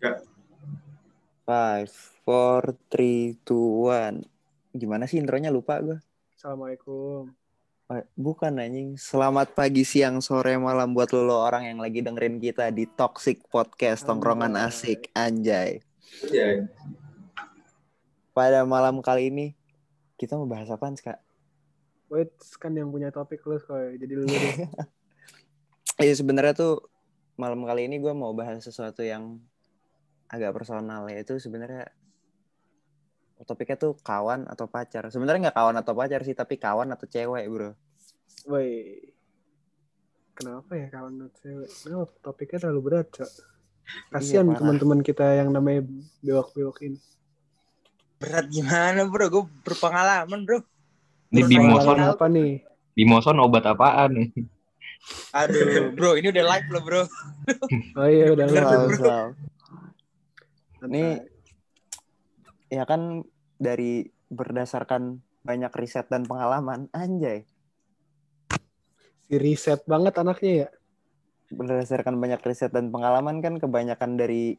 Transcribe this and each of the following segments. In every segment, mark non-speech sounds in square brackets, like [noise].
Gak. Five, four, three, two, one. Gimana sih intronya lupa gue? Assalamualaikum. Eh, Bukan anjing. Selamat pagi, siang, sore, malam buat lo, lo orang yang lagi dengerin kita di Toxic Podcast Tongkrongan Anjay. Asik Anjay. Ya, Pada malam kali ini kita mau bahas apaan, Kak? Wait, kan yang punya topik lu kok. Jadi lu. [laughs] Iya sebenarnya tuh malam kali ini gue mau bahas sesuatu yang agak personal yaitu sebenarnya topiknya tuh kawan atau pacar. Sebenarnya nggak kawan atau pacar sih, tapi kawan atau cewek, bro. Woi. Kenapa ya kawan lu cewek? Kenapa topiknya terlalu berat, Cok? Kasihan Iya, teman-teman kita yang namanya bewok-bewok ini. Berat gimana bro? Gue berpengalaman bro. Ini Bimoson, apa nih? Bimoson obat apaan nih? Aduh bro, ini udah live loh bro. Oh iya udah. Selalu, Nih, ya kan dari berdasarkan banyak riset dan pengalaman, anjay. si riset banget anaknya ya. Berdasarkan banyak riset dan pengalaman kan kebanyakan dari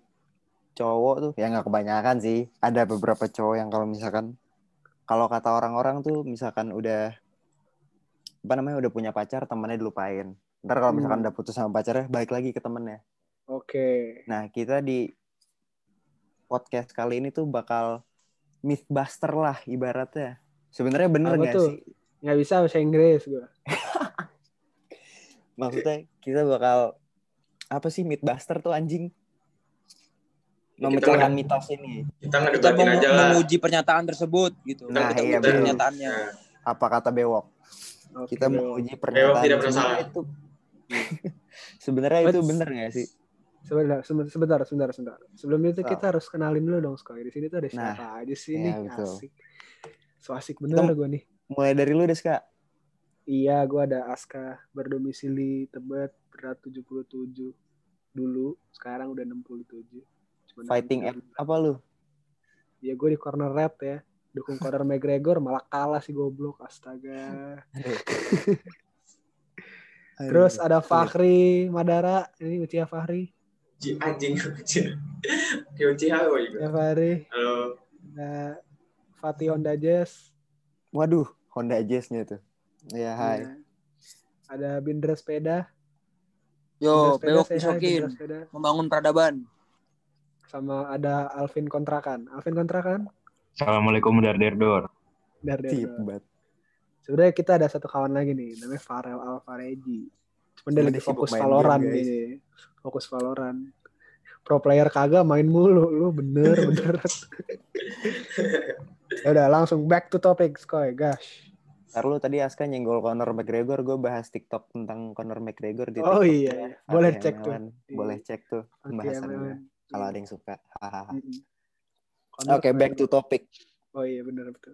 cowok tuh, ya nggak kebanyakan sih. Ada beberapa cowok yang kalau misalkan, kalau kata orang-orang tuh misalkan udah, apa namanya, udah punya pacar, temannya dilupain. Ntar kalau misalkan Hmm. udah putus sama pacarnya, balik lagi ke temennya. Oke. Nah, kita di podcast kali ini tuh bakal mythbuster lah ibaratnya. Sebenarnya bener Apa gak tuh? sih? Nggak bisa bahasa Inggris gue. [laughs] Maksudnya kita bakal apa sih mythbuster tuh anjing? Ya, Memecahkan kita- mitos ini. kita Kita ngedebatin mau aja lah. menguji pernyataan tersebut gitu. Nah, kita iya, pernyataannya. Nah, Apa kata Bewok? Oke. Kita menguji pernyataan. tidak Sebenarnya bersalah. itu [laughs] Sebenarnya itu bener gak sih? Sebentar, sebentar, sebentar, sebentar. Sebelum itu kita harus kenalin dulu dong, Skoy. Di sini tuh ada Nah, siapa aja sih iya, nih? betul. Asik. So asik bener gue nih. Mulai dari lu deh, Kak. Iya, gue ada Aska berdomisili Tebet berat 77 dulu, sekarang udah 67. Cuma Fighting 67. F apa lu? Ya gue di corner red ya. Dukung Conor McGregor malah kalah sih goblok, astaga. [laughs] Terus ada Fahri Madara, ini Ucia Fahri. Ji- anjing anjing. Kunci apa juga? Ya Fahri, Halo. ada Fatih Honda Jazz. Waduh, Honda Jazz-nya tuh. Ya, hai. Ya. Ada Bindra Sepeda. Yo, Bindra bewok Sepeda. Membangun peradaban. Sama ada Alvin Kontrakan. Alvin Kontrakan? Assalamualaikum dar der dor. Dar, dar, dar. Tibat. Sebenarnya kita ada satu kawan lagi nih, namanya Farel Alvarezi. Cuman dia lagi fokus Valorant ini. Fokus Valorant. Pro player kagak main mulu, lu bener [laughs] bener. ya udah langsung back to topic, Skoy, gosh. Ntar lu tadi Aska nyenggol Conor McGregor, gue bahas TikTok tentang Conor McGregor di Oh TikTok iya, ya. iya. boleh cek tuh. Boleh cek tuh pembahasannya. Kalau ada yang suka. Hahaha. Oke, Conor back to topic. Oh iya bener betul.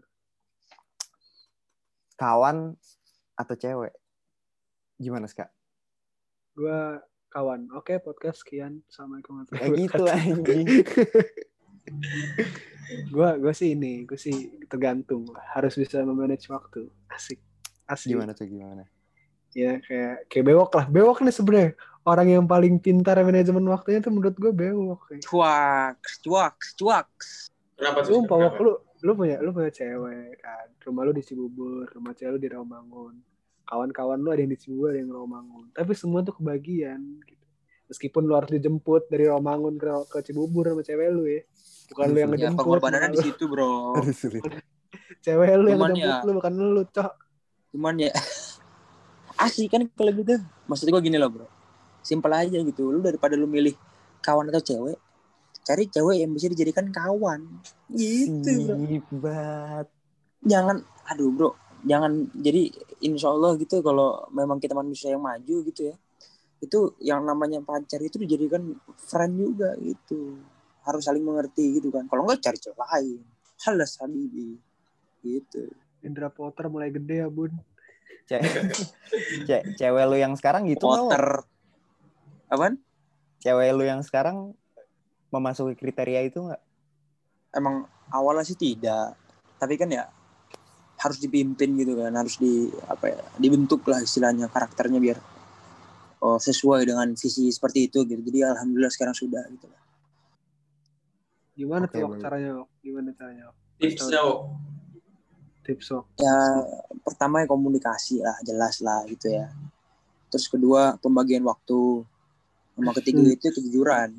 Kawan atau cewek? Gimana, Ska? Gua kawan. Oke, podcast sekian. Assalamualaikum Ya gitu anjing. [laughs] Gua gua sih ini, gua sih tergantung. Harus bisa memanage waktu. Asik. Asik. Gimana tuh gimana? Ya kayak kayak bewok lah. Bewok nih sebenarnya orang yang paling pintar manajemen waktunya tuh menurut gue bewok. Kayak. Cuak, cuak, cuak. Kenapa tuh? Wok, Kenapa? lu lu punya lu punya cewek kan. Rumah lu di Cibubur, rumah cewek lu di Rawamangun. Kawan-kawan lu ada yang di Cibubur, ada yang di Rawamangun. Tapi semua tuh kebagian gitu. Meskipun lu harus dijemput dari Rawamangun ke, ke Cibubur sama cewek lu ya. Bukan lu yang Ya, ngejemput. pengorbanannya di situ bro. [laughs] [laughs] Cewek lu yang ngejemput ya- lu bukan lu, cok. Cuman ya [laughs] asik kan kalau gitu. Maksud gue gini loh bro. Simpel aja gitu. Lu daripada lu milih kawan atau cewek, cari cewek yang bisa dijadikan kawan. Gitu bro. Sibat. jangan aduh bro jangan jadi insya Allah gitu kalau memang kita manusia yang maju gitu ya itu yang namanya pacar itu dijadikan friend juga gitu. Harus saling mengerti gitu kan. Kalau enggak cari cewek lain. Halas habibi. Gitu. Indra Potter mulai gede ya, Bun. Ce [laughs] ce cewek lu yang sekarang gitu? Potter. Apaan? Cewek lu yang sekarang memasuki kriteria itu nggak? emang awalnya sih tidak. Tapi kan ya harus dipimpin gitu kan harus di apa ya dibentuk lah istilahnya karakternya biar oh, sesuai dengan visi seperti itu gitu jadi alhamdulillah sekarang sudah gitu lah Gimana tuh caranya? Gimana caranya? Tipsnya. Tips ya pertama ya komunikasi lah jelas lah gitu ya terus kedua pembagian waktu sama ketiga Hmm. itu kejujuran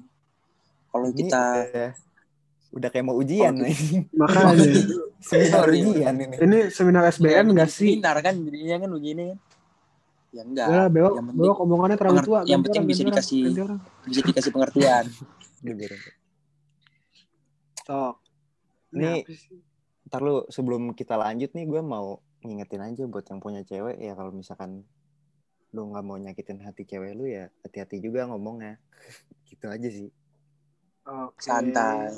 kalau kita udah kayak mau ujian Oh, nih. Makanya. [laughs] Seminar Sorry. ujian ini. ini seminar SBM enggak sih? seminar kan jadinya kan begini kan ya enggak Ya, bewok, yang penting bewok omongannya terlalu tua. yang penting bisa orang, dikasih- ganti orang. bisa dikasih pengertian [laughs] Sok. Ini-? Ntar lu sebelum kita lanjut nih gue mau ngingetin aja buat yang punya cewek ya kalau misalkan lu nggak mau nyakitin hati cewek lu ya hati-hati juga ngomongnya. [laughs] gitu aja sih. Oke. santai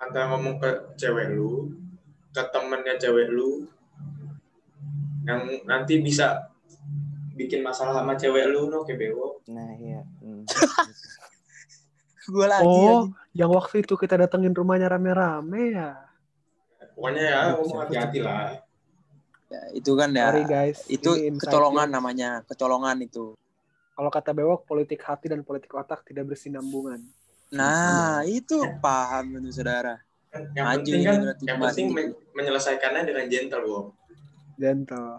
Antara ngomong ke cewek lu, ke temennya cewek lu, yang nanti bisa bikin masalah sama cewek lu, no, kayak bewo. Nah iya. Hmm. [laughs] gue lagi Oh, anjing. yang waktu itu kita datengin rumahnya rame-rame ya. Pokoknya ya, ngomong hati-hati lah. Ya, itu kan ya Sorry guys. itu kecolongan namanya kecolongan itu Kalau kata Bewok, politik hati dan politik otak tidak bersinambungan. Nah itu paham itu saudara Yang Maju penting kan, berarti yang penting men- menyelesaikannya dengan gentle, Wok. Gentle.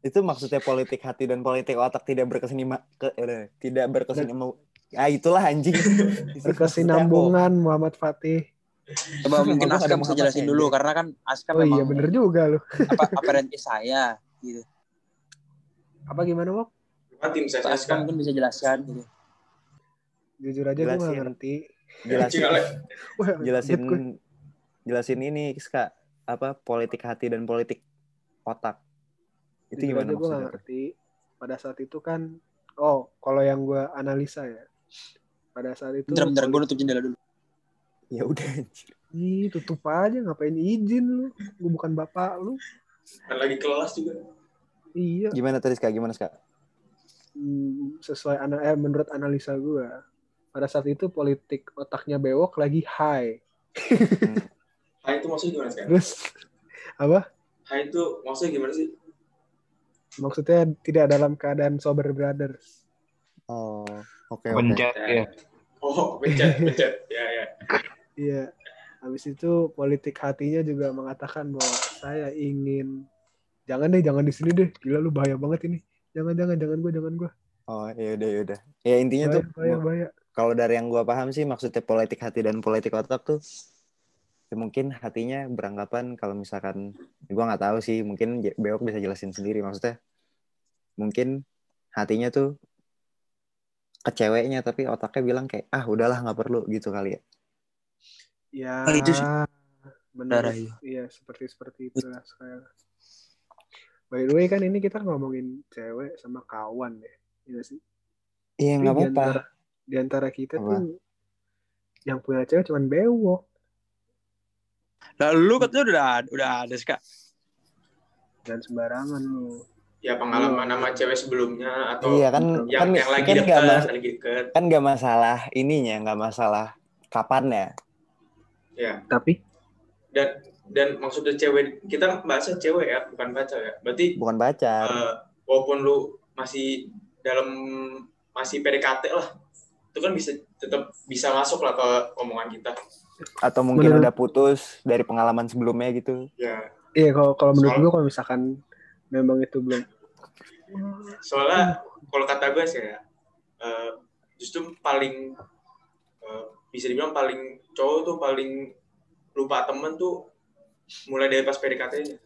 Itu maksudnya politik hati dan politik otak tidak berkesinima ke eh, tidak berkesinima. Ah itulah anjing. [laughs] Berkesinambungan Muhammad Fatih. coba [laughs] mungkin Askam bisa Muhammad jelasin dulu karena kan Askam Oh iya memang bener juga lu. apa [laughs] apprentice saya gitu Apa gimana Wok? Kan tim saya Askam sekarang. mungkin bisa jelaskan gitu Jujur aja gue gak Jelasin. ngerti. Jelasin, [laughs] jelasin, jelasin ini, Ska. Apa politik hati dan politik otak. Itu Jujur gimana aja gue gak ngerti. Pada saat itu kan, oh kalau yang gue analisa ya. Pada saat itu. bentar bentar gue nutup jendela dulu Ya udah anjir. Ih, tutup aja ngapain izin lu? Gue bukan bapak lu. Kan lagi kelas juga. Iya. Gimana tadi, Ska? Gimana, Ska? Hmm, sesuai ana eh, menurut analisa gue. Pada saat itu politik otaknya bewok lagi high. Hai itu maksudnya gimana sekarang? Terus apa? Hai itu maksudnya gimana sih? Maksudnya tidak dalam keadaan sober brothers. Oh, oke oke. Pencet ya. Oh, pencet, pencet. Ya, ya. Iya. Habis itu politik hatinya juga mengatakan bahwa saya ingin jangan deh, jangan di sini deh. Gila lu bahaya banget ini. Jangan jangan jangan gue jangan gue. Oh, ya udah ya udah. Ya intinya Bahaya tuh bahaya bahaya. Kalau dari yang gua paham sih maksudnya politik hati dan politik otak tuh ya mungkin hatinya beranggapan kalau misalkan gua nggak tahu sih mungkin Beok bisa jelasin sendiri maksudnya mungkin hatinya tuh ke ceweknya tapi otaknya bilang kayak ah udahlah nggak perlu gitu kali ya Ya. Oh, itu sih. Benar. Iya. Seperti seperti itulah sekarang. By the way kan ini kita ngomongin cewek sama kawan ya. Iya sih. iya nggak apa-apa di antara kita Apa? tuh yang punya cewek cuman bewok. Nah, lu katanya udah udah ada kak. Dan sembarangan lu. Ya pengalaman sama cewek sebelumnya atau iya kan yang kan yang lagi kan deket, mas- lagi deket. kan nggak masalah ininya nggak masalah kapan ya Ya. Tapi Dan dan maksudnya cewek kita bahasnya cewek ya, bukan pacar ya. Berarti bukan pacar eh, walaupun lu masih dalam masih PDKT lah, itu kan bisa tetap bisa masuk lah ke omongan kita. atau mungkin Menurut- udah putus dari pengalaman sebelumnya gitu Ya, iya kalau kalau menurut gue kalau misalkan memang itu belum soalnya kalau kata gue sih ya, eh, justru paling eh, bisa dibilang paling cowok tuh paling lupa temen tuh mulai dari pas PDKT-nya.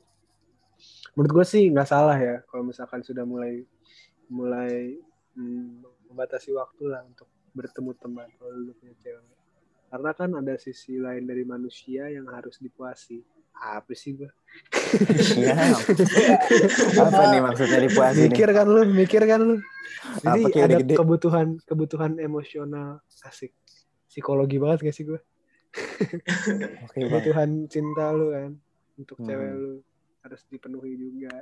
menurut gue sih nggak salah ya kalau misalkan sudah mulai mulai hmm, membatasi waktu lah untuk bertemu teman kalau lu punya cewek. Karena kan ada sisi lain dari manusia yang harus dipuasi. Apa sih gue Iya. apa nih maksudnya dipuasin mikir kan lu mikir kan lu. Jadi Apa ada gede? kebutuhan kebutuhan emosional. Asik. Psikologi banget gak sih gue kebutuhan cinta lu kan untuk Hmm. cewek lu harus dipenuhi juga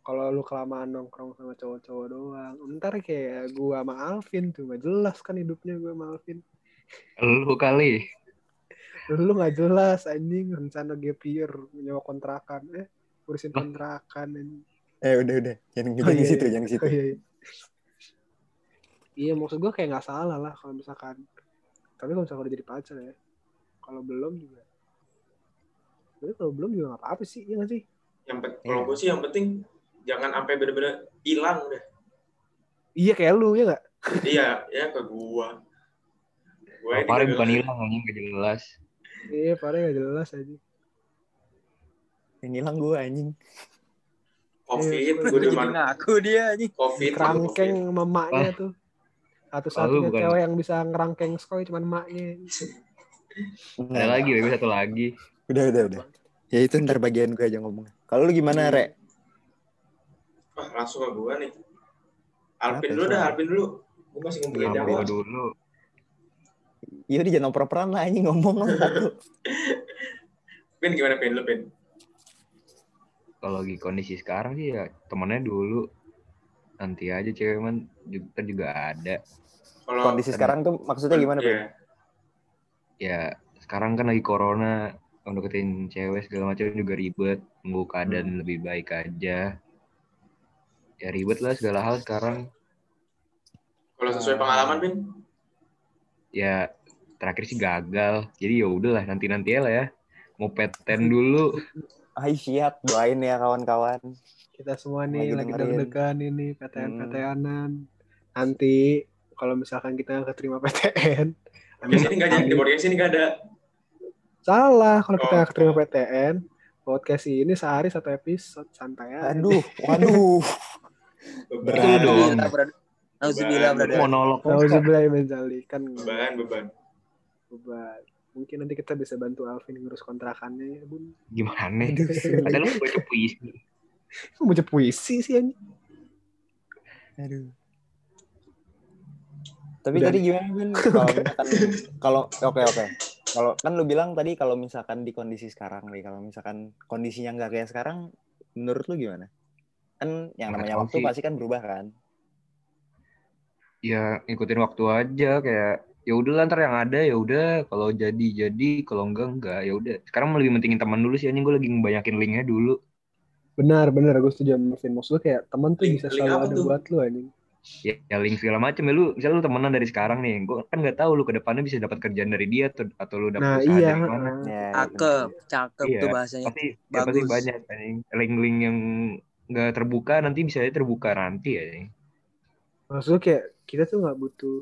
kalau lu kelamaan nongkrong sama cowok-cowok doang ntar kayak gua sama Alvin tuh gak jelas kan hidupnya gua sama Alvin Lu kali. lu gak jelas anjing rencana gap year nyewa kontrakan eh urusin kontrakan anjing. eh udah udah jangan Oh, iya, ke situ iya. jangan situ Oh, iya, iya. iya maksud gua kayak nggak salah lah kalau misalkan tapi kalau misalkan udah jadi pacar ya kalau belum juga Tapi kalau belum juga nggak apa-apa sih, iya nggak sih? Yang pet- kalau gue sih yang penting jangan sampai bener-bener hilang deh. Iya kayak lu ya nggak? iya, ya ke gua. Gua ini Paling gagal. bukan hilang anjing gak jelas. Iya, paling nggak jelas aja. Yang hilang gue anjing. Covid, Iya, gue Gue udah jadi man- ngaku dia nih. Covid, Kerangkeng Covid. sama emaknya tuh. Satu-satunya Lalu bukan- cewek yang bisa ngerangkeng skoy cuma emaknya. Ada lagi, bebek satu lagi. Udah, udah, udah. Ya itu ntar bagian gue aja ngomong. Kalau lu gimana, Re? Wah, langsung ke gua nih. Alvin dulu dah? Alvin dulu. Gua masih Jawa. gua dulu. Iya, dia jangan oper-operan lah anjing ngomong lah. [laughs] Pin gimana Pin lu Pin? Kalau lagi kondisi sekarang sih ya temennya dulu. Nanti aja cewek man juga, juga ada. Kalau Kondisi sekarang tuh maksudnya gimana, Pin? Iya. Ya sekarang kan lagi corona. Deketin cewek segala macam juga ribet. Tunggu keadaan lebih baik aja. Ya ribet lah segala hal sekarang. Kalau sesuai pengalaman Pin, Ya terakhir sih gagal. Jadi ya udahlah nanti-nanti lah ya. Mau peten dulu. Hai siap, doain ya kawan-kawan. Kita semua nih Lagi lagi deg-degan ini PTN-PTNan. Nanti kalau misalkan kita nggak keterima [laughs] PTN, di sini nggak jadi di podcast ini nggak ada. salah kalau kita Oh. nggak keterima PTN. Podcast ini sehari satu episode santai aja. Aduh, waduh. [laughs] Beban, Itu dong. Nauzubillah, brother. Monolog. Nauzubillah min dzalik. kan beban, beban. beban. Mungkin nanti kita bisa bantu Alvin ngurus kontrakannya ya, Bun. Gimana? [laughs] Padahal lu baca puisi. Kok baca puisi sih anjing? Aduh. Tapi Dan- tadi gimana Bin? [laughs] Kalau misalkan kalau oke oke. Kalau kan lu bilang tadi kalau misalkan di kondisi sekarang nih, kalau misalkan kondisinya nggak kayak sekarang, menurut lu gimana? Kan yang namanya waktu sih. pasti kan berubah kan? Ya ngikutin waktu aja kayak ya udah ntar yang ada ya udah kalau jadi jadi kalau enggak enggak ya udah sekarang lebih mentingin teman dulu sih anjing gue lagi ngebanyakin linknya dulu Benar, benar. Gue setuju sama Vin. Maksud kayak teman tuh Link- bisa link selalu ada tuh? buat lu anjing. ya, ya link segala macam ya lu misalnya lu temenan dari sekarang nih gue kan nggak tahu lu ke depannya bisa dapat kerjaan dari dia atau, atau lu dapat Nah, usaha iya. dari mana Ya, Cakep, cakep Iya. tuh bahasanya. pasti ya pasti Bagus. banyak anjing link-link yang nggak terbuka nanti bisa aja terbuka nanti ya Maksud lu kayak kita tuh nggak butuh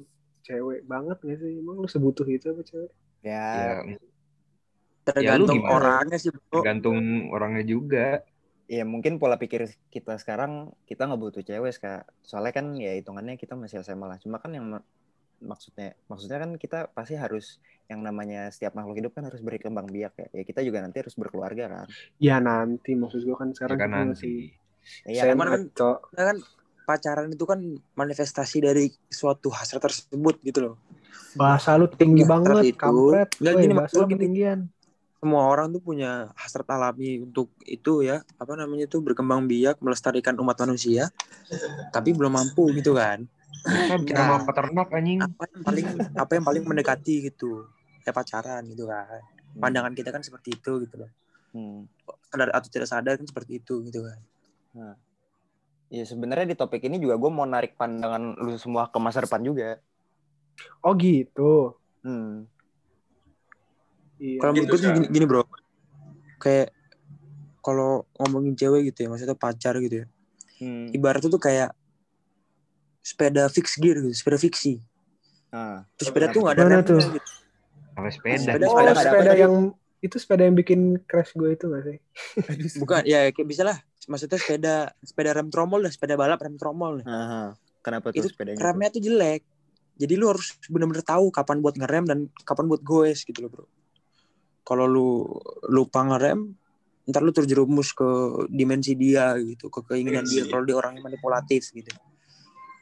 cewek banget gak sih? Emang lu sebutuh itu apa cewek? Ya, ya Tergantung gimana? orangnya sih, bro. tergantung orangnya juga ya mungkin pola pikir kita sekarang kita nggak butuh cewek kak. Soalnya kan ya hitungannya kita masih SMA lah. Cuma kan yang mak- maksudnya maksudnya kan kita pasti harus yang namanya setiap makhluk hidup kan harus berkembang biak ya. Ya kita juga nanti harus berkeluarga kan. Ya nanti maksud gue kan ya sekarang kan kita nanti masih Iya kan. Nah, kan pacaran itu kan manifestasi dari suatu hasrat tersebut gitu loh. Bahasa lu tinggi Ya, banget, itu. kampret. Nggak, Woi, gini, maksud lu ketinggian. Semua orang tuh punya hasrat alami untuk itu ya, apa namanya tuh berkembang biak, melestarikan umat manusia, tapi belum mampu gitu kan. kan bikin Nah. peternak anjing Apa yang paling apa yang paling mendekati gitu. Kayak pacaran gitu kan. Pandangan kita kan seperti itu gitu loh. Hmm. Sadar atau tidak sadar kan seperti itu gitu kan. Ya sebenarnya di topik ini juga gue mau narik pandangan lu semua ke masa depan juga. Oh gitu. Hmm. Iya. Kalau menurut Gitu, gue tuh gini, gini bro, kayak kalau ngomongin cewek gitu ya, maksudnya pacar gitu ya, Hmm. ibaratnya tuh kayak sepeda fix gear gitu, sepeda fiksi. Ah. Terus sepeda tuh nggak ada remnya tuh? gitu. sepeda Sepeda Oh, sepeda yang itu sepeda yang bikin crash gue itu gak sih? Bukan, ya kayak bisa lah. Maksudnya sepeda sepeda rem tromol lah, sepeda balap rem tromol. nih. Aha. Kenapa tuh Itu sepedanya? tuh? Remnya tuh jelek. Jadi lu harus bener-bener tahu kapan buat ngerem dan kapan buat goes gitu loh bro. Kalau lu lupa ngerem, ntar lu terjerumus ke dimensi dia gitu, ke keinginan dia. Dimensi. Kalau dia orangnya manipulatif gitu.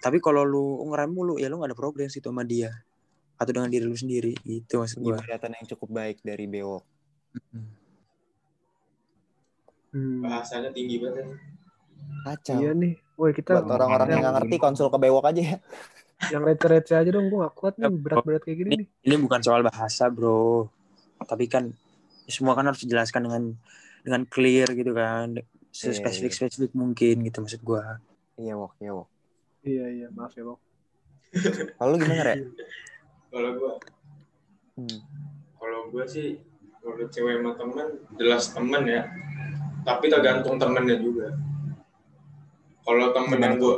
Tapi kalau lu ngerem mulu, ya lu gak ada progres itu sama dia. Atau dengan diri lu sendiri gitu maksud gua. Ibaratnya yang cukup baik dari bewok. Hmm. Bahasanya tinggi banget. Kacau. Iya nih. Woi kita Buat orang-orang yang nggak ngerti konsul ke bewok aja ya. [laughs] yang receh-receh aja dong. Gue gak kuat nih berat-berat kayak gini nih. Ini bukan soal bahasa bro. Tapi kan semua kan harus dijelaskan dengan dengan clear gitu kan. Spesifik spesifik mungkin gitu maksud gua. Iya wok, iya wok. Iya iya maaf ya bang. [laughs] Kalau lu gimana Rek? Kalau gua, Hmm. kalau gue sih kalau cewek sama temen jelas temen ya tapi tergantung temennya juga. Kalau temen yang gue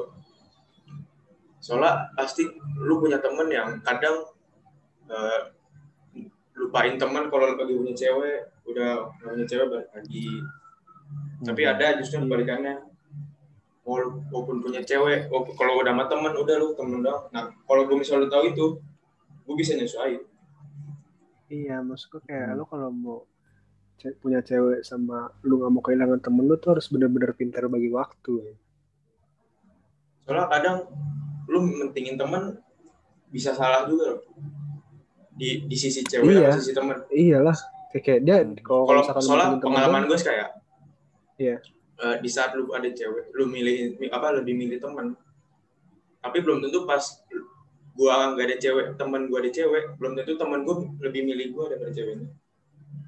soalnya pasti lu punya temen yang kadang eh, lupain temen kalau lagi punya cewek udah punya cewek balik lagi. Tapi Hmm. ada justru yang kebalikannya Wala- walaupun punya cewek walaupun- kalau udah sama temen udah lu temen dong nah kalau gue misalnya lu tahu itu gue bisa nyesuaiin. Iya, maksud gue kayak Hmm. lu kalau mau ce- punya cewek sama lu gak mau kehilangan temen lu tuh harus bener-bener pintar bagi waktu. ya. soalnya kadang lu mentingin temen bisa salah juga loh di di sisi cewek Iya. sama sisi temen Iyalah, kayak, kayak dia Hmm. kalau soalnya temen pengalaman gue sih kayak Iya. eh, di saat lu ada cewek lu milih apa lebih milih temen tapi belum tentu pas gua nggak ada cewek temen gua ada cewek belum tentu temen gua lebih milih gua daripada ceweknya.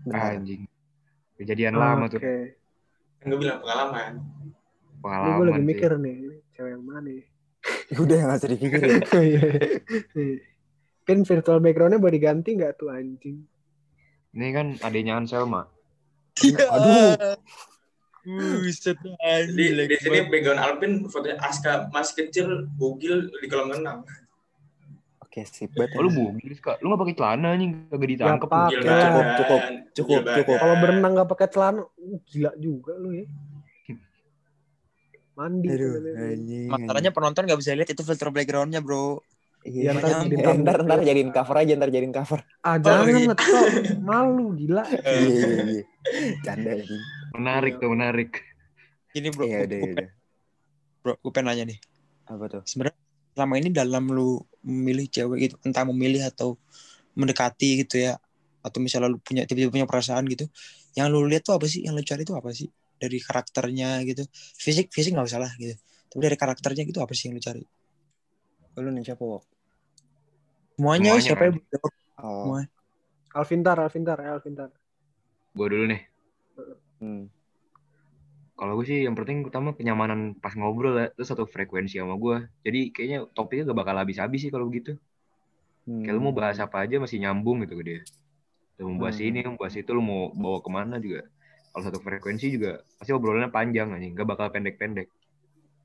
Anjing. Kejadian Oh, lama Oke, tuh. kan gue bilang pengalaman Pengalaman gue lagi mikir nih, ini cewek yang mana ya? [laughs] Udah nggak usah dipikirin. [laughs] Iya. kan virtual backgroundnya boleh diganti nggak tuh anjing? Ini kan adanya Anselma. Aduh. Buset di, di sini background Alvin fotonya Aska masih kecil bugil di kolam renang Oke, sip banget. Oh, lu bugil kak? Lu gak pakai celana anjing kagak? Bugil Oke. badan, Cukup, cukup, bugil cukup, cukup. Kalau berenang nggak pakai celana, uh, gila juga lu ya. Mandi. Aduh. Masalahnya penonton gak bisa lihat itu filter backgroundnya bro. Iya, Ya, ntar, ntar jadiin eh, ntar, ntar jadiin cover aja, ntar jadiin cover. Ah jangan iya. ngetok, malu gila. [laughs] Iya, iya, iya. Canda anjing. Menarik tuh, menarik. Ini bro, Iya, udah, udah. bro, gue pengen nanya nih. Apa tuh? Sebenarnya selama ini dalam lu memilih cewek gitu, entah memilih atau mendekati gitu ya, atau misalnya lu punya tiba-tiba punya perasaan gitu, yang lu lihat tuh apa sih? Yang lu cari tuh apa sih? Dari karakternya gitu. Fisik, fisik nggak usah lah gitu. Tapi dari karakternya gitu apa sih yang lu cari? Lu nih siapa, Wok? Semuanya, Semuanya, siapa yang Oh, Semua. Alvintar, Alvintar, ya Alvintar. Gue dulu nih. hmm. Kalau gue sih yang penting utama kenyamanan pas ngobrol ya. Terus satu frekuensi sama gue. Jadi kayaknya topiknya gak bakal habis-habis sih kalau begitu. Hmm. Kayak lu mau bahas apa aja masih nyambung gitu ke dia. Lu mau bahas Hmm. ini, mau bahas itu, lu mau bawa ke mana juga. Kalau satu frekuensi juga pasti obrolannya panjang anjing. Gak bakal pendek-pendek.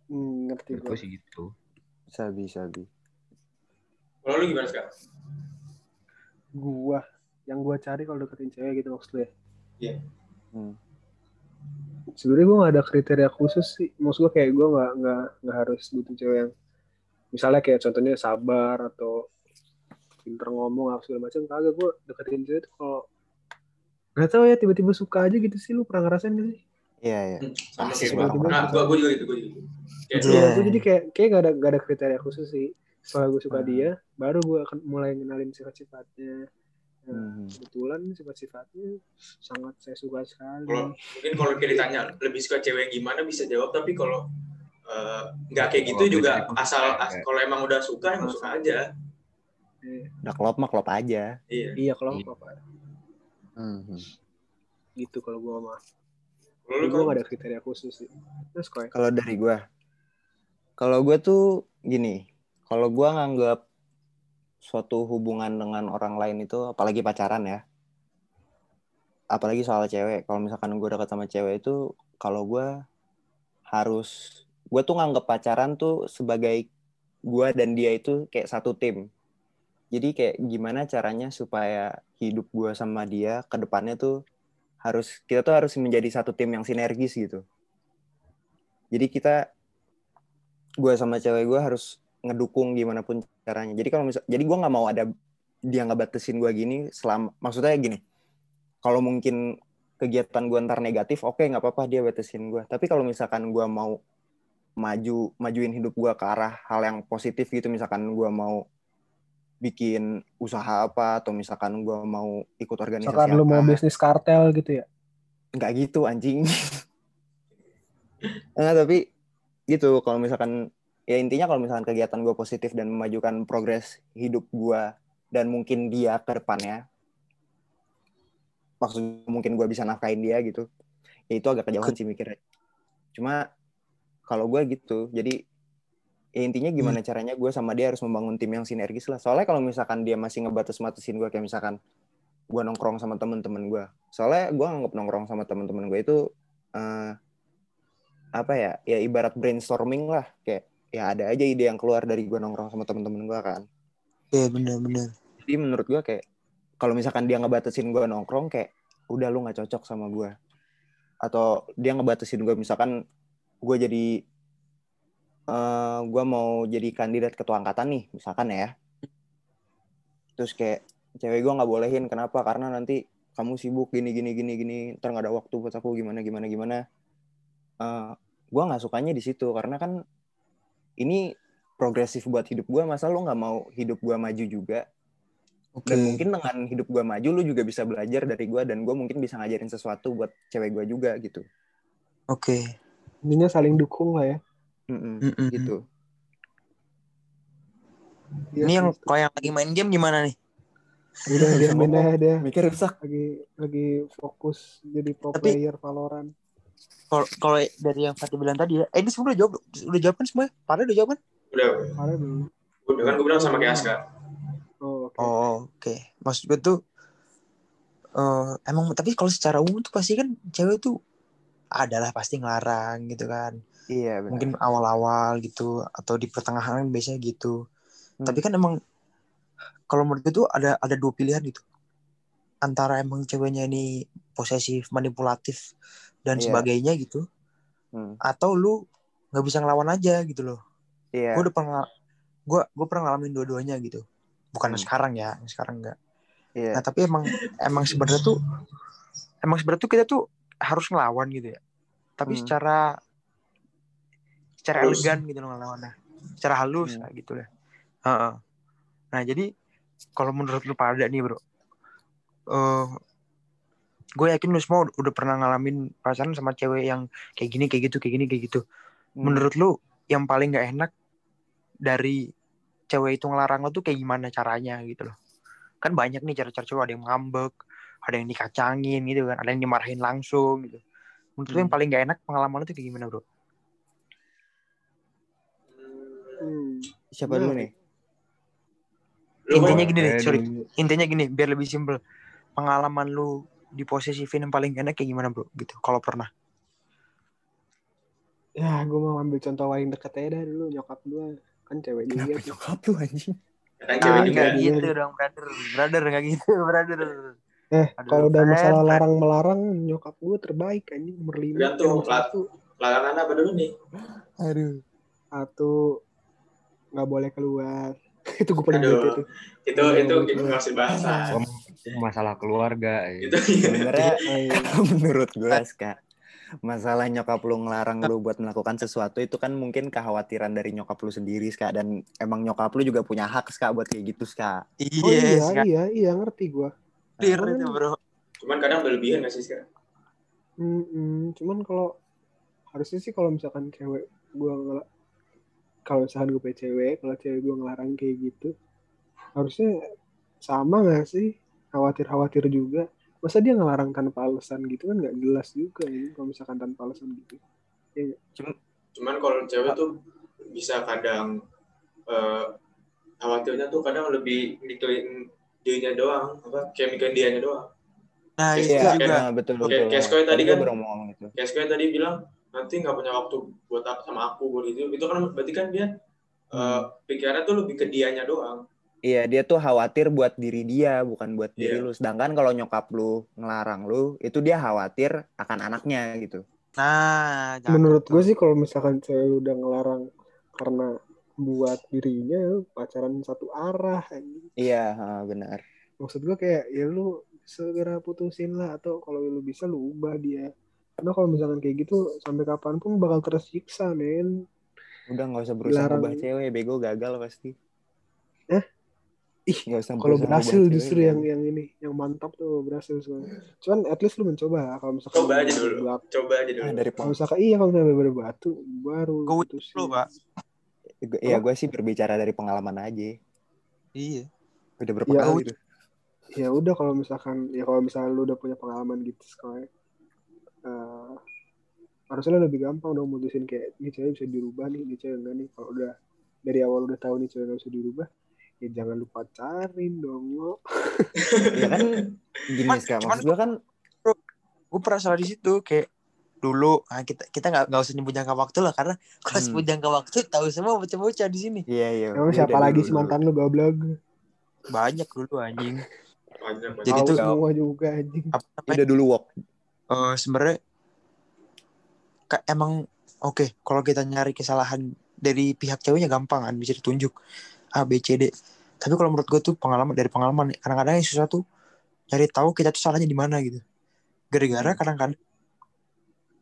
Hmm, ngerti gue. gue sih gitu. Sabi, sabi. kalau lu gimana sekarang Gua, yang gua cari kalau deketin cewek gitu maksud lu ya. Iya. Hmm. Sebenarnya gue gak ada kriteria khusus sih. Maksud gue kayak gue gak, nggak nggak harus butuh cewek yang misalnya kayak contohnya sabar atau pinter ngomong apa segala macam kagak gue deketin cewek tuh kalau nggak tahu ya tiba-tiba suka aja gitu sih lu pernah ngerasain gak sih? Iya, iya. sama orang. nah gua gua juga gitu gua juga gitu kayak Iya. Iya, gue jadi kayak kayak gak ada gak ada kriteria khusus sih. Setelah gue suka Hmm. dia, baru gue akan mulai kenalin sifat-sifatnya. Nah, Hmm. kebetulan sifat-sifatnya sangat saya suka sekali. kalau mungkin kalau kayak ditanya lebih suka cewek yang gimana bisa jawab tapi kalau eh, nggak kayak gitu Kalau juga asal ya, as- kalau emang udah suka emang suka aja Eh, Udah klop mah klop aja. iya iya Iya. apa Hmm. gitu kalau gue mah. kalau kan gak ada kriteria khusus sih. Terus kok Kalau dari gua, kalau gua tuh gini, kalau gua nganggap suatu hubungan dengan orang lain itu, apalagi pacaran ya, apalagi soal cewek. Kalau misalkan gue dekat sama cewek itu, kalau gua harus, gue tuh nganggap pacaran tuh sebagai gua dan dia itu kayak satu tim. Jadi kayak gimana caranya supaya hidup gua sama dia ke depannya tuh harus kita tuh harus menjadi satu tim yang sinergis gitu. Jadi kita gue sama cewek gue harus ngedukung gimana pun caranya. Jadi kalau misal, jadi gue nggak mau ada dia nggak batasin gue gini selama maksudnya gini. Kalau mungkin kegiatan gue ntar negatif, oke nggak apa-apa dia batasin gue. Tapi kalau misalkan gue mau maju majuin hidup gue ke arah hal yang positif gitu, misalkan gue mau bikin usaha apa atau misalkan gue mau ikut organisasi misalkan lu mau apa bisnis kartel gitu ya. nggak gitu anjing Enggak, [laughs] tapi gitu kalau misalkan ya intinya kalau misalkan kegiatan gue positif dan memajukan progres hidup gue dan mungkin dia ke depannya maksud mungkin gue bisa nafkahin dia gitu ya itu agak kejauhan sih mikirnya. Cuma kalau gue gitu jadi ya intinya gimana caranya gue sama dia harus membangun tim yang sinergis lah. Soalnya kalau misalkan dia masih ngebatas-batasin gue kayak misalkan gue nongkrong sama temen-temen gue soalnya gue nganggap nongkrong sama temen-temen gue itu eh, apa ya ya ibarat brainstorming lah kayak ya ada aja ide yang keluar dari gue nongkrong sama temen-temen gue kan. Iya benar-benar. jadi menurut gue kayak kalau misalkan dia ngebatasin gue nongkrong kayak udah lu nggak cocok sama gue atau dia ngebatasin gue misalkan gue jadi eh gue mau jadi kandidat ketua angkatan nih misalkan ya. Terus kayak cewek gue nggak bolehin kenapa? Karena nanti kamu sibuk gini gini gini gini ntar nggak ada waktu buat aku gimana gimana gimana. Eh gue nggak sukanya di situ karena kan ini progresif buat hidup gue masa lu nggak mau hidup gue maju juga Oke. dan mungkin dengan hidup gue maju lu juga bisa belajar dari gue dan gue mungkin bisa ngajarin sesuatu buat cewek gue juga gitu Oke. Intinya saling dukung lah ya. Mm-mm, Mm-mm. gitu Iya Ini yang kalau yang lagi main game gimana nih? udah dia Bisa main ngomong. aja dia [laughs] mikir rusak lagi lagi fokus jadi pro Tapi- player Valorant. Kalau kalau dari yang Fatih bilang tadi ya, eh ini semua udah jawab, udah jawab kan semuanya? Pada udah jawab kan? Udah, Ada belum? udah kan gue bilang sama kayak Aska. Oh, oke. Oh, oke. Maksud gue tuh eh emang tapi kalau secara umum tuh pasti kan cewek tuh adalah pasti ngelarang gitu kan. iya benar Mungkin awal-awal gitu atau di pertengahan biasanya gitu. Hmm. Tapi kan emang kalau menurut gue tuh ada ada dua pilihan gitu. Antara emang ceweknya ini posesif, manipulatif dan Iya. sebagainya gitu, Hmm. atau lu nggak bisa ngelawan aja gitu loh. iya Gue udah pernah gue gue pernah ngalamin dua-duanya gitu. Bukan Hmm. sekarang ya, sekarang enggak. iya Nah tapi emang emang sebenarnya tuh emang sebenarnya tuh kita tuh harus ngelawan gitu ya. Tapi Hmm. secara secara Halus. elegan gitu loh ngelawannya. Secara halus Hmm. lah gitu lah. Heeh. Nah jadi kalau menurut lu pada nih bro, eh gue yakin lu semua udah pernah ngalamin pacaran sama cewek yang kayak gini kayak gitu kayak gini kayak gitu. Hmm. Menurut lu yang paling nggak enak dari cewek itu ngelarang lo tuh kayak gimana caranya gitu loh. Kan banyak nih cara-cara cewek ada yang ngambek, ada yang dikacangin gitu kan, ada yang dimarahin langsung gitu. Menurut lu yang Hmm. paling nggak enak pengalaman lu tuh kayak gimana bro? Hmm. siapa dulu nih Intinya gini nih, Eh, sorry. Intinya gini, biar lebih simpel. Pengalaman lu di posesifin yang paling gak enak kayak gimana bro? Gitu, kalau pernah. Ya, gue mau ambil contoh paling deket aja dah dulu nyokap gue kan cewek juga kenapa nyokap lu anjing Ah, cewek juga. nggak juga. gitu dong, brother. Brother, nggak gitu, [laughs] brother. Eh, kalau udah masalah friend. larang melarang nyokap gue terbaik anjing nomor lima satu Larangan apa dulu nih? aduh satu nggak boleh keluar [laughs] itu gue paling Aduh. Itu itu betul. kita nggak usah bahas lah. Oh, itu masalah keluarga. ya. Itu sebenarnya [laughs] iya. [laughs] menurut gue Ska masalah nyokap lu ngelarang lu buat melakukan sesuatu itu kan mungkin kekhawatiran dari nyokap lu sendiri Ska dan emang nyokap lu juga punya hak Ska buat kayak gitu Ska oh iya nggak iya iya ngerti gue clear Nah, itu bro. Cuman kadang berlebihan nggak sih sekarang? Mm-mm. cuman kalau harusnya sih kalau misalkan cewek gue kalau misalkan gue punya cewek kalau cewek gue ngelarang kayak gitu harusnya sama nggak sih? Khawatir khawatir juga. Masa dia ngelarang tanpa alasan gitu kan nggak jelas juga ini kalau misalkan tanpa alasan gitu. Cuman kalau cewek tuh bisa kadang eh, khawatirnya tuh kadang lebih mikirin dirinya doang, apa kayak mikirin dianya doang. Nah, Iya, juga. betul betul. Kayak- kayak tadi kan- gitu. Kayak sekarang tadi bilang nanti nggak punya waktu buat apa sama aku buat itu. Itu kan berarti kan dia eh, Hmm. pikirannya tuh lebih ke dianya doang. Iya dia tuh khawatir buat diri dia bukan buat diri Iya. lu sedangkan kalau nyokap lu ngelarang lu itu dia khawatir akan anaknya gitu Nah, menurut tuh. gue sih kalau misalkan cewek udah ngelarang karena buat dirinya pacaran satu arah iya benar maksud gue kayak ya lu segera putusin lah atau kalau lu bisa lu ubah dia karena kalau misalkan kayak gitu sampai kapan pun bakal tersiksa men udah nggak usah berusaha Dilarang. ubah cewek bego gagal pasti Eh? ih nggak usah kalau berhasil justru yang yang ini yang mantap tuh berhasil soalnya cuman at least lu mencoba kalau misalkan Coba aja dulu. buat- Coba aja dulu. Ah, dari kalau misalkan iya kalau misalkan bener batu baru Go with putusin. flow, Pak. ya gue sih berbicara dari pengalaman aja Iya. udah berapa Ya, kali oh, gitu ya udah kalau misalkan ya kalau misalnya lu udah punya pengalaman gitu sekolah eh harusnya lebih gampang dong mutusin kayak ini cewek bisa dirubah nih ini cewek enggak nih kalau udah dari awal udah tahu nih cewek nggak bisa dirubah ya jangan lupa pacarin dong lo. [laughs] ya kan gini Cuman- sekarang maksud gue kan gue pernah salah di situ kayak dulu nah kita kita nggak nggak usah nyebut jangka waktu lah karena kalau Hmm. sebut jangka waktu tahu semua bocah-bocah di sini iya iya Emang ya siapa udah lagi sih mantan lu goblok? banyak dulu anjing Banyak, banyak. Jadi tuh- semua juga anjing. apa namanya udah dulu walk eh, sebenarnya emang oke kalau kita nyari kesalahan dari pihak ceweknya gampang kan bisa ditunjuk A B C D. Tapi kalau menurut gue tuh pengalaman dari pengalaman kadang-kadang yang susah tuh nyari tahu kita tuh salahnya di mana gitu. Gara-gara kadang-kadang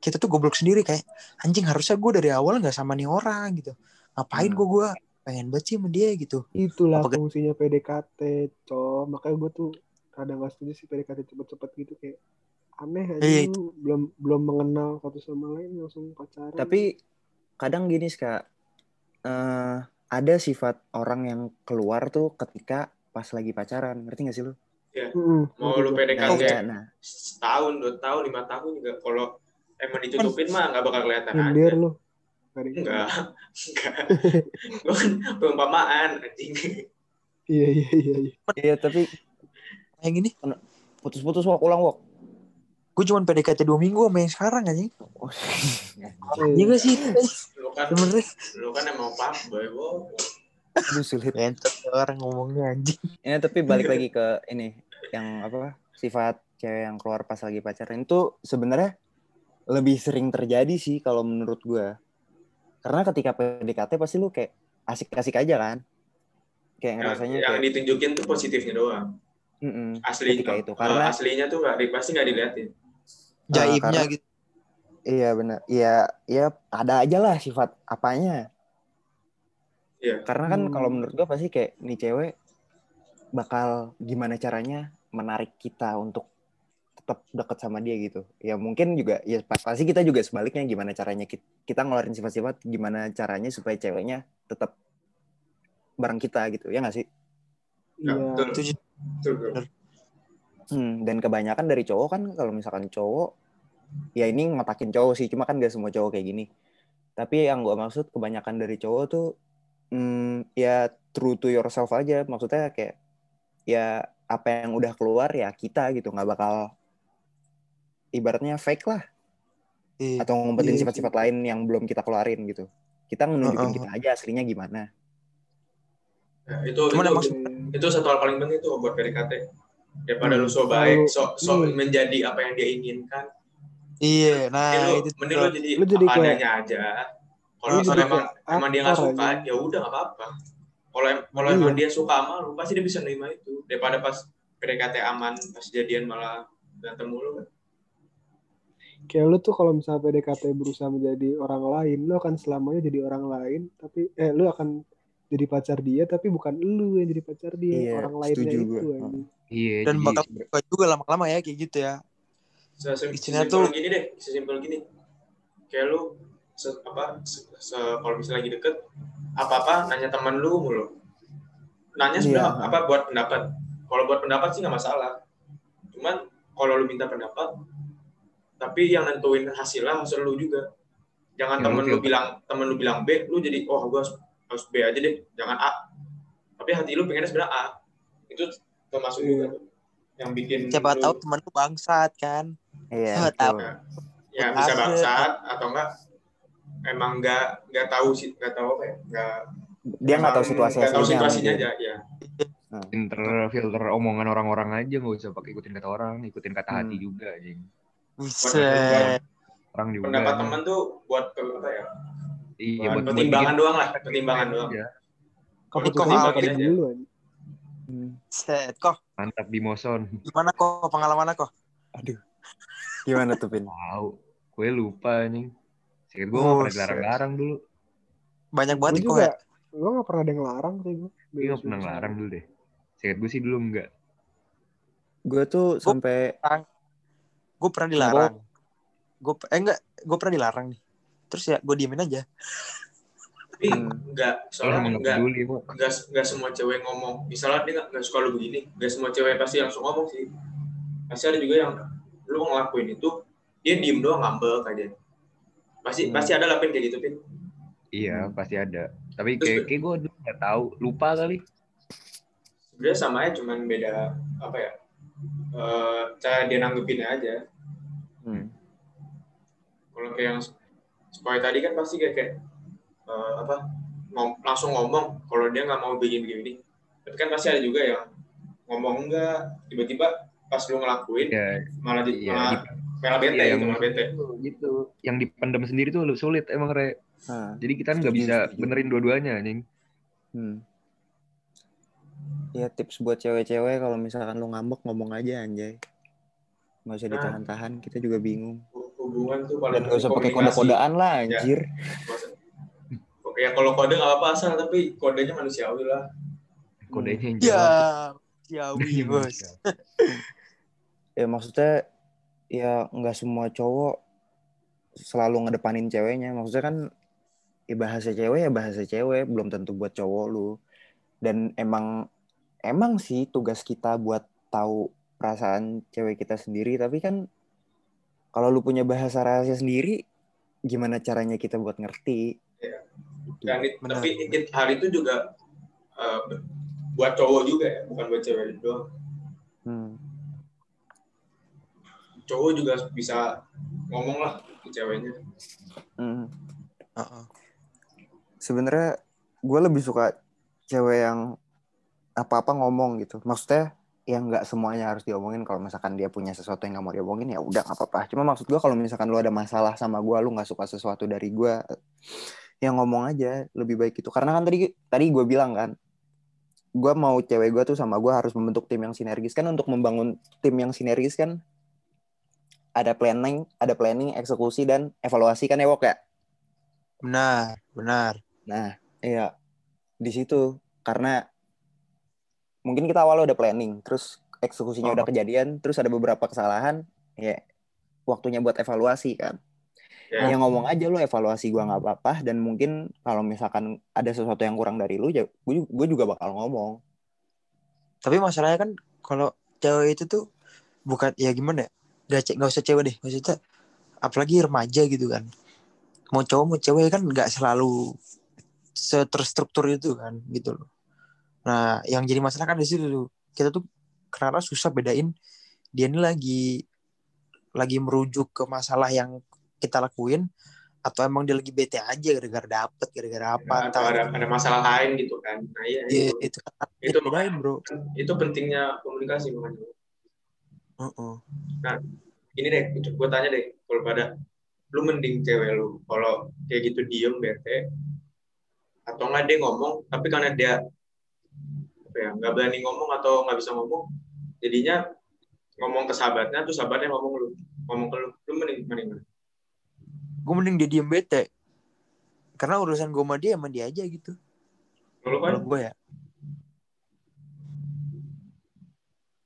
kita tuh goblok sendiri kayak anjing harusnya gue dari awal nggak sama nih orang gitu. Ngapain Hmm. gue gue pengen banget sih sama dia gitu. Itulah Apa- fungsinya PDKT, cowok. Makanya gue tuh kadang gak setuju sih PDKT cepet-cepet gitu kayak aneh aja Iya, lu belum belum mengenal satu sama lain langsung pacaran. tapi kadang gini sih kak eh, ada sifat orang yang keluar tuh ketika pas lagi pacaran ngerti gak sih lu Mm-mm. Mau lu nah, PDKT iya, nah setahun, dua tahun, lima tahun juga kalau emang ditutupin mah nggak bakal kelihatan nyindir aja. lu. Gak ada yang- Enggak, enggak. [laughs] Gue kan perumpamaan, anjing. Iya iya iya. iya. iya tapi yang ini putus-putus walk ulang walk gue cuma PDKT dua minggu sama yang sekarang anjing Iya. iya gak sih Lu kan, lu kan emang pak boy, bo. Aduh sulit Entot orang ngomongnya anjing ini tapi balik lagi ke ini yang apa sifat cewek yang keluar pas lagi pacaran itu sebenarnya lebih sering terjadi sih kalau menurut gua karena ketika PDKT pasti lu kayak asik-asik aja kan kayak ngerasanya yang kayak ditunjukin tuh positifnya doang. "Mm-mm." Asli Ketika itu, karena- aslinya tuh di- pasti nggak diliatin. Jaibnya karena- gitu iya benar iya iya ada aja lah sifat apanya Iya. karena kan Hmm. kalau menurut gua pasti kayak nih cewek bakal gimana caranya menarik kita untuk tetap dekat sama dia gitu ya mungkin juga ya pa- pasti kita juga sebaliknya gimana caranya kita, kita ngeluarin sifat-sifat gimana caranya supaya ceweknya tetap bareng kita gitu ya nggak sih Ya, Iya. betul. Setuju. Betul, bro. Hmm, dan kebanyakan dari cowok kan kalau misalkan cowok ya ini ngotakin cowok sih cuma kan gak semua cowok kayak gini tapi yang gua maksud kebanyakan dari cowok tuh hmm, ya true to yourself aja maksudnya kayak ya apa yang udah keluar ya kita gitu nggak bakal ibaratnya fake lah Iya. atau ngumpetin Iya, sifat-sifat lain yang belum kita keluarin gitu kita nunjukin Uh-uh. kita aja aslinya gimana Ya, itu Cuman itu, itu satu hal paling penting tuh buat PDKT. Daripada Hmm. lu so baik, so, so Hmm. menjadi apa yang dia inginkan. Iya nah Mending lu, itu mending lu jadi Lu jadi apa kayak- adanya aja. Kalau emang, emang dia nggak suka, ya udah nggak apa-apa. Kalau kalau Iya. emang dia suka sama lu, pasti dia bisa nerima itu. Daripada pas PDKT aman, pas jadian malah berantem mulu kan. Kayak lu tuh kalau misalnya PDKT berusaha menjadi orang lain, lu akan selamanya jadi orang lain, tapi eh lu akan jadi pacar dia, tapi bukan lu yang jadi pacar dia, Iya, orang lainnya itu. Iya, dan jadi bakal suka juga lama-lama ya kayak gitu ya Sesimpel tuh- gini deh, sesimpel gini. Kayak lu se- apa se- se- kalau misalnya lagi deket apa-apa nanya teman lu mulu. Nanya Iya. sudah apa buat pendapat. Kalau buat pendapat sih nggak masalah. Cuman kalau lu minta pendapat tapi yang nentuin hasilnya hasil lu juga. Jangan Ya, temen lu bilang temen lu bilang B, lu jadi oh gua harus, harus B aja deh, jangan A. Tapi hati lu pengennya sebenarnya A. Itu termasuk Iya. juga tuh. Yang bikin siapa lu- tahu temen lu bangsat kan iya betul. tahu. ya bisa bangsat atau enggak emang nggak nggak tahu sih nggak tahu apa ya nggak dia nggak tahu situasi nggak tahu situasinya aja ya filter filter omongan orang-orang aja nggak usah pakai ikutin kata orang, ikutin kata hati Hmm. juga anjing. Buset. Orang juga. pendapat teman tuh buat apa ya Iya, buat pertimbangan doang lah pertimbangan doang aja. Ini kok apa aja. dulu. Hmm. Set, kok Mantap Bimoson. gimana kok pengalamannya kok aduh gimana tuh pin Tahu. Gue lupa anjing. Sikit gue Oh, nggak pernah dilarang-larang dulu. banyak Gue banget nih kok juga, ya gue gak pernah ada yang larang sih gue. Gue nggak pernah ngelarang dulu deh. Sikit gue sih dulu enggak. gue tuh sampai gue pernah dilarang gue eh enggak gue pernah dilarang nih terus ya gue diemin aja tapi Hmm. nggak Soalnya soalnya emang nggak nggak peduli kok. nggak nggak semua cewek ngomong misalnya dia nggak nggak suka lu begini nggak semua cewek pasti langsung ngomong sih pasti ada juga yang lu ngelakuin itu dia diem doang ngambek aja pasti Hmm. pasti ada lah pin kayak gitu pin Iya, Hmm. pasti ada. Tapi Terus- kayak, kayak gue dulu nggak tahu, lupa kali. sebenarnya sama aja cuman beda apa ya eh, cara dia nanggepinnya aja Hmm. kalau kayak yang sekolah tadi kan pasti kayak, kayak eh, apa ngom- langsung ngomong kalau dia nggak mau begini begini tapi kan pasti ada juga yang ngomong enggak tiba-tiba pas lu ngelakuin ya malah di, Iya, malah, malah bete Iya, gitu yang- malah bete gitu yang dipendam sendiri tuh lu sulit emang re Nah, jadi kita nggak bisa setuju. benerin dua-duanya anjing hmm. Ya tips buat cewek-cewek kalau misalkan lu ngambek ngomong aja anjay. Nggak usah Nah. ditahan-tahan, kita juga bingung. hubungan tuh paling Dan nggak usah pakai kode-kodean lah anjir. Oke ya kalau kode nggak apa-apa asal tapi kodenya manusiawi lah. kodenya yang Ya, Ciawi bos. [laughs] Ya maksudnya ya nggak semua cowok selalu ngedepanin ceweknya. Maksudnya kan ya bahasa cewek ya bahasa cewek, belum tentu buat cowok lu. Dan emang emang sih tugas kita buat tahu perasaan cewek kita sendiri, tapi kan kalau lu punya bahasa rahasia sendiri, gimana caranya kita buat ngerti? Iya. Gitu. Dan tapi hal itu juga eh, buat cowok juga ya, bukan buat cewek doang. Hmm. Cowok juga bisa ngomong lah ke ceweknya. Hmm. Heeh. sebenarnya gue lebih suka cewek yang apa-apa ngomong gitu. Maksudnya yang nggak semuanya harus diomongin. Kalau misalkan dia punya sesuatu yang nggak mau diomongin ya udah nggak apa-apa. Cuma maksud gue kalau misalkan lu ada masalah sama gue, lu nggak suka sesuatu dari gue, yang ngomong aja lebih baik itu. Karena kan tadi tadi gue bilang kan, gue mau cewek gue tuh sama gue harus membentuk tim yang sinergis kan untuk membangun tim yang sinergis kan ada planning, ada planning, eksekusi dan evaluasi kan ya Wok ya. Benar, benar. Nah, iya di situ karena mungkin kita awal udah planning, terus eksekusinya Oh. udah kejadian, terus ada beberapa kesalahan, ya waktunya buat evaluasi kan. Ya, Ya ngomong aja lu evaluasi gua nggak apa-apa dan mungkin kalau misalkan ada sesuatu yang kurang dari lu, ya gue juga bakal ngomong. Tapi masalahnya kan kalau cewek itu tuh bukan ya gimana ya? Gak, ce- gak usah cewek deh, maksudnya apalagi remaja gitu kan. Mau cowok mau cewek kan nggak selalu terstruktur itu kan gitu loh. Nah, yang jadi masalah kan di situ tuh. Kita tuh karena susah bedain dia ini lagi lagi merujuk ke masalah yang kita lakuin atau emang dia lagi bete aja gara-gara dapet gara-gara apa atau entah ada ada masalah lain gitu kan. Nah iya Iya, itu, itu kan itu bedain bro itu pentingnya komunikasi makanya. Heeh. Ini deh, gue tanya deh, kalau pada lu mending cewek lu kalau kayak gitu diem bete atau nggak dia ngomong tapi karena dia apa ya nggak berani ngomong atau nggak bisa ngomong jadinya ngomong ke sahabatnya tuh sahabatnya ngomong lu ngomong ke lu lu mending mending gue mending dia diem bete karena urusan gue sama dia sama dia aja gitu kalau kan gue ya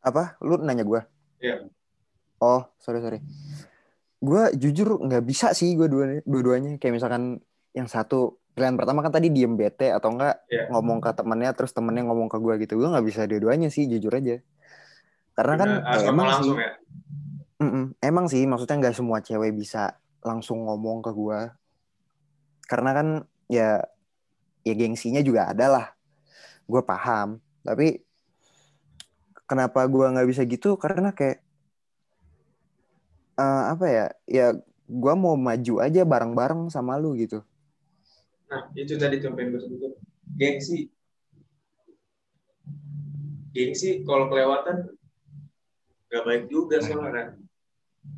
Apa? Lu nanya gua? Iya. Oh, sorry sorry. Gua jujur nggak bisa sih gue dua dua-duanya. Kayak misalkan yang satu pilihan pertama kan tadi diem bete atau enggak Iya. ngomong ke temennya terus temennya ngomong ke gue gitu. Gue nggak bisa dua-duanya sih jujur aja. Karena kan ya emang sih, ya Mm-mm. emang sih maksudnya nggak semua cewek bisa langsung ngomong ke gue. Karena kan ya ya gengsinya juga ada lah. Gue paham. Tapi kenapa gue nggak bisa gitu? Karena kayak eh, apa ya? Ya gue mau maju aja bareng-bareng sama lu gitu. nah itu tadi tuh yang gue gengsi gengsi kalau kelewatan nggak baik juga sebenarnya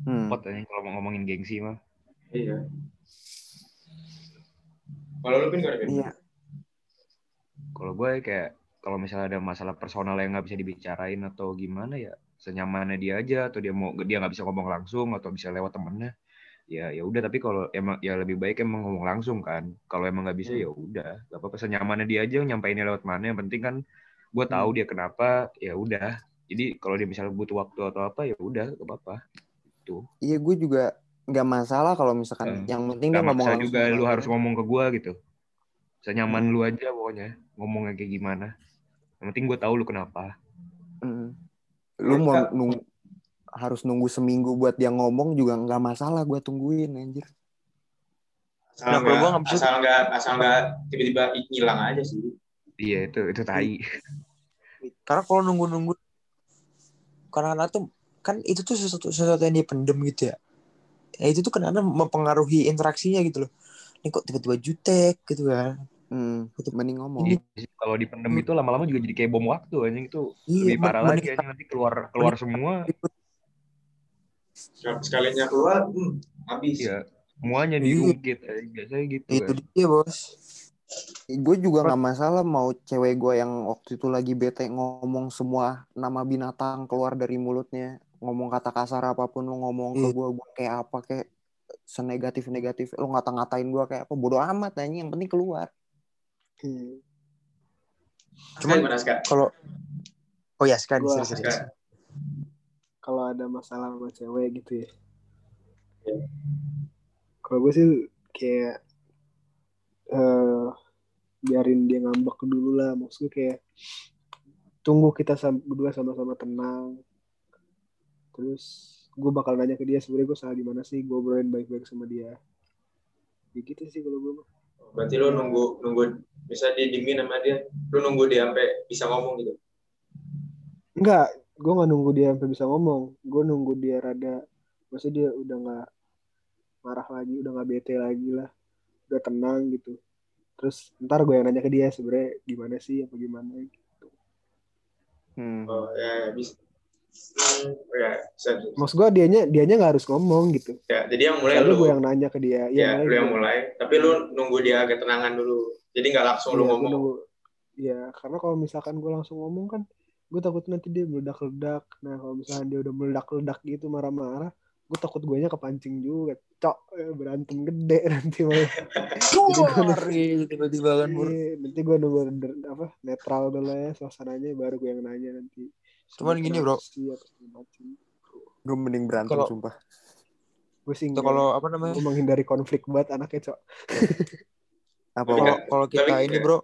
Hmm. Pot aja kalau mau ngomongin gengsi mah. iya kalau lu pin gimana Pin? Iya. Kalau gue kayak kalau misalnya ada masalah personal yang nggak bisa dibicarain atau gimana ya senyamannya dia aja atau dia mau dia nggak bisa ngomong langsung atau bisa lewat temennya ya ya udah. Tapi kalau emang ya lebih baik emang ngomong langsung kan. Kalau emang nggak bisa Hmm. ya udah. Gak apa-apa senyamannya dia aja nyampainnya lewat mana. Yang penting kan gue tahu dia kenapa ya udah. Jadi kalau dia misalnya butuh waktu atau apa ya udah gak apa-apa. Itu Iya gue juga nggak masalah kalau misalkan Hmm. yang penting dia nggak ngomong langsung juga lu harus ngomong ke gue gitu. Senyaman Hmm. lu aja pokoknya ngomongnya kayak gimana yang penting gue tahu lu kenapa. Mm. Lu mau nung- harus nunggu seminggu buat dia ngomong juga nggak masalah gue tungguin anjir. asal Nah, nggak bisa- asal nggak asal nggak tiba-tiba hilang aja sih. Iya itu itu tai. Karena kalau nunggu-nunggu karena tuh kan itu tuh sesuatu sesuatu yang dia pendem gitu ya. Ya itu tuh kadang mempengaruhi interaksinya gitu loh. Ini kok tiba-tiba jutek gitu kan Hmm, mending ngomong. Sih, kalau dipendem itu lama-lama juga jadi kayak bom waktu anjing itu Iya, lebih parah lagi anjing nanti keluar keluar semua Sekalinya keluar, hmm, habis. iya semuanya Iya. diungkit eh, biasanya gitu itu kan. dia bos Gue juga nggak masalah mau cewek gue yang waktu itu lagi bete ngomong semua nama binatang keluar dari mulutnya, ngomong kata kasar apa pun lu ngomong ke Iya. gue, gue kayak apa kayak senegatif negatif, lu ngata-ngatain gue kayak apa bodoh amat nanya yang penting keluar. Hmm. Cuman kalau oh ya sekarang. Kalau ada masalah sama cewek gitu ya. Iya. Kalau gue sih kayak eh biarin dia ngambek dulu lah. Maksudnya kayak tunggu kita sam- berdua sama-sama tenang. Terus gue bakal nanya ke dia sebenarnya gue salah di mana sih gue obrolin baik-baik sama dia. Ya gitu sih kalau gue mah. Berarti lu nunggu nunggu bisa didiemin sama dia, lu nunggu dia sampai bisa ngomong gitu. Enggak, gue nggak nunggu dia sampai bisa ngomong. Gue nunggu dia rada, maksudnya dia udah nggak marah lagi, udah nggak bete lagi lah, udah tenang gitu. Terus ntar gue yang nanya ke dia sebenarnya gimana sih, apa gimana gitu. Hmm. Oh ya, ya bisa. Hmm, ya. Maksud gue dianya dianya nggak harus ngomong gitu. Ya, jadi yang mulai lu. gue yang nanya ke dia. ya, Iya, lu yang mulai. Tapi lu nunggu dia agak tenangan dulu. Jadi nggak langsung iya, lu gua ngomong. nunggu. Iya, karena kalau misalkan gue langsung ngomong kan, gue takut nanti dia meledak-ledak. Nah, kalau misalkan dia udah meledak-ledak gitu marah-marah, gue takut gue nya kepancing juga. Cok, eh, berantem gede [laughs] nanti malah. Gitu tiba-tiba kan. Iya, nanti gue nunggu apa netral dulu ya suasarananya baru gue yang nanya nanti. Cuman gini, bro. Gue mending berantem Kalau- sumpah. Gue sih kalau apa namanya? Gue menghindari konflik banget anaknya cok. [laughs] Apa kalau kita Tapi, ini bro.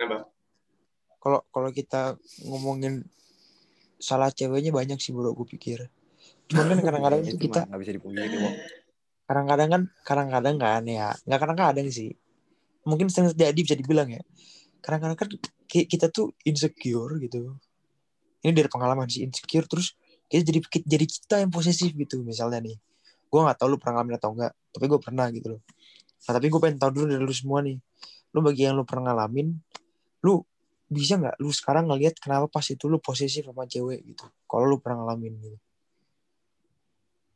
kalau kalau kita ngomongin salah ceweknya banyak sih bro gue pikir. Cuman kan [laughs] kadang-kadang itu kita mah nggak bisa dipungkiri kadang-kadang kan kadang-kadang kan ya. Nggak kadang-kadang sih. Mungkin sering terjadi bisa dibilang ya. Kadang-kadang kan ki- kita tuh insecure gitu ini dari pengalaman sih insecure terus kita jadi jadi kita yang posesif gitu misalnya nih gue nggak tahu lu pernah ngalamin atau enggak tapi gue pernah gitu loh nah tapi gue pengen tahu dulu dari lu semua nih lu bagi yang lu pernah ngalamin lu bisa nggak lu sekarang ngelihat kenapa pas itu lu posesif sama cewek gitu kalau lu pernah ngalamin gitu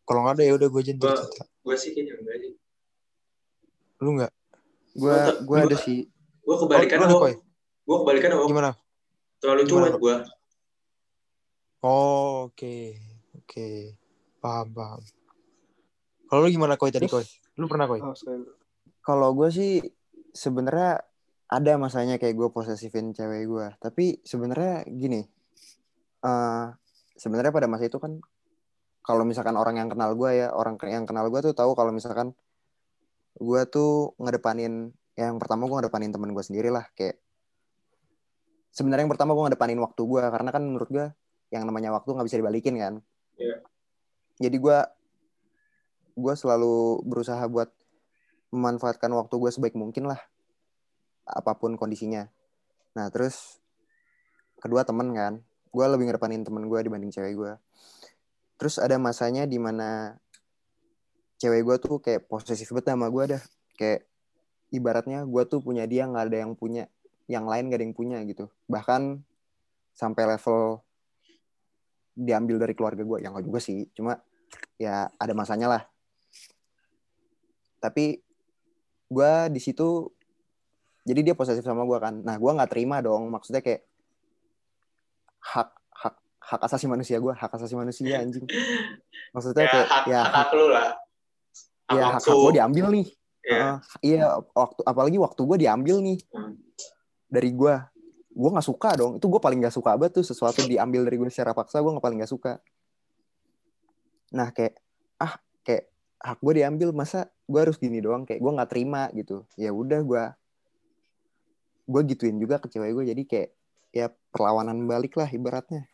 kalau nggak ada ya udah gue aja ntar Gua- cerita Gue sih kayaknya enggak sih. lu nggak Gue gue ada sih. Gue kebalikan Oh? Gue kebalikan gimana Terlalu cuek gue. Oh, oke. Oke. Paham, paham. Kalau lu gimana koi tadi koi? Lu pernah koi? Oh. Kalau gue sih sebenarnya ada masanya kayak gue posesifin cewek gue. Tapi sebenarnya gini, eh sebenarnya pada masa itu kan kalau misalkan orang yang kenal gue ya, orang yang kenal gue tuh tahu kalau misalkan gue tuh ngedepanin yang pertama gue ngedepanin temen gue sendiri lah kayak sebenarnya yang pertama gue ngedepanin waktu gue karena kan menurut gue yang namanya waktu nggak bisa dibalikin kan? Iya. jadi gue gue selalu berusaha buat memanfaatkan waktu gue sebaik mungkin lah apa pun kondisinya. Nah terus kedua temen kan? Gue lebih ngedepanin temen gue dibanding cewek gue terus ada masanya di mana cewek gue tuh kayak posesif banget sama gue dah. Kayak ibaratnya gue tuh punya dia nggak ada yang punya yang lain gak ada yang punya gitu. Bahkan sampai level diambil dari keluarga gue yang gak juga sih. Cuma ya ada masanya lah. Tapi gue di situ jadi dia posesif sama gue kan. Nah gue nggak terima dong. Maksudnya kayak hak hak hak asasi manusia gue hak asasi manusia anjing. Maksudnya Ya, kayak hak, ya hak, hak lu lah. Hak ya hak hak gue diambil nih. Ya. Heeh. iya waktu apalagi waktu gue diambil nih. Hmm. dari gue gue nggak suka dong. Itu gue paling nggak suka banget tuh sesuatu diambil dari gue secara paksa gue nggak paling nggak suka. Nah kayak ah kayak hak gue diambil masa gue harus gini doang? Kayak gue nggak terima gitu. Ya udah gue gue gituin juga ke cewek gue jadi kayak ya perlawanan balik lah ibaratnya.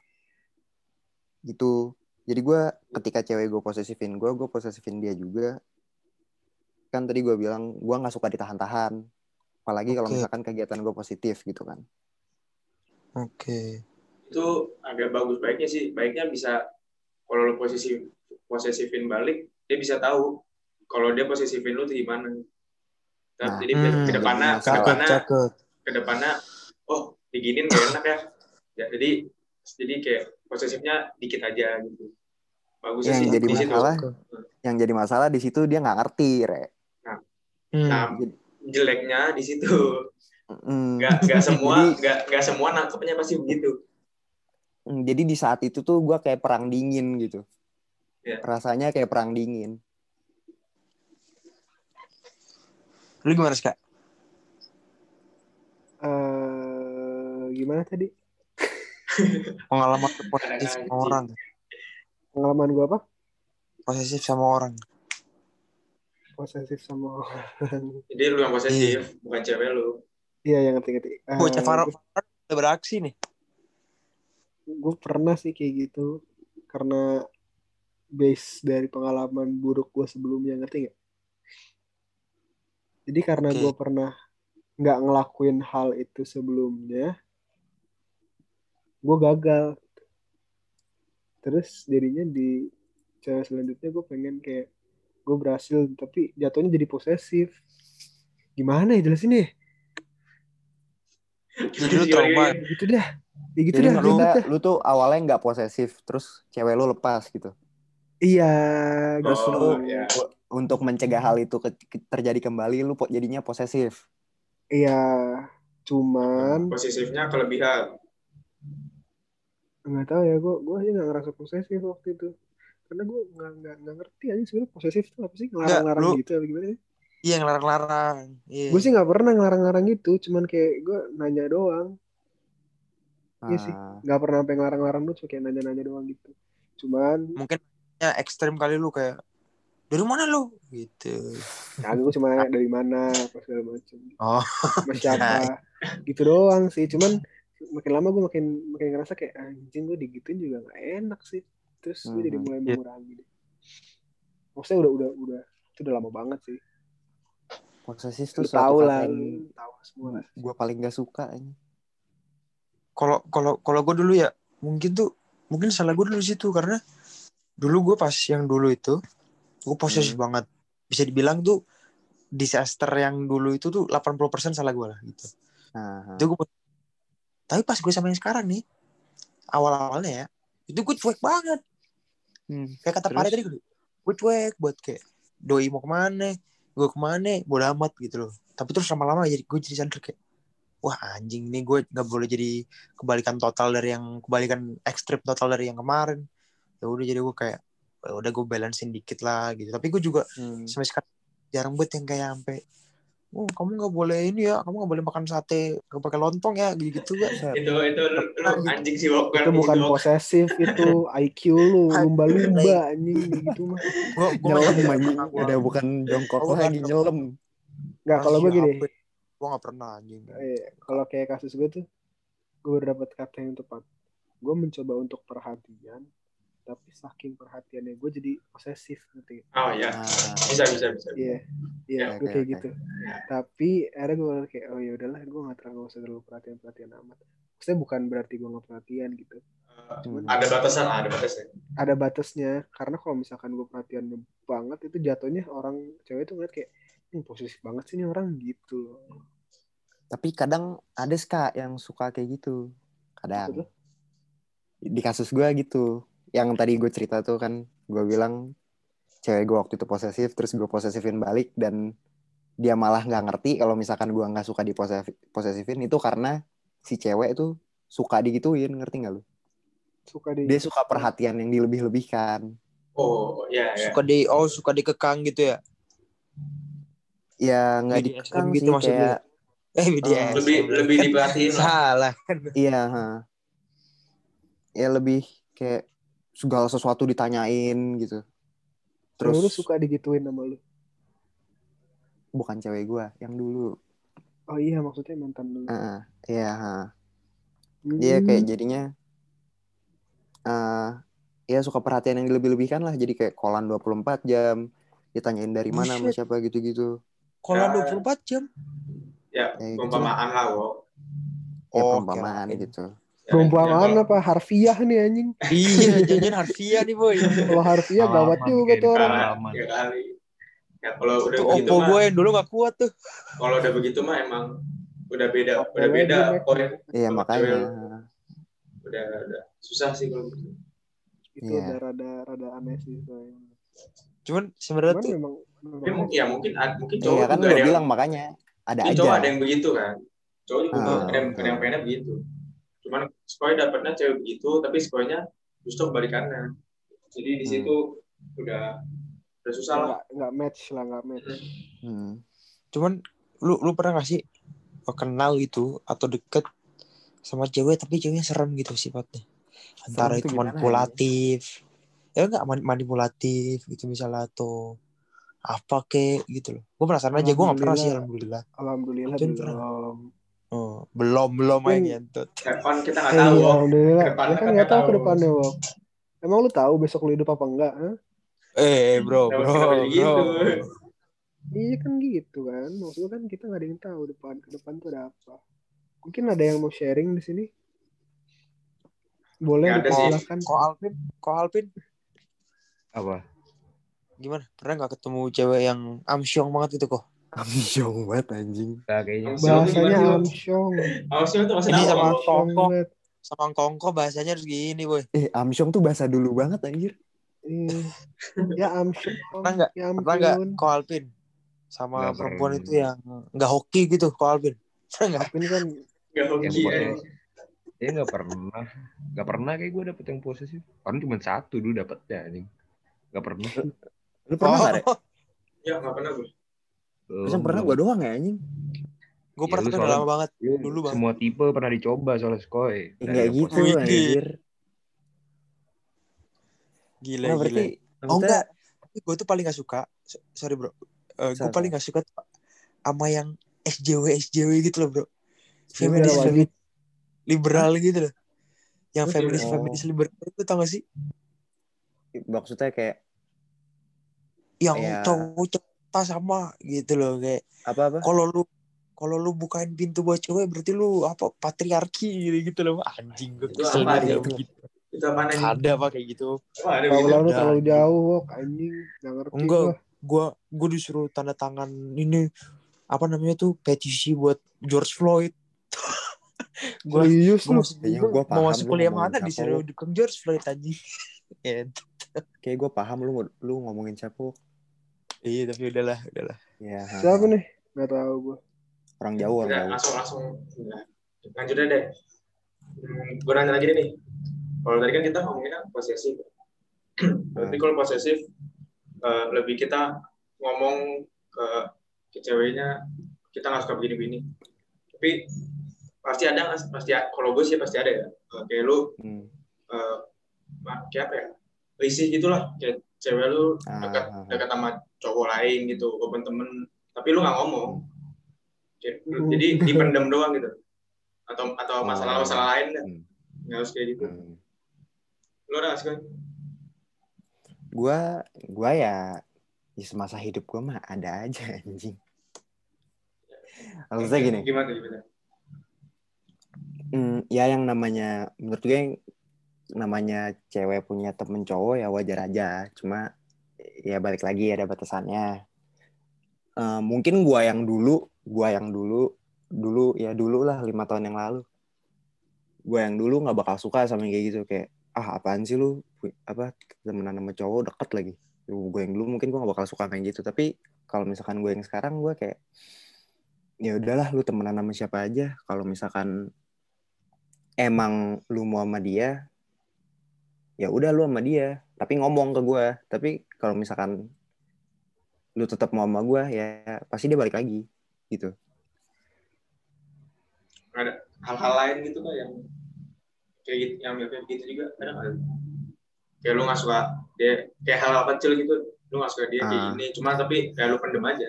Gitu. Jadi gue ketika cewek gue posesifin gue gue posesifin dia juga. Kan tadi gue bilang gue nggak suka ditahan-tahan. Apalagi kalau Oke. misalkan kegiatan gue positif gitu kan Oke. itu agak bagus baiknya sih. Baiknya bisa kalau lo posisi posesifin balik dia bisa tahu kalau dia posesifin lu tuh gimana. Nah, jadi hmm, ke depannya ke depannya cakep ke depannya oh diginin gak enak ya. Ya jadi jadi kayak posesifnya dikit aja gitu. Bagus yang sih jadi di situ. masalah yang jadi masalah di situ dia nggak ngerti re. Hmm. nah jeleknya di situ. Nggak nggak [laughs] semua nggak nggak semua nangkepnya pasti begitu. Mm, jadi di saat itu tuh gue kayak perang dingin gitu. Iya. rasanya kayak perang dingin. Lu gimana sih kak Eh, gimana tadi? [laughs] pengalaman posesif sama orang Pengalaman gue apa? posesif sama orang. Posesif sama orang. jadi lu yang posesif bukan cewek lu Iya, yang ngerti-ngerti. Eh, bocah Farah udah beraksi nih gue pernah sih kayak gitu karena base dari pengalaman buruk gue sebelumnya ngerti nggak? Jadi karena Oke. gue pernah nggak ngelakuin hal itu sebelumnya, gue gagal. Terus jadinya di cewek selanjutnya gue pengen kayak gue berhasil tapi jatuhnya jadi posesif. Gimana ya jelasin deh? Jadi lu trauma Gitu dah. Ya gitu jadi dah. lu, ribet dah. lu tuh awalnya nggak posesif terus cewek lu lepas gitu Iya, gitu. oh ya untuk mencegah hal itu ke- ke- terjadi kembali lu po- jadinya posesif Iya, cuman posesifnya kelebihan nggak tahu ya gue gue aja nggak ngerasa posesif waktu itu karena gue nggak nggak ngerti aja sebenarnya posesif itu apa sih ngelarang-larang lu- gitu apa gimana sih? Iya ngelarang-larang iya Gue sih nggak pernah ngelarang-larang gitu, cuman kayak gue nanya doang, Iya sih. Ah, nggak pernah sampai ngelarang-larang tuh, cuma kayak nanya-nanya doang gitu. Cuman, mungkin ya ekstrim kali lu kayak dari mana lu gitu ya gue cuma nanya dari mana, apa segala macam, oh [laughs] siapa, gitu doang sih. Cuman makin lama gue makin makin ngerasa kayak anjing gue digituin juga nggak enak sih. Terus gue jadi Mhm. mulai Iya. mengurangi deh. Maksudnya udah udah udah itu udah lama banget sih. Posesif tuh suatu tahu kata lah, tahu semua lah. gue paling gak suka ini kalau kalau kalau gue dulu ya mungkin tuh mungkin salah gue dulu situ karena dulu gue pas yang dulu itu gue posesif banget. Bisa dibilang tuh disaster yang dulu itu tuh 80% salah gue lah gitu. Nah, itu gue tapi pas gue sama yang sekarang nih awal awalnya ya itu gue cuek banget. Hmm, kayak kata? Pare tadi gue gue cuek buat kayak doi mau ke mana gue ke mana bodo amat gitu loh. Tapi terus lama-lama jadi gue jadi sadar kayak wah anjing nih gue nggak boleh jadi kebalikan total dari yang kebalikan ekstrim total dari yang kemarin. Ya udah jadi gue kayak "Ya udah gue balancein dikit lah gitu. Tapi gue juga hmm. sampai sekarang jarang banget yang kayak sampai oh kamu nggak boleh ini ya kamu nggak boleh makan sate nggak pakai lontong ya gitu gitu gak itu itu lu, lu anjing sih Wok. itu bukan posesif itu [laughs] IQ lu lumba-lumba anjing gitu mah. Nyelam anjing udah bukan jongkok Oh, lagi bukan. nyelam nggak kalau gue gini gue nggak pernah anjing. Eh, kalau kayak kasus gue tuh gue udah dapat kata yang tepat. Gue mencoba untuk perhatian tapi saking perhatiannya gue jadi posesif ngerti? Oh ya nah, bisa bisa bisa. iya iya Oke, gue kayak gitu. Tapi akhirnya gue kayak oh ya udahlah gue nggak terlalu usah terlalu perhatian perhatian amat. Maksudnya bukan berarti gue nggak perhatian gitu. Hmm. ada batasan ada batasnya ada batasnya karena kalau misalkan gue perhatian banget itu jatuhnya orang cewek itu ngeliat kayak ini posesif banget sih ini orang gitu loh. Tapi kadang ada ska yang suka kayak gitu. Kadang. Betul. di kasus gue gitu yang tadi gue cerita tuh kan gue bilang cewek gue waktu itu posesif terus gue posesifin balik dan dia malah nggak ngerti kalau misalkan gue nggak suka di posesifin itu karena si cewek itu suka digituin ngerti nggak lu? Suka di dia suka perhatian yang dilebih-lebihkan. Oh ya ya. Suka di oh suka dikekang gitu ya? Ya nggak dikekang gitu sih maksud lu? kayak [laughs] eh BDSM lebih lebih diperhatiin lah. Salah. Iya ha. ya lebih kayak segala sesuatu ditanyain gitu terus lu suka digituin sama lu bukan cewek gue yang dulu oh iya maksudnya mantan lu Heeh, iya ha. Hmm. dia kayak jadinya eh ya suka perhatian yang dilebih-lebihkan lah jadi kayak kolan 24 jam ditanyain dari mana sama siapa gitu-gitu kalau Ya. 24 jam ya Ya, gitu lah Wok. ya Oh, perumpamaan kirain. gitu Perumpamaan Ya, apa harfiah nih anjing. iya jajan harfiah nih boy Kalau harfiah gawat juga tuh orang. Ya kali. Ya kalau udah tuh begitu oppo mah, gue yang dulu gak kuat tuh kalau udah begitu mah emang udah beda, Oppo udah beda. Iya makanya. Udah, udah susah sih kalau gitu. Itu Iya. udah rada rada aneh sih coy. cuman sebenarnya Cuman tuh memang, Tapi memang mungkin ya mungkin mungkin cowok Iya kan juga gue ada yang bilang makanya ada aja. cowok ada yang begitu kan. Cowok juga Ah, ada yang ada yang pengennya begitu. Cuman sekolah dapatnya cewek begitu, tapi sekolahnya justru kebalikannya. Jadi di Hmm. situ udah udah susah lah. nggak nggak match lah nggak match. Hmm. cuman lu lu pernah gak sih kenal gitu atau deket sama cewek tapi ceweknya serem gitu sifatnya antara itu ya? manipulatif ya enggak man- manipulatif gitu misalnya atau apa kek gitu loh gue penasaran aja gue gak pernah sih alhamdulillah Alhamdulillah belum. Oh, belum belum main ngentut Depan kita nggak Eh, tahu. iya, Wok. alhamdulillah. Ke depannya Ya kan kan nggak tahu ke depannya, Wok. Emang lu tahu besok lu hidup apa enggak? Hah? eh bro bro jadi gitu? bro Iya kan gitu kan. Maksudnya kan kita nggak ada yang tahu depan ke depan tuh ada apa. Mungkin ada yang mau sharing di sini. Boleh dipersilakan. kok Alvin kok Alvin Apa? gimana pernah nggak ketemu cewek yang amsyong banget itu kok Amsyong banget anjing. Nah, kayaknya Amsyong. Bahasanya amsyong. Maksudnya itu maksudnya sama? Kongko. sama kongko bahasanya harus gini boy Eh, amsyong tuh bahasa dulu banget anjir. Iya. Ya amsyong. Pernah nggak? Ya pernah nggak ampun. kok Alvin sama Nggak perempuan pernah. itu yang nggak hoki gitu kok Alvin pernah nggak Ini kan Nggak hoki ya. Dia nggak pernah, nggak pernah kayak gue dapet yang posesif. Orang cuma satu dulu dapetnya anjing. Nggak pernah. Lu pernah nggak, Rek? Ya nggak pernah gue. Terus yang pernah gue doang ya anjing. gue Ya, pernah tapi lama banget Lu Dulu, Bang. semua tipe pernah dicoba soalnya skoy. Eh, Dari Enggak yang gitu Wih, anjir. gila Nah, gila berarti oh enggak gue tuh paling gak suka so- sorry bro gue Sama. paling gak suka sama yang SJW SJW gitu loh bro Ini feminis feminis liberal gitu loh yang Oh, feminis oh. feminis liberal itu tau gak sih maksudnya kayak yang Iya. cowok cinta sama gitu loh kayak apa-apa? kalau lu kalau lu bukain pintu buat cewek berarti lu apa patriarki gitu, gitu loh anjing gue kesel apa banget itu? begitu Itu apa nih? ada apa kayak gitu ada Kalau lu terlalu jauh. Anjing. Nggak ngerti Enggak, gua. gua gua disuruh tanda tangan ini apa namanya tuh petisi buat George Floyd. [laughs] gua Serius gua lu. gua gua mau paham masuk kuliah mana disuruh dukung George Floyd anjing. Ya, [laughs] Kayak gue paham lu lu ngomongin siapa. Iya tapi udahlah, udahlah. Ya, Siapa nih? Nggak tahu gua. Orang jauh, orang jauh. langsung langsung Udah. lanjut aja deh hmm, gue nanya lagi nih kalau tadi kan kita ngomongin posesif berarti kalau posesif eh, lebih kita ngomong ke, ke ceweknya kita nggak suka begini-begini tapi pasti ada nggak pasti kalau gue sih pasti ada ya kayak lu Hmm. eh, ma- kayak apa ya risih gitulah kayak cewek lu Ah, dekat ah, ah. dekat sama cowok lain gitu walaupun temen tapi lu nggak ngomong Kayak- Hmm. jadi dipendam doang gitu atau atau masalah masalah lain dah. Hmm. nggak harus kayak gitu Hmm. lu ada nggak sih kan Gua gua ya di semasa hidup gua mah ada aja anjing. Maksudnya gini, gimana gimana hmm, ya yang namanya menurut gue yang namanya cewek punya temen cowok ya wajar aja. Cuma ya balik lagi ada batasannya. Eh, mungkin gua yang dulu, gua yang dulu, dulu ya dulu lah lima tahun yang lalu. Gua yang dulu nggak bakal suka sama kayak gitu kayak ah apaan sih lu apa temenan sama cowok deket lagi. Gue yang dulu mungkin gue gak bakal suka kayak gitu tapi kalau misalkan gue yang sekarang gue kayak ya udahlah lu temenan sama siapa aja kalau misalkan emang lu mau sama dia ya udah lu sama dia. Tapi ngomong ke gue tapi kalau misalkan lu tetap mau sama gue ya pasti dia balik lagi gitu. Ada hal-hal lain gitu kan yang kayak gitu yang mirip gitu juga? Ada nggak? Kayak lu nggak suka dia kayak hal, hal kecil gitu lu nggak suka dia kayak Ah. gini cuma tapi kayak lu pendem aja.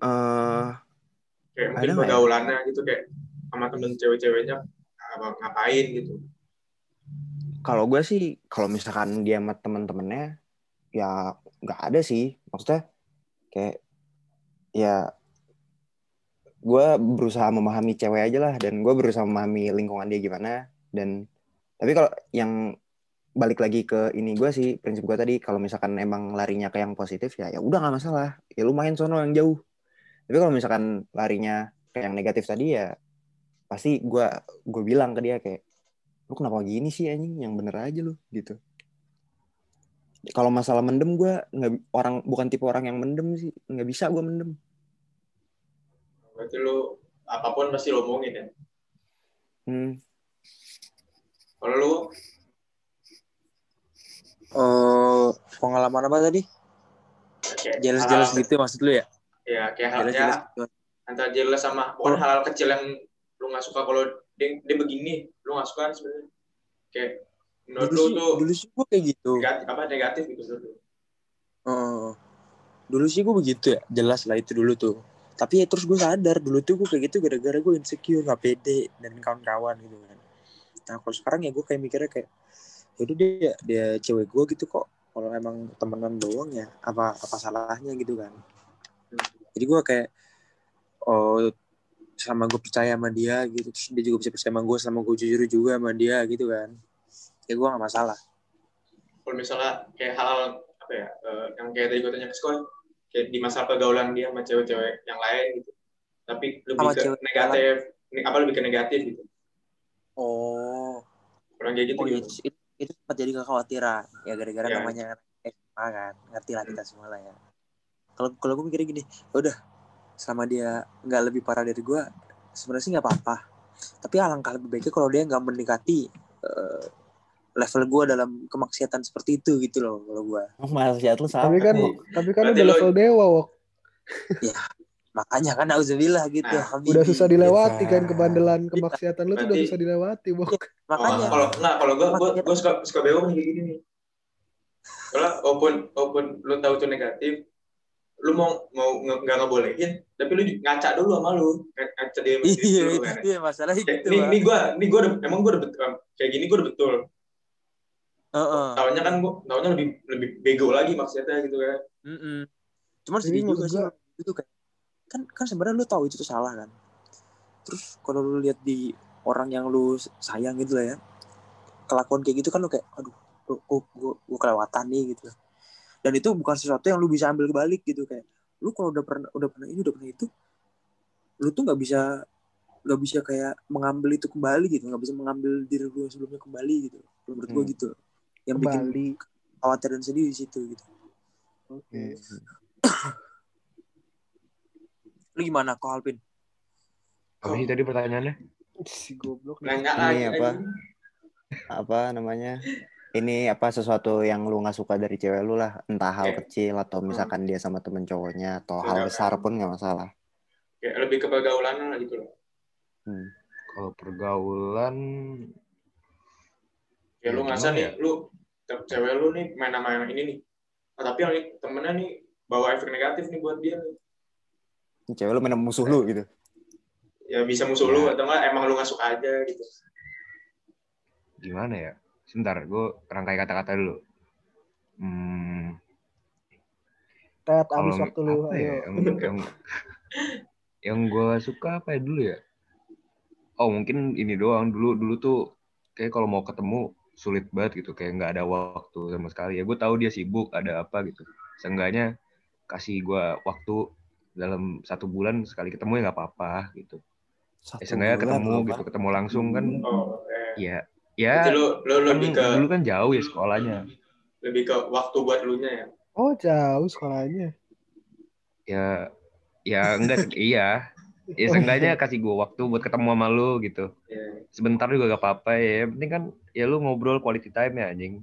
Eh kayak mungkin Ada ya? pergaulannya gitu kayak sama temen cewek-ceweknya apa ngapain gitu kalau gue sih kalau misalkan dia sama temen-temennya ya nggak ada sih. Maksudnya kayak ya gue berusaha memahami cewek aja lah dan gue berusaha memahami lingkungan dia gimana. Dan tapi kalau yang balik lagi ke ini gue sih prinsip gue tadi kalau misalkan emang larinya ke yang positif ya ya udah nggak masalah. Ya lu main sono yang jauh. Tapi kalau misalkan larinya ke yang negatif tadi ya pasti gue gue bilang ke dia kayak lu kenapa gini sih anjing yang bener aja lu gitu kalau masalah mendem gue nggak orang bukan tipe orang yang mendem sih nggak bisa gue mendem Berarti lu apa pun pasti lo omongin ya. hmm. Kalau lu Eh, pengalaman apa tadi? Jelas-jelas hal-hal- gitu maksud lu ya? Ya kayak halnya Jelas-jelas. antara jelas sama pokoknya hal-hal kecil yang lu nggak suka kalau dia, dia begini, lu nggak suka kan sebenarnya. Kayak menurut Dulu lu sih, tuh dulu sih gue kayak gitu. negatif, apa negatif gitu menurut lu. Heeh. dulu sih gue begitu ya, jelas lah itu dulu tuh. Tapi ya terus gue sadar dulu tuh gue kayak gitu gara-gara gue insecure, gak pede dan kawan-kawan gitu kan. Nah kalau sekarang ya gue kayak mikirnya kayak, yaudah dia dia cewek gue gitu kok. Kalau emang temenan doang ya apa apa salahnya gitu kan. Jadi gue kayak oh sama gue percaya sama dia gitu terus dia juga bisa percaya sama gue sama gue jujur juga sama dia gitu kan ya gue gak masalah Kalau misalnya kayak hal apa ya, eh, yang kayak tadi gue tanya ke sekolah, kayak di masa pergaulan dia sama cewek-cewek yang lain gitu. Tapi lebih Sama ke cewek negatif, ne- apa lebih ke negatif gitu. oh Orang kayak gitu Oh gitu. itu, itu, sempat jadi kekhawatiran ya gara-gara Ya. namanya SMA kan ngerti lah kita semua lah ya kalau kalau gue mikirnya gini "Ya udah sama dia nggak lebih parah dari gue sebenarnya sih nggak apa-apa tapi alangkah lebih baiknya kalau dia nggak mendekati eh, level gue dalam kemaksiatan seperti itu gitu loh kalau gue oh, maksiat lu sama Tapi kan Berarti- tapi kan udah lo- level dewa, Wok. makanya kan auzubillah gitu Nah, Habibi. Udah susah dilewati Iya. kan kebandelan kemaksiatan lu tuh udah susah dilewati, Wok. makanya Oh, kalau nggak kalau gue gue suka suka nih kayak gini nih. Kalau walaupun walaupun lu tahu itu negatif, lu mau mau nggak ngebolehin, tapi lu ngaca dulu sama lu, Ng- ngaca dia iya dulu itu kan. dia masalahnya Kayak, gitu nih, nih gue, nih gue udah, emang gue udah betul, kayak gini gue udah betul. Heeh. Tahunya kan gue, tahunya lebih lebih bego lagi maksudnya gitu kan. Mm-mm. Cuman Jadi sedih juga sih gua- itu kan kan kan sebenarnya lu tahu itu tuh salah kan. Terus kalau lu lihat di orang yang lu sayang gitu lah ya, kelakuan kayak gitu kan lu kayak aduh gua gua, gua, gua kelewatan nih gitu. Dan itu bukan sesuatu yang lu bisa ambil balik gitu kayak lu kalau udah pernah udah pernah ini udah pernah itu lu tuh nggak bisa nggak bisa kayak mengambil itu kembali gitu nggak bisa mengambil diri lu yang sebelumnya kembali gitu menurut gua Hmm. gitu yang bikin Kembali. khawatir dan sedih di situ gitu Oke. [coughs] lu gimana kok Alvin Apa sih tadi pertanyaannya? Si goblok. Nanya Ini apa? apa namanya ini apa sesuatu yang lu nggak suka dari cewek lu lah entah hal kecil atau misalkan dia sama temen cowoknya atau hal Misalkan. besar pun nggak masalah Kayak lebih ke pergaulan lah gitu loh. hmm. Kalau pergaulan Ya lu Ya, ngerasa gimana nih, ya? lu cewek lu nih main sama yang ini nih. Ah, tapi yang temennya nih bawa efek negatif nih buat dia nih. cewek lu main sama musuh lu gitu Ya bisa musuh lu atau enggak emang lu nggak suka aja gitu. gimana ya? Sebentar, gue rangkai kata-kata dulu. Hmm, Tet kalau abis waktu lu. apa ya? Yang, yang, yang gue suka apa ya dulu ya? Oh mungkin ini doang dulu dulu tuh kayak kalau mau ketemu sulit banget gitu kayak nggak ada waktu sama sekali ya gue tahu dia sibuk ada apa gitu seenggaknya kasih gue waktu dalam satu bulan sekali ketemu ya nggak apa-apa gitu Satu ya, seenggaknya bulan ketemu loh, gitu ketemu langsung kan Oh, eh. ya Ya lu lu kan lebih ke dulu kan jauh ya sekolahnya lebih ke waktu buat lu nya ya. Oh jauh sekolahnya. ya ya enggak iya ya seenggaknya kasih gue waktu buat ketemu sama lu gitu Ya. sebentar juga gak apa-apa ya yang penting kan ya lu ngobrol quality time ya anjing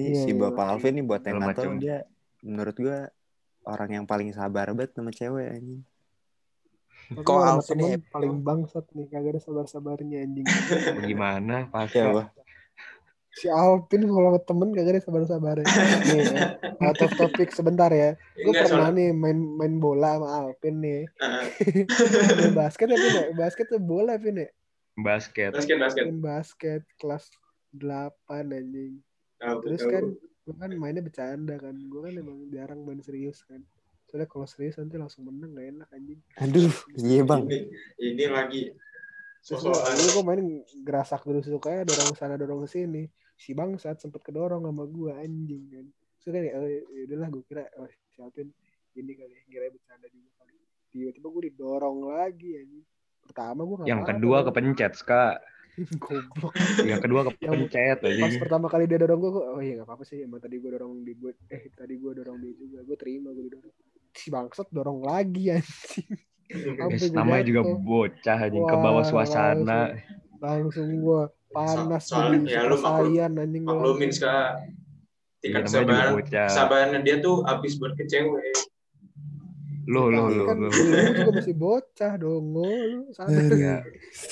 Ih, si Iya, bapak iya. Alvin nih buat yang dia menurut gua orang yang paling sabar banget sama cewek anjing Kok Alvin temen ya? paling bangsat nih kagak ada sabar-sabarnya anjing. [laughs] gimana ya pasti apa si Alvin kalau sama temen kagak ada sabar-sabarnya. [laughs] nih, ya. out of topic sebentar ya. Gue Enggak, pernah soalnya- nih main main bola sama Alvin nih. Heeh. main basket ya Vin ya? Basket tuh bola Vin ya? basket basket basket. Main basket kelas 8 anjing. Tahu, Terus kan gue kan mainnya bercanda kan. Gue kan emang jarang main serius kan. Soalnya kalau serius nanti langsung menang gak enak anjing. Aduh, iya bang. Ini, ini lagi terus sosok gue main gerasak terus sukanya dorong sana dorong ke sini. Si bangsat sempet kedorong sama gue anjing kan. Terus kan ya ya udahlah gue kira oh, siapin ini kali kira bercanda juga kali. Tiba-tiba gue didorong lagi anjing. Pertama gue Yang kedua kepencet, Ska. [laughs] goblok. Yang kedua kepencet pas aja. pertama kali dia dorong gue oh iya gak apa-apa sih emang tadi gue dorong di gue eh tadi gue dorong dia juga gue terima gue didorong si bangsat dorong lagi [laughs] anjing Guys, gue namanya juga bocah anjing ke Wah, bawah suasana. langsung gue panas So- soalnya ya lu maklum- anjing gua maklumin langsung. sekarang Iya, tingkat namanya juga kesabaran bocah. kesabarannya dia tuh habis buat ke cewek Loh, loh, loh, kan loh. lu juga masih bocah dong lu sadar Iya.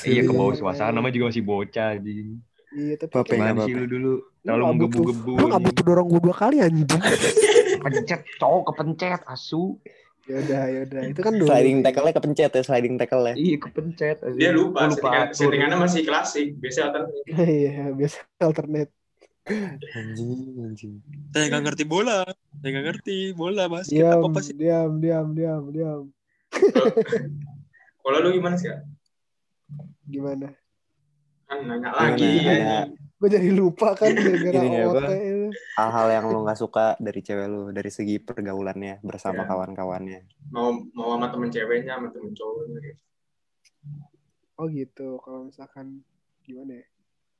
Iya ke bawah Iya. suasana namanya juga masih bocah anjing. iya tapi Bapak kayak- sih lu dulu? lu Terlalu menggebu-gebu. lu nggak butuh dorong gue dua kali anjing [laughs] Kepencet, cowok kepencet, asu. ya udah ya udah itu kan dulu Sliding tackle-nya kepencet ya, sliding tackle-nya. Iya kepencet. anjing. dia lupa, Oh, settingan, atur. settingannya masih klasik biasa kan [laughs] iya biasa alternate Anjing, anjing. Saya nggak ngerti bola. Saya nggak ngerti bola basket diam apa apa sih. diam diam diam diam [laughs] kalau lu gimana sih gimana kan nanya lagi ya. gue jadi lupa kan [laughs] gara-gara OT hal-hal yang lu nggak suka dari cewek lu dari segi pergaulannya bersama Iya. kawan-kawannya. mau mau sama temen ceweknya sama temen cowoknya oh gitu kalau misalkan gimana ya?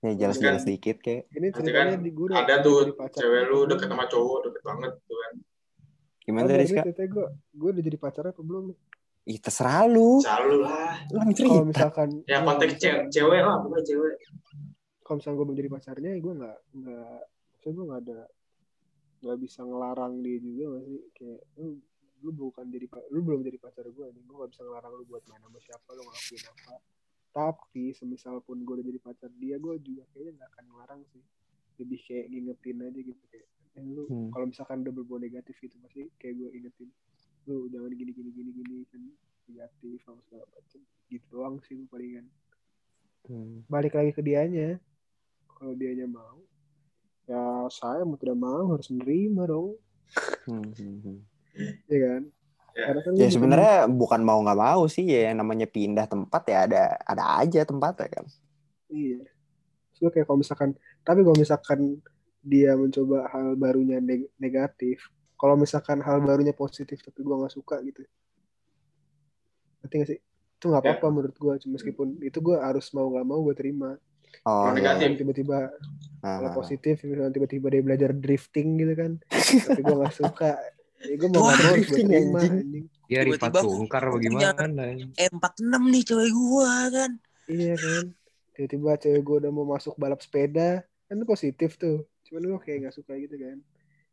Ya jelas-jelas dikit kayak. Ini ceritanya kan di gue ada tuh cewek lu deket sama cowok deket banget tuh kan. Gimana Oh, tadi Ska? ceritanya gue gue udah jadi pacar apa belum nih? Ih, terserah lu. selalu lah. Lu kan kalau misalkan ya konteks misalkan- cewek, cewek lah bukan cewek. Kalau misalnya gue belum jadi pacarnya gue nggak nggak maksudnya gue nggak ada nggak bisa ngelarang dia juga masih kayak lu lu bukan jadi lu belum jadi pacar gue nih gue nggak bisa ngelarang lu buat main sama siapa lu ngelakuin apa. Tapi semisal pun gue udah jadi pacar dia gue juga kayaknya nggak akan ngelarang sih. Lebih kayak ngingetin aja gitu kayak eh, lu Hmm. kalau misalkan udah berbau negatif gitu pasti kayak gue ingetin lu jangan gini gini gini gini kan negatif sama segala macam gitu doang sih gue palingan. Hmm. balik lagi ke dianya. Kalau dianya mau ya saya mau tidak mau harus menerima dong. Hmm, hmm, hmm. ya kan? Ya. Karena kan Ya sebenarnya bukan mau nggak mau sih ya namanya pindah tempat ya ada ada aja tempatnya kan. iya. So kayak kalau misalkan tapi kalau misalkan dia mencoba hal barunya neg- negatif kalau misalkan hal barunya positif tapi gua nggak suka gitu. Ngerti gak sih? Itu nggak apa-apa menurut gua meskipun itu gua harus mau nggak mau gua terima Oh Kalau iya. negatif. tiba-tiba Ah, kalau ah. positif misalnya tiba-tiba dia belajar drifting gitu kan [laughs] tapi gue gak suka ya gue mau gak mau gue drifting, terima anjing. Ya Rifat punya- bagaimana? E46 nih cewek gua kan. iya kan tiba-tiba cewek gue udah mau masuk balap sepeda kan itu positif tuh cuman gue kayak gak suka gitu kan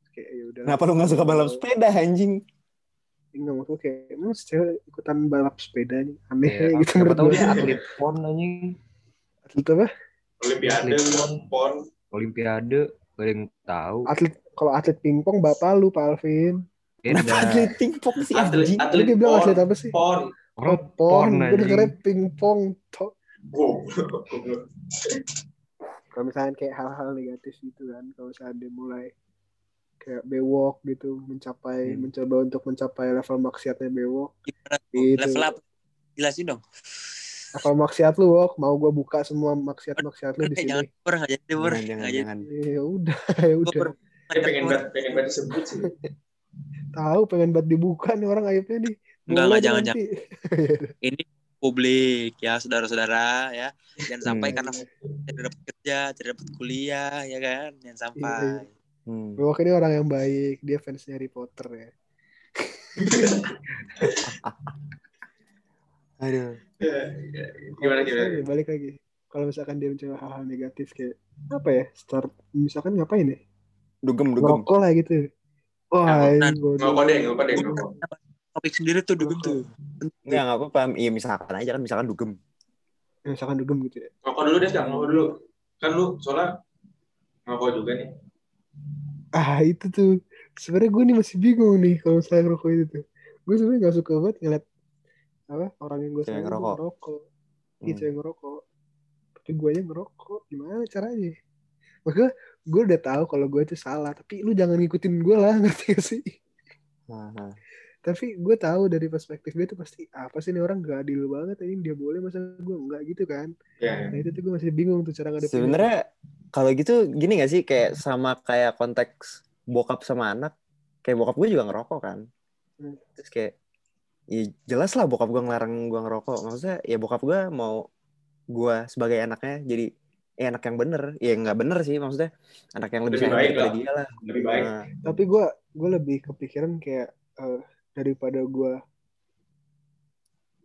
kayak ya udah Kenapa lu nggak suka balap sepeda anjing? Enggak maksud gue kayak emang cewek ikutan balap sepeda nih aneh Ya, gitu siapa menurut tahu gue dia atlet pon anjing. atlet apa olimpiade pon Olimpiade gak ada yang tahu. atlet kalau atlet pingpong bapak lu Pak Alvin. Kenapa atlet pingpong sih atlet anjing? Atlet dia bilang pon atlet apa sih pon Orang Oh, pon, gue dengernya pingpong kalau misalnya kayak hal-hal negatif gitu kan kalau misalnya dia mulai kayak bewok gitu mencapai Hmm. mencoba untuk mencapai level maksiatnya bewok Gimana? Gitu. Level apa? Jelasin dong. Level maksiat lu wok mau gue buka semua maksiat maksiat lu di Eh, jangan sini. pernah nggak jadi pernah Jangan jangan jangan. ya udah ya udah. Dia pengen banget pengen banget disebut sih. [laughs] Tahu pengen banget dibuka nih orang aibnya nih. Enggak, enggak, jangan, nanti. [laughs] ini publik ya saudara-saudara ya. Jangan sampai Hmm. karena tidak dapat kerja tidak dapat kuliah ya kan? Jangan sampai. Hmm. Bewok ini orang yang baik. Dia fansnya Harry Potter ya [laughs] Aduh. [laughs] gimana gimana? balik lagi. Kalau misalkan dia mencoba hal-hal negatif kayak apa ya start misalkan ngapain ya? Dugem dugem. ngerokok lah gitu. Wah Nah, ini bodoh. nggak kode nggak kode nggak topik sendiri tuh dugem tuh. Enggak enggak apa-apa. Iya misalkan aja kan misalkan dugem. Ya, misalkan dugem gitu ya. Nggak dulu deh sekarang nggak dulu. Kan lu soalnya nggak juga nih. Ah itu tuh. Sebenarnya gue nih masih bingung nih kalau misalnya ngerokok itu tuh. Gue sebenarnya nggak suka banget ngeliat apa orang yang gue sayang ngerokok. ngerokok iya Hmm. cewek ngerokok tapi gue aja ngerokok gimana caranya makanya gue udah tahu kalau gue itu salah tapi lu jangan ngikutin gue lah [laughs] ngerti gak sih Nah, nah. tapi gue tahu dari perspektif dia tuh pasti apa sih ini orang gak adil banget ini dia boleh masa gue enggak gitu kan Ya. nah itu tuh gue masih bingung tuh cara ngadepinnya Sebenarnya kalau gitu gini gak sih kayak sama kayak konteks bokap sama anak. Kayak bokap gue juga ngerokok kan. Hmm. Terus kayak ya jelas lah bokap gue ngelarang gue ngerokok. Maksudnya ya bokap gue mau gue sebagai anaknya jadi ya anak yang bener. Ya nggak bener sih maksudnya anak yang lebih Lebih baik lah. dia lah. Lebih baik. Nah, tapi gue gue lebih kepikiran kayak eh, daripada gue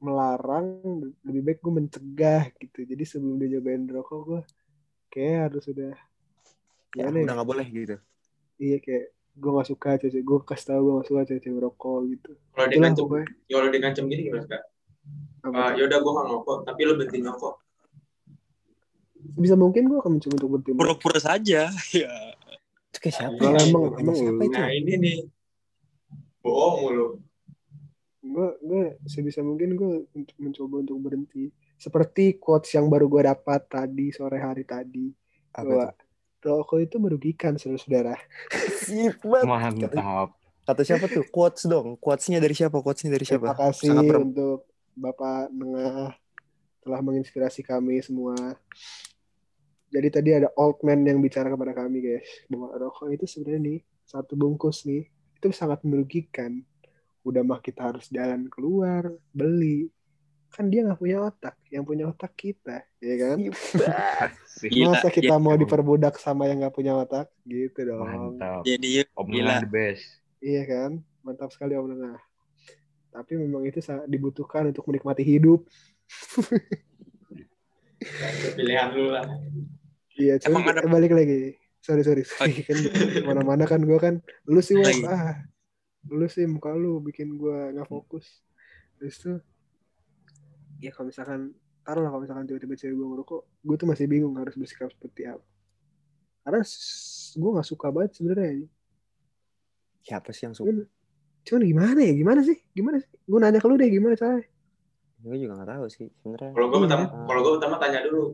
melarang lebih baik gue mencegah gitu jadi sebelum dia nyobain rokok gue kayak harus udah ya ya? udah nggak boleh gitu. iya kayak gue gak suka cewek gue kasih tau gue gak suka cewek merokok gitu Kalau ngancem, pokoknya kalau dia ngancem gini gimana kak? Apa Uh, tuh? yaudah gue nggak ngerokok, tapi lo berhenti ngerokok. bisa mungkin gue akan mencoba untuk berterima Pura-pura saja. [laughs] Ya. Itu kayak siapa? Kalau ya? emang- emang siapa itu? Nah ini nih, bohong mulu. gue gue sebisa mungkin gue untuk mencoba untuk berhenti seperti quotes yang baru gue dapat tadi sore hari tadi Apa bahwa itu? Rokok itu merugikan saudara-saudara [laughs] Sip banget. Mantap. Kata siapa tuh? Quotes dong. Quotesnya dari siapa? Quotesnya dari siapa? terima kasih Sangat untuk bapak Nengah telah menginspirasi kami semua jadi tadi ada old man yang bicara kepada kami guys bahwa rokok itu sebenarnya nih satu bungkus nih itu sangat merugikan udah mah kita harus jalan keluar beli kan dia nggak punya otak yang punya otak kita ya kan Gila, masa kita ya. mau diperbudak sama yang nggak punya otak gitu dong Mantap. Jadi Om Gila. Best. iya kan mantap sekali om Nengah tapi memang itu sangat dibutuhkan untuk menikmati hidup Ya, [laughs] pilihan lu lah. iya cuman Emang ada- balik lagi sorry sorry, sorry. [laughs] kan mana-mana kan gue kan lu sih Wak, Lagi. ah lu sih muka lu bikin gue nggak fokus terus tuh ya kalau misalkan taruh lah kalau misalkan tiba-tiba cewek gue ngerokok gue tuh masih bingung harus bersikap seperti apa karena gue nggak suka banget sebenarnya Siapa sih yang suka? cuman cuman gimana ya gimana sih gimana sih gue nanya ke lu deh gimana caranya Gue juga gak tahu sih sebenarnya. Kalau gue Iya. pertama, kalau gue pertama tanya dulu,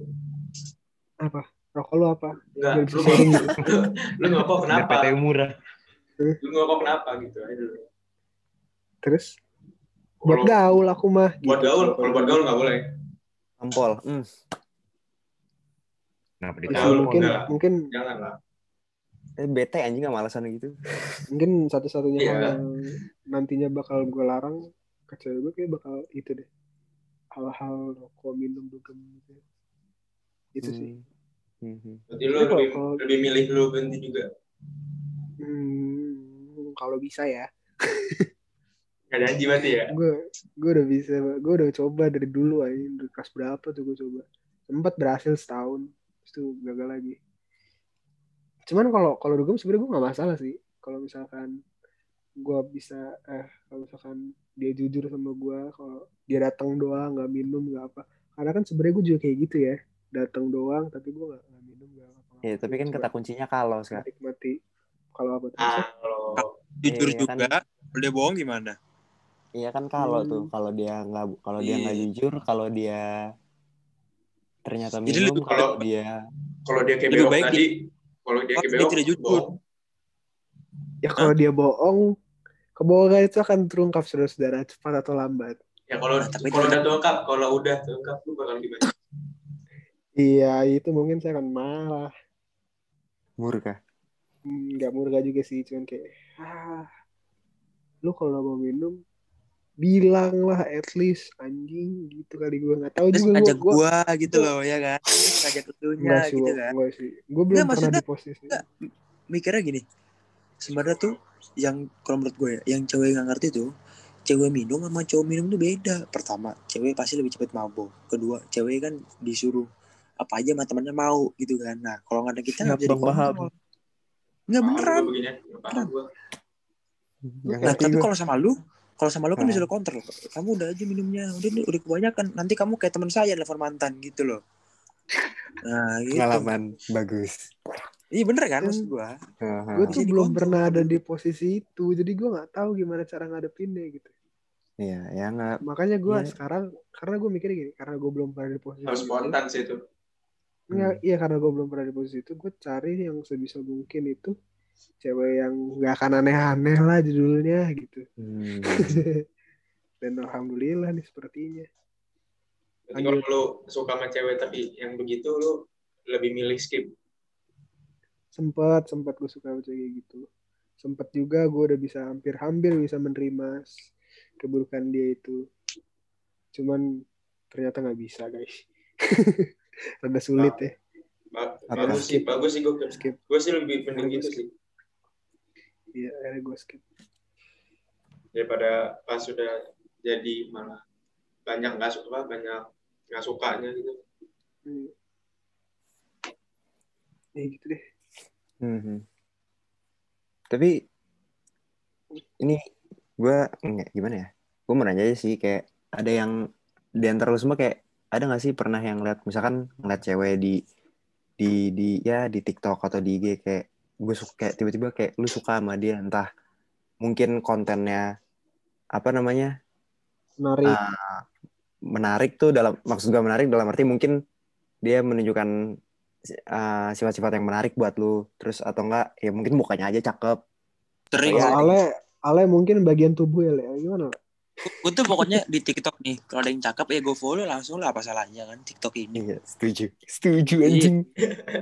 apa rokok lu apa enggak, lu [laughs] lu, Biar kenapa? PT murah. Lu ngerokok kenapa gitu aja dulu. terus buat gaul aku mah buat gitu. gaul, kalau buat gaul nggak boleh. Ampol. Hmm. Kenapa Terus Gaul, mungkin enggak lah. mungkin Jangan lah. Eh, bete anjing gak malasan gitu. mungkin satu-satunya hal yang nantinya bakal gue larang ke cewek gue kayak bakal itu deh hal-hal rokok minum dugem gitu itu sih Hmm. Hmm. Berarti lu lebih, kalau- lebih milih lu berhenti juga. hmm, kalau bisa ya [laughs] Gak janji berarti ya. gue gue udah bisa gue udah coba dari dulu aja dari kelas berapa tuh gue coba sempat berhasil setahun terus tuh gagal lagi cuman kalau kalau dugem sebenarnya gue nggak masalah sih kalau misalkan gue bisa eh kalau misalkan dia jujur sama gue kalau dia datang doang nggak minum nggak apa karena kan sebenarnya gue juga kayak gitu ya datang doang tapi gue nggak nggak minum nggak apa Ya, tapi kan kata kuncinya kalau sekarang. nikmati kalau apa tuh Ah, kalau Jujur Iya, kan. juga. Kalau dia bohong gimana? Iya kan kalau Hmm. tuh kalau dia nggak kalau dia nggak Iya. jujur kalau dia ternyata Jadi minum lebih- kalau dia kalau dia kayak Lebih baik tadi, kalau dia Oh, kayak dia tidak jujur. bohong. ya kalau dia bohong kebohongan itu akan terungkap saudara-saudara cepat atau lambat Ya kalau Nah, tapi kalau udah terungkap, kalau udah terungkap lu bakal gimana? iya itu mungkin saya akan marah murka. Hmm, nggak murah juga sih cuman kayak ah lu kalau mau minum bilang lah at least anjing gitu kali gue nggak tahu juga ngajak gue gua gitu loh ya kan. Ngajak sih, gitu kan. Enggak sih. Gue belum Enggak, pernah di posisi. Mikirnya gini. Sebenarnya tuh yang kalau menurut gue ya, yang cewek nggak ngerti tuh cewek minum sama cowok minum tuh beda. Pertama, cewek pasti lebih cepat mabuk. Kedua, cewek kan disuruh apa aja sama temannya mau gitu kan. Nah, kalau nggak ada kita nggak bisa paham. Nggak beneran. nggak. Nggak Nah, tapi gua. kalau sama lu, kalau sama lu kan bisa lu kontrol. Kamu udah aja minumnya, udah nih, udah kebanyakan. Nanti kamu kayak teman saya telepon mantan gitu loh. Nah, gitu. pengalaman bagus. Iya bener kan Hmm. maksud gua. Gue Bisa tuh belum dikontrol. pernah ada di posisi itu. Jadi gue nggak tahu gimana cara ngadepinnya gitu. Iya, ya nggak. Makanya gue Iya. sekarang karena gue mikirnya gini, karena gue belum pernah di posisi Harus itu. spontan sih itu. Nggak, iya karena gue belum pernah di posisi itu, gue cari yang sebisa mungkin itu cewek yang nggak akan aneh-aneh lah judulnya gitu. Hmm. [laughs] dan alhamdulillah nih sepertinya. Berarti kalau lu suka sama cewek tapi yang begitu lu lebih milih skip. sempat sempat gue suka baca kayak gitu. Sempat juga gue udah bisa hampir-hampir bisa menerima keburukan dia itu. Cuman ternyata nggak bisa guys. [laughs] Rada sulit ya. Ba- Apa? bagus sih, bagus sih gue. skip. Gue sih lebih mending gitu sih iya akhirnya gue skip daripada pas sudah jadi malah banyak nggak suka banyak nggak sukanya gitu. Hmm. ya gitu deh Mhm. Tapi ini gue enggak gimana ya? Gue mau nanya aja sih kayak ada yang di antara lu semua kayak ada nggak sih pernah yang lihat misalkan ngeliat cewek di di di ya di TikTok atau di IG kayak gue suka kayak tiba-tiba kayak lu suka sama dia entah mungkin kontennya apa namanya menarik. ah, menarik tuh dalam maksud gue menarik dalam arti mungkin dia menunjukkan ah, sifat-sifat yang menarik buat lu terus atau enggak ya mungkin mukanya aja cakep. Sering. Iya. Kalau Ale Ale mungkin bagian tubuh ya Le. gimana? Gue tuh pokoknya di TikTok nih kalau ada yang cakep ya gue follow langsung lah apa salahnya kan TikTok ini. Iya setuju. Setuju Iya. anjing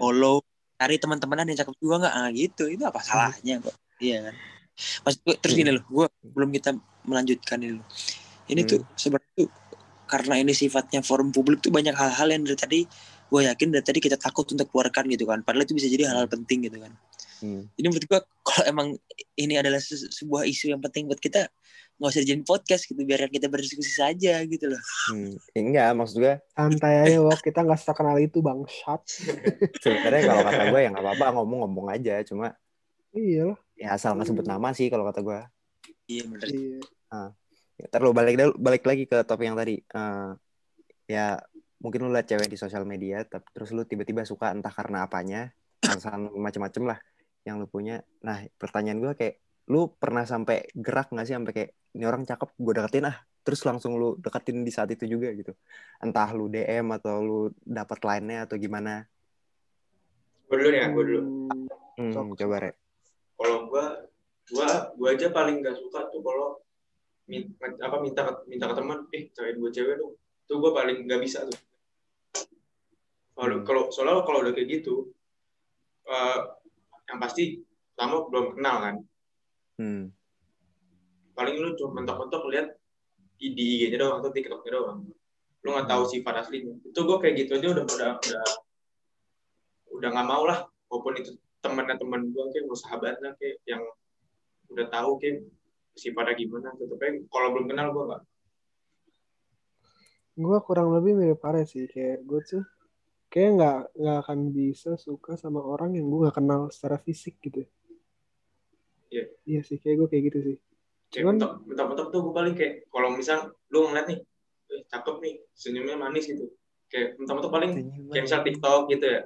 follow cari teman-teman yang cakep juga nggak? Ah, gitu. Itu apa salahnya kok? Iya kan? Maksud gue, terus gini loh gue belum kita melanjutkan ini loh. Ini Hmm. tuh sebenarnya karena ini sifatnya forum publik tuh banyak hal-hal yang dari tadi gue yakin dari tadi kita takut untuk keluarkan gitu kan. Padahal itu bisa jadi hal-hal penting gitu kan Hmm. jadi menurut gue kalau emang ini adalah se- sebuah isu yang penting buat kita nggak usah dijadiin podcast gitu biarkan kita berdiskusi saja gitu loh. Hmm. Ya, enggak maksud gue santai aja Wok kita nggak terkenal itu bang shot sebenarnya kalau kata gue ya nggak apa-apa ngomong-ngomong aja. Cuma iya lah. ya asal nggak sebut nama sih kalau kata gue iya bener. Iya. Ya, Ntar lu balik dulu- balik lagi ke topik yang tadi. Eh, ya mungkin lu liat cewek di sosial media, tapi terus lu tiba-tiba suka entah karena apanya, alasan macem-macem lah yang lu punya. Nah pertanyaan gue kayak, lu pernah sampai gerak nggak sih sampai kayak ini orang cakep, gue deketin ah, terus langsung lu deketin di saat itu juga gitu. Entah lu DM atau lu dapat lainnya atau gimana. Gue dulu ya, gue dulu. Hmm, Sok. coba re. Kalau gue, gue, gue aja paling nggak suka tuh kalau min- apa minta minta ke teman, eh cewek gue cewek dong. Tuh gue paling nggak bisa tuh. Kalau Hmm. kalau soalnya kalau udah kayak gitu, eh, yang pasti pertama belum kenal kan. Hmm. Paling lu cuma mentok-mentok lihat di, IG-nya doang atau TikTok-nya doang. Lu nggak tahu sifat aslinya. Itu gue kayak gitu aja udah udah udah udah nggak mau lah. Walaupun itu temennya temen gue kayak mau sahabatnya kayak yang udah tahu kayak sifatnya gimana. Tetep aja kalau belum kenal gue nggak. gue kurang lebih mirip Pare sih kayak gue tuh kayak nggak nggak akan bisa suka sama orang yang gue nggak kenal secara fisik gitu Iya. iya sih kayak gue kayak gitu sih Kayak Cuman- mentok, mentok-mentok tuh gue paling kayak kalau misal lu ngeliat nih, eh, cakep nih, senyumnya manis gitu. Kayak mentok-mentok paling kayak misal TikTok gitu ya.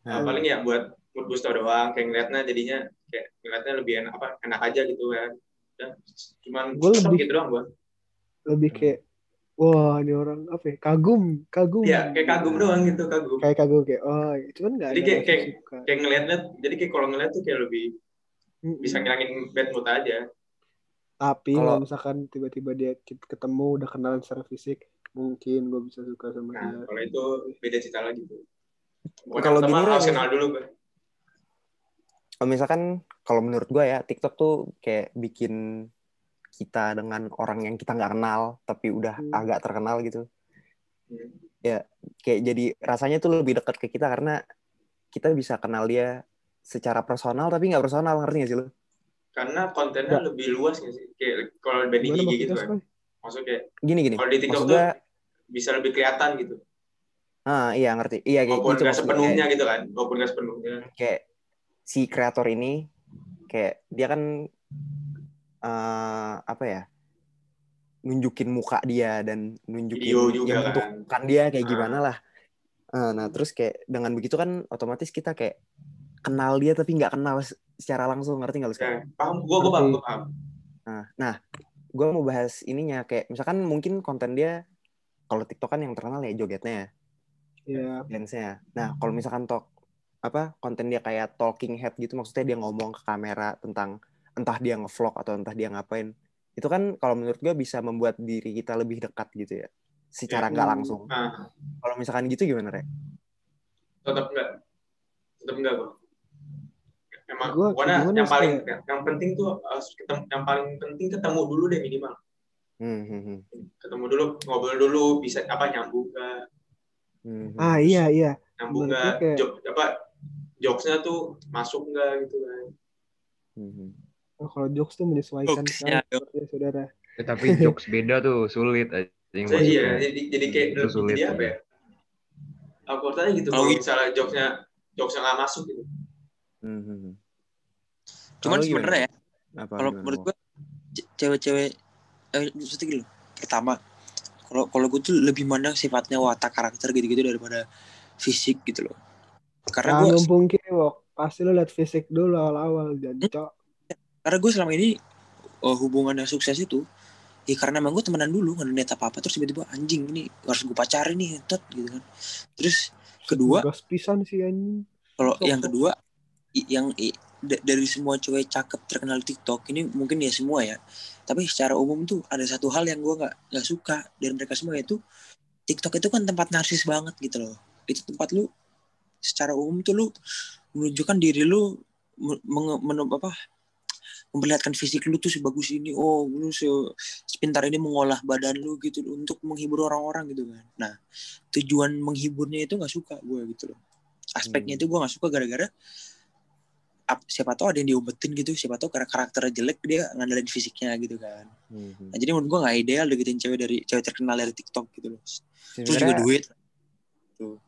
Nah, Hmm. paling ya buat mood booster doang kayak ngeliatnya jadinya kayak ngeliatnya lebih enak apa enak aja gitu kan Dan cuman cocok lebih- gitu doang gua lebih kayak wah ini orang apa ya? Kagum kagum. Ya kayak kagum doang gitu kagum. Kayak kagum kayak oh iya. cuman nggak Jadi ada kayak- kayak- suka. kayak ngeliatnya jadi kayak kalau ngeliat tuh kayak lebih Mm-mm. bisa ngilangin bad mood aja. Tapi Kalau- misalkan tiba-tiba dia ketemu udah kenalan secara fisik mungkin gue bisa suka sama nah dia. kalau itu beda cerita lagi tuh. Pokoknya Kalau gini, harus ya. kenal dulu gue kalau misalkan kalau menurut gue ya TikTok tuh kayak bikin kita dengan orang yang kita nggak kenal tapi udah Hmm. agak terkenal gitu Hmm. kayak jadi rasanya tuh lebih dekat ke kita karena kita bisa kenal dia secara personal tapi nggak personal ngerti gak sih lo? karena kontennya lebih luas nggak sih kayak kalau banding Gimana IG maksudnya gitu kan maksudnya kayak Gini gini. kalau di TikTok Maksud tuh bisa lebih kelihatan gitu ah iya ngerti. Iya kayak walaupun gitu gue. sepenuhnya gitu kan walaupun nggak sepenuhnya Kayak, kayak si kreator ini kayak dia kan eh, apa ya? nunjukin muka dia dan nunjukin Video juga yang kan. bentukan dia kayak Ah. gimana lah. Eh, nah terus kayak dengan begitu kan otomatis kita kayak kenal dia tapi nggak kenal se- secara langsung ngerti nggak lu sekarang? ya paham gue gue paham gue paham Nah, nah gue mau bahas ininya kayak misalkan mungkin konten dia kalau TikTok kan yang terkenal ya jogetnya ya, ya dance-nya. Nah, kalau misalkan tok apa konten dia kayak talking head gitu maksudnya dia ngomong ke kamera tentang entah dia ngevlog atau entah dia ngapain itu kan kalau menurut gue bisa membuat diri kita lebih dekat gitu ya secara Ya. nggak langsung Nah, kalau misalkan gitu gimana Rek? tetap enggak. Tetap enggak, Bang. Emang Gua pokoknya gimana yang sih, paling ya? yang penting tuh ketemu, yang paling penting ketemu dulu deh minimal. Hmm, hmm, hmm. Ketemu dulu, ngobrol dulu, bisa apa nyambung enggak? Hmm, hmm. Ah iya iya. Nyambung gua kayak- Jok, apa jokesnya tuh masuk enggak gitu kan. Hmm, hmm. Oh, kalau jokes tuh menyesuaikan sekali ya, saudara. Ya, tapi jokes [laughs] beda tuh sulit aja. Iya, maksudnya. jadi, jadi kayak Itu sulit. jadi apa ya? Aku tanya gitu, Kalau i- misalnya jokesnya jokesnya nggak masuk gitu. Hmm, hmm, hmm. Cuman sebenarnya ya, kalau gimana, menurut gue ce- cewek-cewek eh, maksudnya gini loh. Pertama, kalau kalau gue tuh lebih mandang sifatnya watak karakter gitu-gitu daripada fisik gitu loh. Karena gue Jangan pungkiri, Wok. Pasti lo liat fisik dulu awal-awal, jancok. Karena gue selama ini oh, hubungan yang sukses itu ya karena emang gue temenan dulu nggak niat apa apa terus tiba-tiba anjing ini harus gue pacarin nih tot gitu kan. Terus kedua pisan sih anjing. kalau yang kedua yang dari semua cewek cakep terkenal di TikTok ini mungkin ya semua ya. Tapi secara umum tuh ada satu hal yang gue nggak nggak suka dari mereka semua yaitu TikTok itu kan tempat narsis banget gitu loh. Itu tempat lu secara umum tuh lu menunjukkan diri lu me- menge- men- apa memperlihatkan fisik lu tuh sebagus ini. Oh lu se sepintar ini mengolah badan lu gitu untuk menghibur orang-orang gitu kan. Nah tujuan menghiburnya itu nggak suka gue gitu loh. Aspeknya Hmm. itu gue nggak suka gara-gara ap- siapa tahu ada yang diobetin gitu siapa tahu karena karakternya jelek dia ngandelin fisiknya gitu kan. Hmm, nah, jadi menurut gue nggak ideal deketin cewek dari cewek terkenal dari TikTok gitu loh. Terus juga duit. Hmm.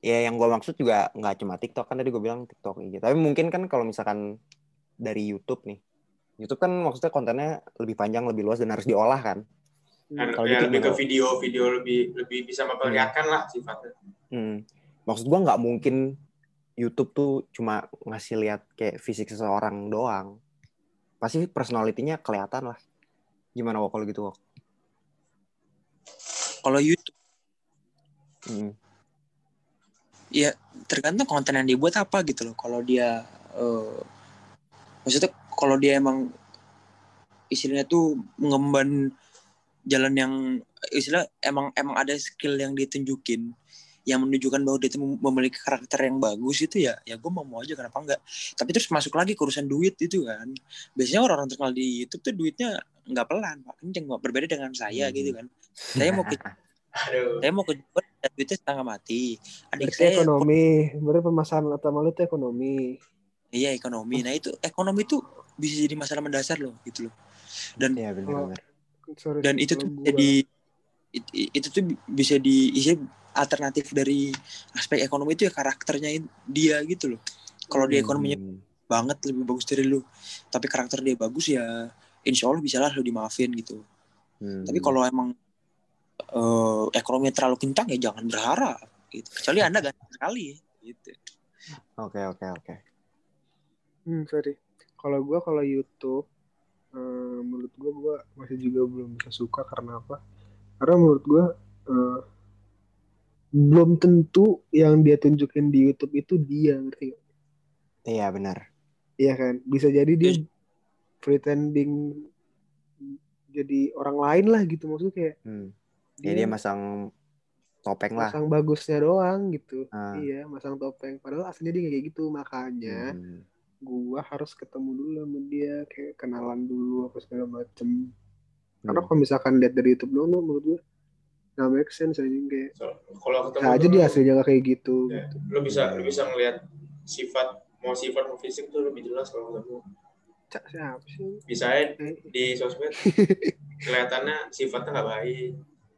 Ya yang gue maksud juga nggak cuma TikTok kan tadi gue bilang TikTok gitu. Tapi mungkin kan kalau misalkan dari YouTube nih, YouTube kan maksudnya kontennya lebih panjang, lebih luas dan harus diolah kan. Dan Kalau ya, gitu lebih ke video-video lebih lebih bisa memperlihatkan lah sifatnya. Hmm. Maksud gue nggak mungkin YouTube tuh cuma ngasih lihat kayak fisik seseorang doang. Pasti personalitinya kelihatan lah. Gimana Wok kalau gitu Wok? kalau YouTube Hmm. ya tergantung konten yang dibuat apa gitu loh kalau dia eh, maksudnya kalau dia emang istilahnya tuh mengemban jalan yang istilah emang emang ada skill yang ditunjukin yang menunjukkan bahwa dia mem- memiliki karakter yang bagus itu ya ya gue mau mau aja kenapa enggak tapi terus masuk lagi ke urusan duit itu kan biasanya orang-orang terkenal di YouTube tuh duitnya nggak pelan pak kenceng Pak. berbeda dengan saya Hmm. gitu kan saya mau ke Aduh. saya mau ke duitnya setengah mati adik Berarti saya ekonomi. Berarti permasalahan utama lu tuh ekonomi. Iya ekonomi. Nah itu ekonomi tuh bisa jadi masalah mendasar loh gitu loh. Dan Iya benar-benar. Sorry, dan itu tuh jadi it- itu tuh bisa di isi alternatif dari aspek ekonomi itu ya karakternya dia gitu loh. Kalau dia ekonominya Hmm. banget lebih bagus dari lu, tapi karakter dia bagus ya insya Allah bisa lah lu dimaafin gitu. Hmm. Tapi kalau emang eh, ekonominya terlalu kencang ya jangan berharap gitu. Kecuali anda ganteng sekali gitu. Oke oke oke. Hmm, sorry. Kalau gua kalau YouTube eh, menurut gua gua masih juga belum bisa suka karena apa? Karena menurut gua eh, belum tentu yang dia tunjukin di YouTube itu dia ngerti gak? Iya benar. Iya kan? Bisa jadi dia pretending jadi orang lain lah gitu maksudnya kayak Hmm. Ya dia masang topeng lah. masang bagusnya doang gitu. Ah. Iya, masang topeng. Padahal aslinya dia kayak gitu. Makanya Hmm. Gua harus ketemu dulu sama dia, kayak kenalan dulu apa segala macem. Karena Hmm. kalau misalkan lihat dari YouTube doang, tuh menurut gua nggak make sense aja kayak. So, kalau ketemu Bisa aja dulu, dia aslinya nggak kayak gitu. ya, gitu. lu bisa lu bisa ngelihat sifat mau sifat mau fisik tuh lebih jelas kalau ketemu. Cak siapa sih? Bisa aja di sosmed [laughs] kelihatannya sifatnya nggak baik.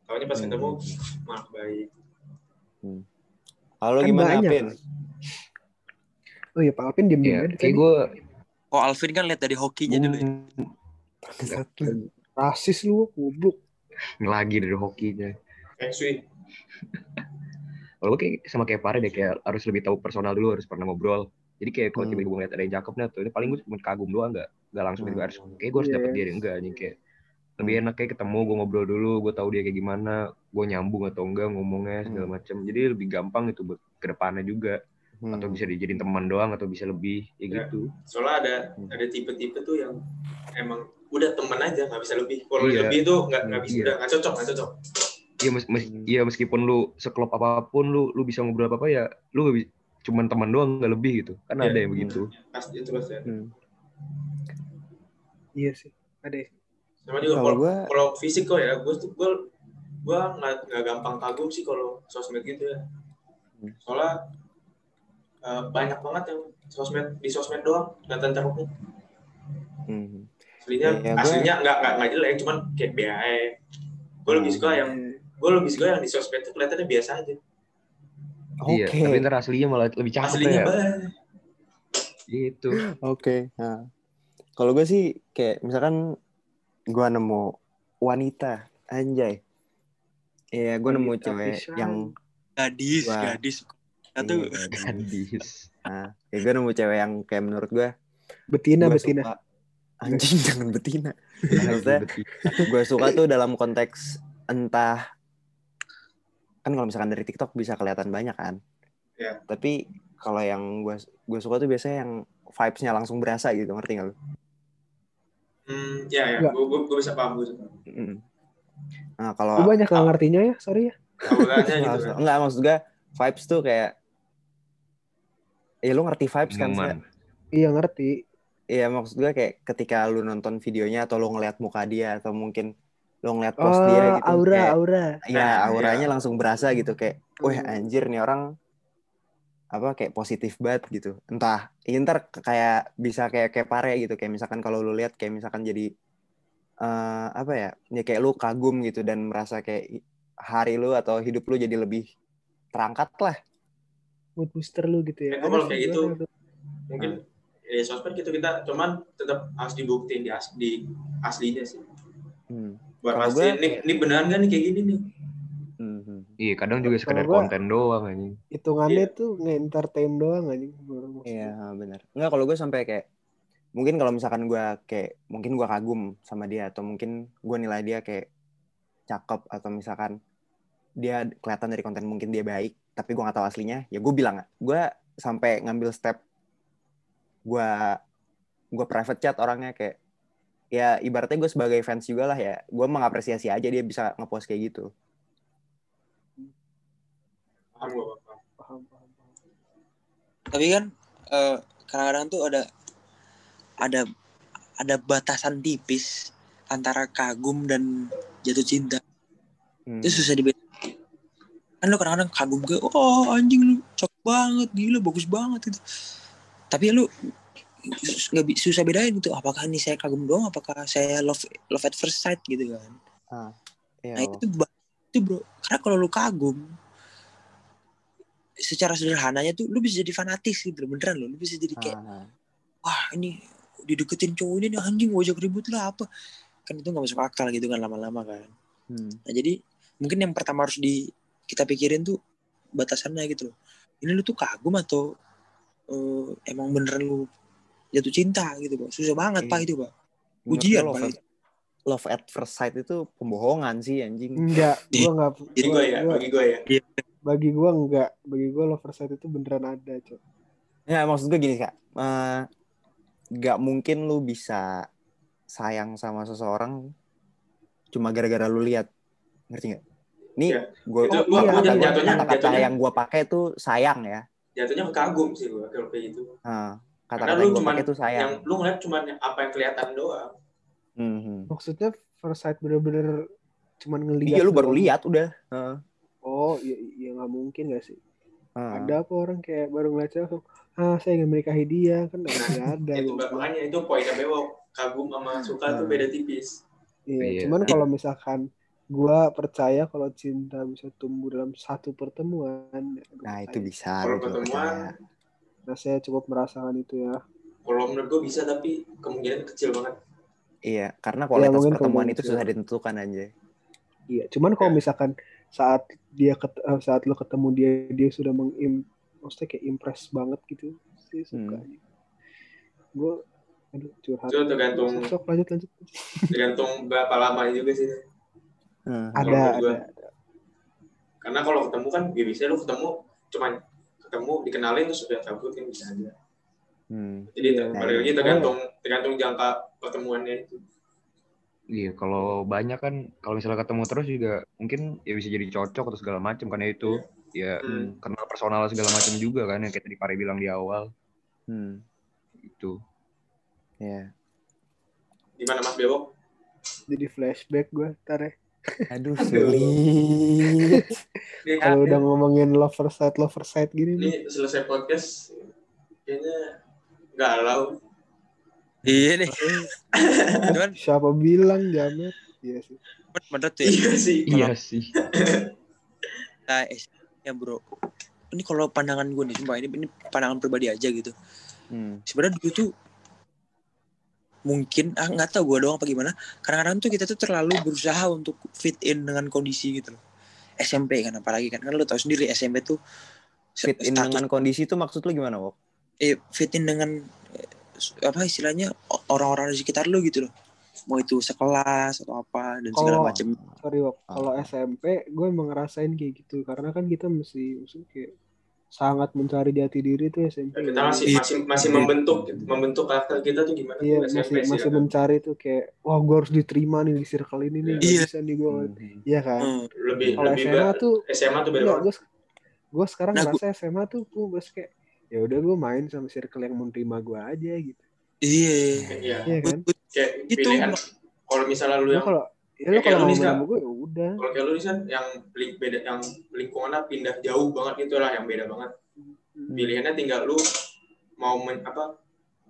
Tahunya pas Hmm. ketemu [laughs] malah baik. Kalau Kan gimana banyak. Pin? Oh iya, Pak Alvin diem diem Ya, aja kayak gue Oh Alvin kan lihat dari hokinya dulu ya. Rasis lu, goblok. lagi dari hokinya. Feng Shui. Kalau gue kayak sama kayak Pare deh, kayak harus lebih tahu personal dulu, harus pernah ngobrol. Jadi kayak kalau Hmm. tiba-tiba gue ngeliat ada yang cakep nih, tuh ini paling gue cuma kagum doang, nggak nggak langsung gitu Hmm. harus. Kayak gue harus dapet Yes. dia deh, enggak anjing kayak lebih enak kayak ketemu gue ngobrol dulu gue tahu dia kayak gimana gue nyambung atau enggak ngomongnya segala Hmm. macam jadi lebih gampang itu buat ke depannya juga Hmm. atau bisa dijadiin teman doang atau bisa lebih ya Ya. gitu soalnya ada Hmm. ada tipe-tipe tuh yang emang udah temen aja nggak bisa lebih kalau Iya. lebih tuh nggak nggak bisa Iya. udah nggak cocok nggak cocok Iya mes, mes- Hmm. iya, meskipun lu sekelop apa pun lu lu bisa ngobrol apa apa ya lu gak cuman teman doang nggak lebih gitu kan Iya. ada yang begitu pasti itu pasti ada. Hmm. Iya sih. Ada ya. sama juga Kalau kalau gua kalau fisik kok ya gue tuh gue gue nggak nggak gampang kagum sih kalau sosmed gitu ya Hmm. soalnya eh, banyak banget yang sosmed di sosmed doang kelihatan cakepnya hmm. aslinya Iya, gua- aslinya nggak nggak nggak jelek cuman kayak BAE gue lebih suka yang gue lebih suka yang di sosmed tuh kelihatannya biasa aja iya Oke. tapi ntar aslinya malah lebih cakep aslinya ya banget gitu Oke. Nah, kalau gue sih kayak misalkan gue nemu wanita anjay. Iya, gue nemu cewek yang Gadis, Wah. gadis. Satu Iya, gadis Nah, ya gue nemu cewek yang kayak menurut gue Betina, gue betina. suka. Anjing [laughs] jangan betina. Maksudnya gue suka tuh dalam konteks entah kan kalau misalkan dari TikTok bisa kelihatan banyak kan. Iya. Tapi kalau yang gue gue suka tuh biasanya yang vibes-nya langsung berasa gitu, ngerti gak lu? hmm ya ya gue gue bisa paham gue bisa paham Mm. Nah, kalau Gue banyak nggak ngertinya ya, sorry ya. Auranya [laughs] gitu Maksud- kan enggak maksud gue vibes tuh kayak ya lu ngerti vibes kan? Minuman. Iya ngerti. Iya maksud gue kayak ketika lu nonton videonya atau lu ngeliat muka dia atau mungkin lu ngeliat post Oh, dia gitu aura, kayak, aura. ya Nah, auranya iya. langsung berasa gitu kayak wah Hmm. anjir nih orang apa kayak positif banget gitu entah ini ntar kayak bisa kayak kayak pare gitu kayak misalkan kalau lu lihat kayak misalkan jadi eh apa ya ya kayak lu kagum gitu dan merasa kayak hari lu atau hidup lu jadi lebih terangkat lah Mood booster lu gitu ya. Itu Ada kalau sih, kayak gitu, tuh. mungkin ya sosmed gitu kita cuman tetap harus dibuktiin di, as, di aslinya sih Hmm. buat gua- ini, ini beneran kan nih kayak gini nih Hmm, iya kadang juga sekedar gua- konten doang anjing Hitungannya Iya. tuh nge-entertain doang anjing. Iya benar. Enggak kalau gue sampai kayak mungkin kalau misalkan gue kayak mungkin gue kagum sama dia atau mungkin gue nilai dia kayak cakep atau misalkan dia kelihatan dari konten mungkin dia baik tapi gue nggak tahu aslinya ya gue bilang gue sampai ngambil step gue gue private chat orangnya kayak ya ibaratnya gue sebagai fans juga lah ya gue mengapresiasi aja dia bisa ngepost kayak gitu paham gue paham Paham, paham, paham. Tapi kan eh, kadang-kadang tuh ada ada ada batasan tipis antara kagum dan jatuh cinta. Hmm. Itu susah dibedain. Kan lu kadang-kadang kagum ke, oh anjing lu cakep banget, gila bagus banget itu. Tapi lu nggak susah bedain gitu. Apakah ini saya kagum doang? Apakah saya love love at first sight gitu kan? Iya, Nah itu itu bro. Karena kalau lu kagum, secara sederhananya tuh lu bisa jadi fanatis gitu beneran lo. Lu bisa jadi kayak ah, wah ini dideketin cowok ini nih anjing wajah ribut lah apa kan itu nggak masuk akal gitu kan lama-lama kan hmm. nah jadi mungkin yang pertama harus di kita pikirin tuh batasannya gitu loh ini lu tuh kagum atau eh, emang beneran lu jatuh cinta gitu pak susah banget Iya. pak itu pak ujian gue love, pak at, love at first sight itu pembohongan sih anjing Enggak, gua enggak. jadi gue ya bagi gue ya bagi gua enggak. Bagi gua love first sight itu beneran ada, Cok. Ya maksud gue gini kak, Eh, nggak mungkin lu bisa sayang sama seseorang cuma gara-gara lu lihat, ngerti nggak? Ini Iya. gue Itu gua- kata-kata jatuhnya- gua- jatuhnya- kata-kata jatuhnya- yang gue pakai tuh sayang ya. jatuhnya kagum sih gue kalau kayak gitu Nah, karena kata-kata yang gue pakai tuh sayang. yang lu ngeliat cuman apa yang kelihatan doang Hmm, hmm. Maksudnya first sight bener-bener cuman ngeliat. Iya lu baru lihat udah. Heeh. Oh, iya, iya nggak mungkin gak sih? Heeh. Ada apa orang kayak baru ngeliat cewek langsung, ah saya ingin menikahi dia kan nggak [laughs] ada. itu makanya itu poinnya bewok kagum sama suka tuh beda tipis Iya, Iya. cuman kalau misalkan gua percaya kalau cinta bisa tumbuh dalam satu pertemuan. ya, Nah itu bisa. Kalau pertemuan, percaya. Nah saya cukup merasakan itu ya. kalau menurut gue bisa tapi kemungkinan kecil banget Iya, karena kualitas mungkin pertemuan itu susah ditentukan aja. Iya, cuman kalau Ya. misalkan saat dia ket, eh, saat lo ketemu dia dia sudah mengim maksudnya kayak impress banget gitu sih suka. Hmm. Gue aduh curhat. itu tergantung Sok, sok, lanjut lanjut. tergantung berapa lama juga sih Heeh. Ada ada. karena kalau ketemu kan ya bisa lu ketemu cuman ketemu dikenalin terus sudah cabut kan bisa aja Hmm. jadi Iya. balik lagi tergantung tergantung jangka pertemuannya itu Iya, kalau banyak kan kalau misalnya ketemu terus juga mungkin ya bisa jadi cocok atau segala macam karena itu ya Hmm. kenal personal segala macam juga kan yang kayak tadi Pare bilang di awal Hmm. itu. Ya. gimana Mas Bewok Jadi flashback gue ntar ya. Aduh, sulit. Kalau udah ngomongin lover side, lover side gini ini nih. selesai podcast kayaknya galau Iya nih. [laughs] Cuman Siapa bilang jamet? Iya sih. menurut tuh ya, iya sih Iya sih. [laughs] nah, eh, ya bro. Ini kalau pandangan gue nih, sumpah ini, ini pandangan pribadi aja gitu. Hmm. Sebenarnya dulu tuh mungkin ah nggak tahu gue doang apa gimana. Kadang-kadang tuh kita tuh terlalu berusaha untuk fit in dengan kondisi gitu loh. SMP kan apalagi kan kan lu tahu sendiri SMP tuh Fit in status- dengan kondisi itu maksud lu gimana, Wok? eh, fit in dengan eh, apa istilahnya orang-orang di sekitar lu gitu loh. Mau itu sekelas atau apa dan segala Kalau- macam. Sorry Wok, Ah. kalau SMP gue emang ngerasain kayak gitu karena kan kita mesti maksudnya kayak sangat mencari jati diri tuh SMP. kita masih Iya. masih masih membentuk gitu. membentuk karakter kita tuh gimana Iya tuh SMP masih sih masih kan. mencari tuh kayak wah gue harus diterima nih di circle ini nih Iya. bisa nih gue Hmm. iya kan Hmm. lebih kalau lebih SMA ba- tuh SMA tuh beda gue gue sekarang Nah, ngerasa SMA tuh gue bos kayak ya udah gue main sama circle yang menerima gue aja gitu Iya. iya iya kan kayak Itu- pilihan kalau misalnya lu Lu yang kalau ya lu kalau lu mau nih, main Kak. sama gue ya udah kalau kayak lu nih San, yang link beda yang lingkungannya pindah jauh banget gitu lah yang beda banget Hmm. pilihannya tinggal lu mau men, apa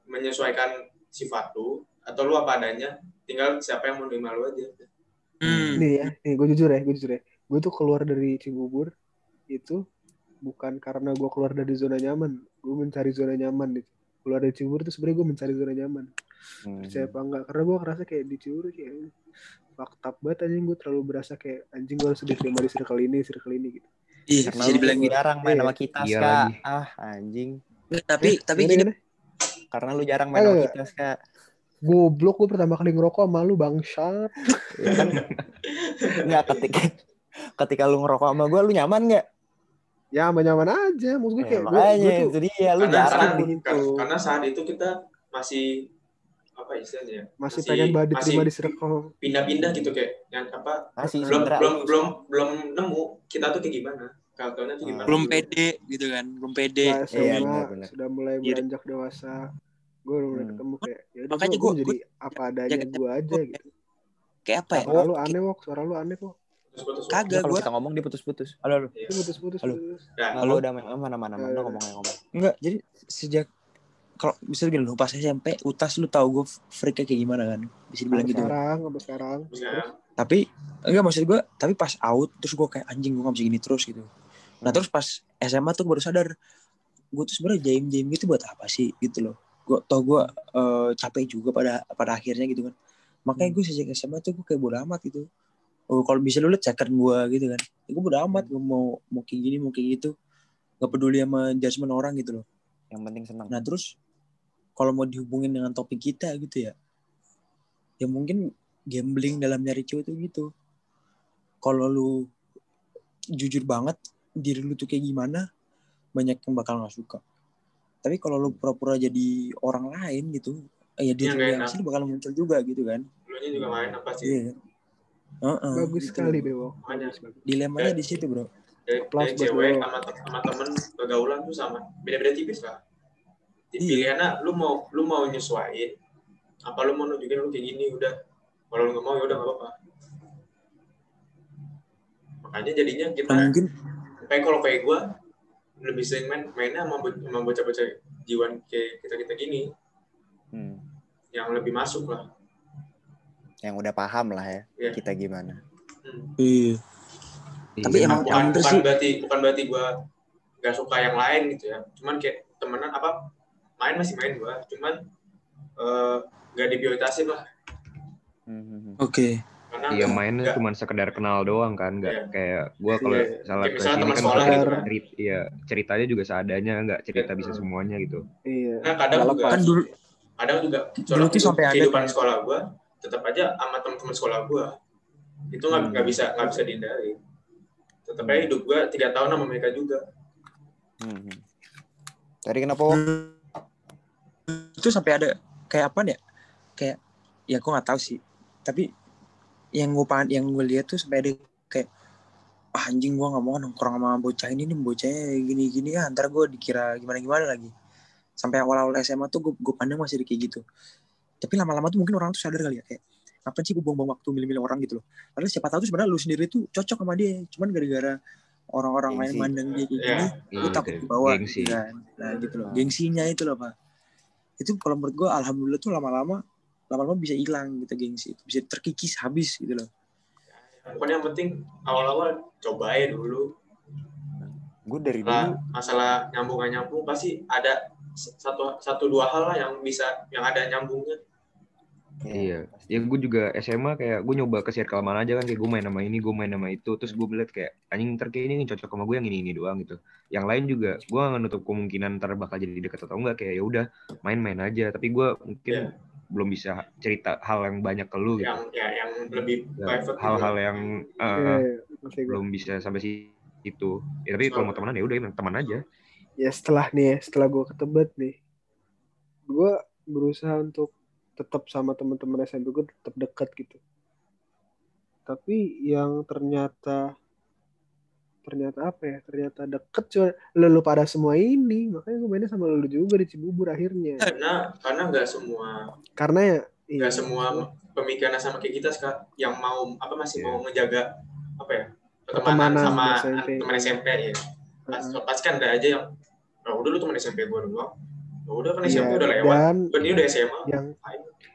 menyesuaikan sifat lu atau lu apa adanya tinggal siapa yang menerima lu aja Hmm. nih ya nih gue jujur ya gue jujur ya gue tuh keluar dari Cibubur itu bukan karena gue keluar dari zona nyaman gue mencari zona nyaman gitu keluar dari Cibubur tuh sebenarnya gue mencari zona nyaman Hmm. percaya apa enggak karena gue ngerasa kayak di Cibubur kayak fakta banget anjing gue terlalu berasa kayak anjing gue harus diterima di circle ini circle ini gitu Iya, bisa lu dibilang gitu. jarang main sama kita, Iya Ska. lagi. Ah, anjing. Tapi tapi Gimana, gini? Karena lu jarang main sama Eh. kita, Ska. goblok gue pertama kali ngerokok sama lu bangsat Ya kan? Enggak ketika ketika lu ngerokok sama gua lu nyaman nggak? ya aman-aman aja maksud gue Ya, kayak gue, makanya gue tuh itu dia lu karena jarang saat, gitu. kar- karena saat itu kita masih apa istilahnya ya, masih pengen banget diterima di circle pindah-pindah gitu kayak yang apa masih belum sebenarnya belum lu- belum belum nemu kita tuh kayak gimana karakternya tuh gimana belum gitu. pede gitu kan, belum pede. Nah, Iya, SMA benar-benar. sudah mulai Iya. beranjak dewasa gue udah mulai Hmm. ketemu kayak ya udah Makanya gue gua- jadi apa adanya gue aja gua- gitu Kayak apa ya? suara lu aneh wok suara lu aneh kok. Ya, Kagak kalau gua. kita ngomong dia putus-putus. Halo, halo. Putus-putus Halo. putus. Ya, Nah, lu udah main mana mana mana Eh. ngomong ngomong. Enggak, jadi sejak kalau bisa gini lu pas SMP utas lu tahu gue freaknya kayak gimana kan? Bisa dibilang gitu. sekarang sampai sekarang. Terus? Ya, tapi enggak maksud gue tapi pas out terus gue kayak anjing gue gak bisa gini terus gitu. Nah terus pas SMA tuh baru sadar gue tuh sebenarnya jaim jaim gitu buat apa sih gitu loh. Gue tau gue eh, capek juga pada pada akhirnya gitu kan. Makanya Hmm. gue sejak SMA tuh gue kayak bodo amat gitu. Oh kalau bisa lu liat ceker gue gitu kan. Ya, gue bodo amat gue mau mau kayak gini mau kayak gitu. Gak peduli sama judgement orang gitu loh. Yang penting senang. Nah terus kalau mau dihubungin dengan topik kita gitu ya, ya mungkin gambling dalam nyari cewek itu gitu. Kalau lu jujur banget diri lu tuh kayak gimana, banyak yang bakal nggak suka. Tapi kalau lu pura-pura jadi orang lain gitu, ya diri Yang lu yang asli bakal muncul juga gitu kan. nya juga main apa sih Iya. kan? Heeh, bagus gitu. sekali Bewo bagus Dilemanya di situ bro. dari, Plus dari cewek sama sama temen pergaulan tuh sama beda-beda tipis lah Iya. pilihannya lu mau lu mau nyesuaiin apa lu mau nunjukin lu kayak gini udah kalau lu nggak mau ya udah nggak apa-apa makanya jadinya kita Nah, mungkin kayak kalau kayak gue lebih sering main mainnya sama, bo- sama bocah-bocah jiwan kayak kita kita gini Hmm. yang lebih masuk lah Yang udah paham lah ya Iya. kita gimana. Hmm. iya. Tapi Iya. emang bukan bukan sih berarti bukan berarti gue gak suka yang lain gitu ya cuman kayak temenan apa main masih main gue cuman eh, gak diprioritasin lah Hmm, hmm, hmm. Oke. karena Iya nggak- mainnya nggak- cuma sekedar kenal doang kan, nggak Iya. kayak gua kalau misalnya Kayak ke misalnya sini teman kan sekolah gitu kan. cerit, iya ceritanya juga seadanya, nggak cerita Iya. bisa semuanya gitu. iya nah kadang Nggak juga. Kan dulu kadang juga Dulu tuh sampai ada kehidupan kan. sekolah gue tetap aja sama teman-teman sekolah gue itu nggak Hmm. nggak bisa nggak bisa dihindari tetap aja hidup gue tiga tahun sama mereka juga Hmm. Tadi kenapa? Wok? Itu sampai ada kayak apa ya? Kayak ya gue nggak tahu sih. Tapi yang gue pan yang gue lihat tuh sampai ada kayak ah, anjing gue nggak mau nongkrong sama bocah ini nih bocahnya gini gini ya ntar gue dikira gimana gimana lagi. Sampai awal awal SMA tuh gue gue pandang masih kayak gitu. Tapi lama-lama tuh mungkin orang tuh sadar kali ya kayak ngapain sih gue buang-buang waktu milih-milih orang gitu loh? Padahal siapa tahu tuh sebenarnya lu sendiri tuh cocok sama dia. Cuman gara-gara orang-orang lain mandang dia kayak Iya. gini Iya, lu takut kayak dibawa gengsi. kan nah gitu loh. Gengsinya itu loh pak itu kalau menurut gue alhamdulillah tuh lama-lama lama-lama bisa hilang gitu gengsi itu. Bisa terkikis habis gitu loh. Pokoknya yang penting awal-awal coba aja dulu. Gue dari Lah, dulu masalah nyambung gak nyambung pasti ada satu satu dua hal lah yang bisa yang ada nyambungnya Iya, ya gue juga SMA kayak gue nyoba ke circle mana aja kan kayak gue main sama ini, gue main sama itu, terus gue liat kayak anjing ntar kayak ini cocok sama gue yang ini ini doang gitu. Yang lain juga gue gak nutup kemungkinan ntar bakal jadi deket atau enggak kayak ya udah main-main aja. Tapi gue mungkin Iya. belum bisa cerita hal yang banyak ke lu gitu. yang ya yang lebih Ya, private Hal-hal yang uh, Iya, iya, gua. belum bisa sampai situ. Ya, tapi kalau mau temenan ya udah teman aja. ya setelah nih ya, setelah gue ketebet nih gue berusaha untuk tetap sama teman-teman SMP gue tetap dekat gitu. Tapi yang ternyata ternyata apa ya? Ternyata deket cuma lu, lu pada semua ini. Makanya gue mainnya sama lu juga di Cibubur akhirnya. Karena karena nggak semua karena ya iya, nggak semua pemikiran sama kayak kita sekarang. Yang mau apa masih Iya. mau ngejaga apa ya? Pertemanan pertemanan sama SMP. teman SMP ya pas, Heeh. pasti kan ada aja yang oh, udah lu teman SMP gue doang udah kan SMP udah lewat. dan ini udah SMA yang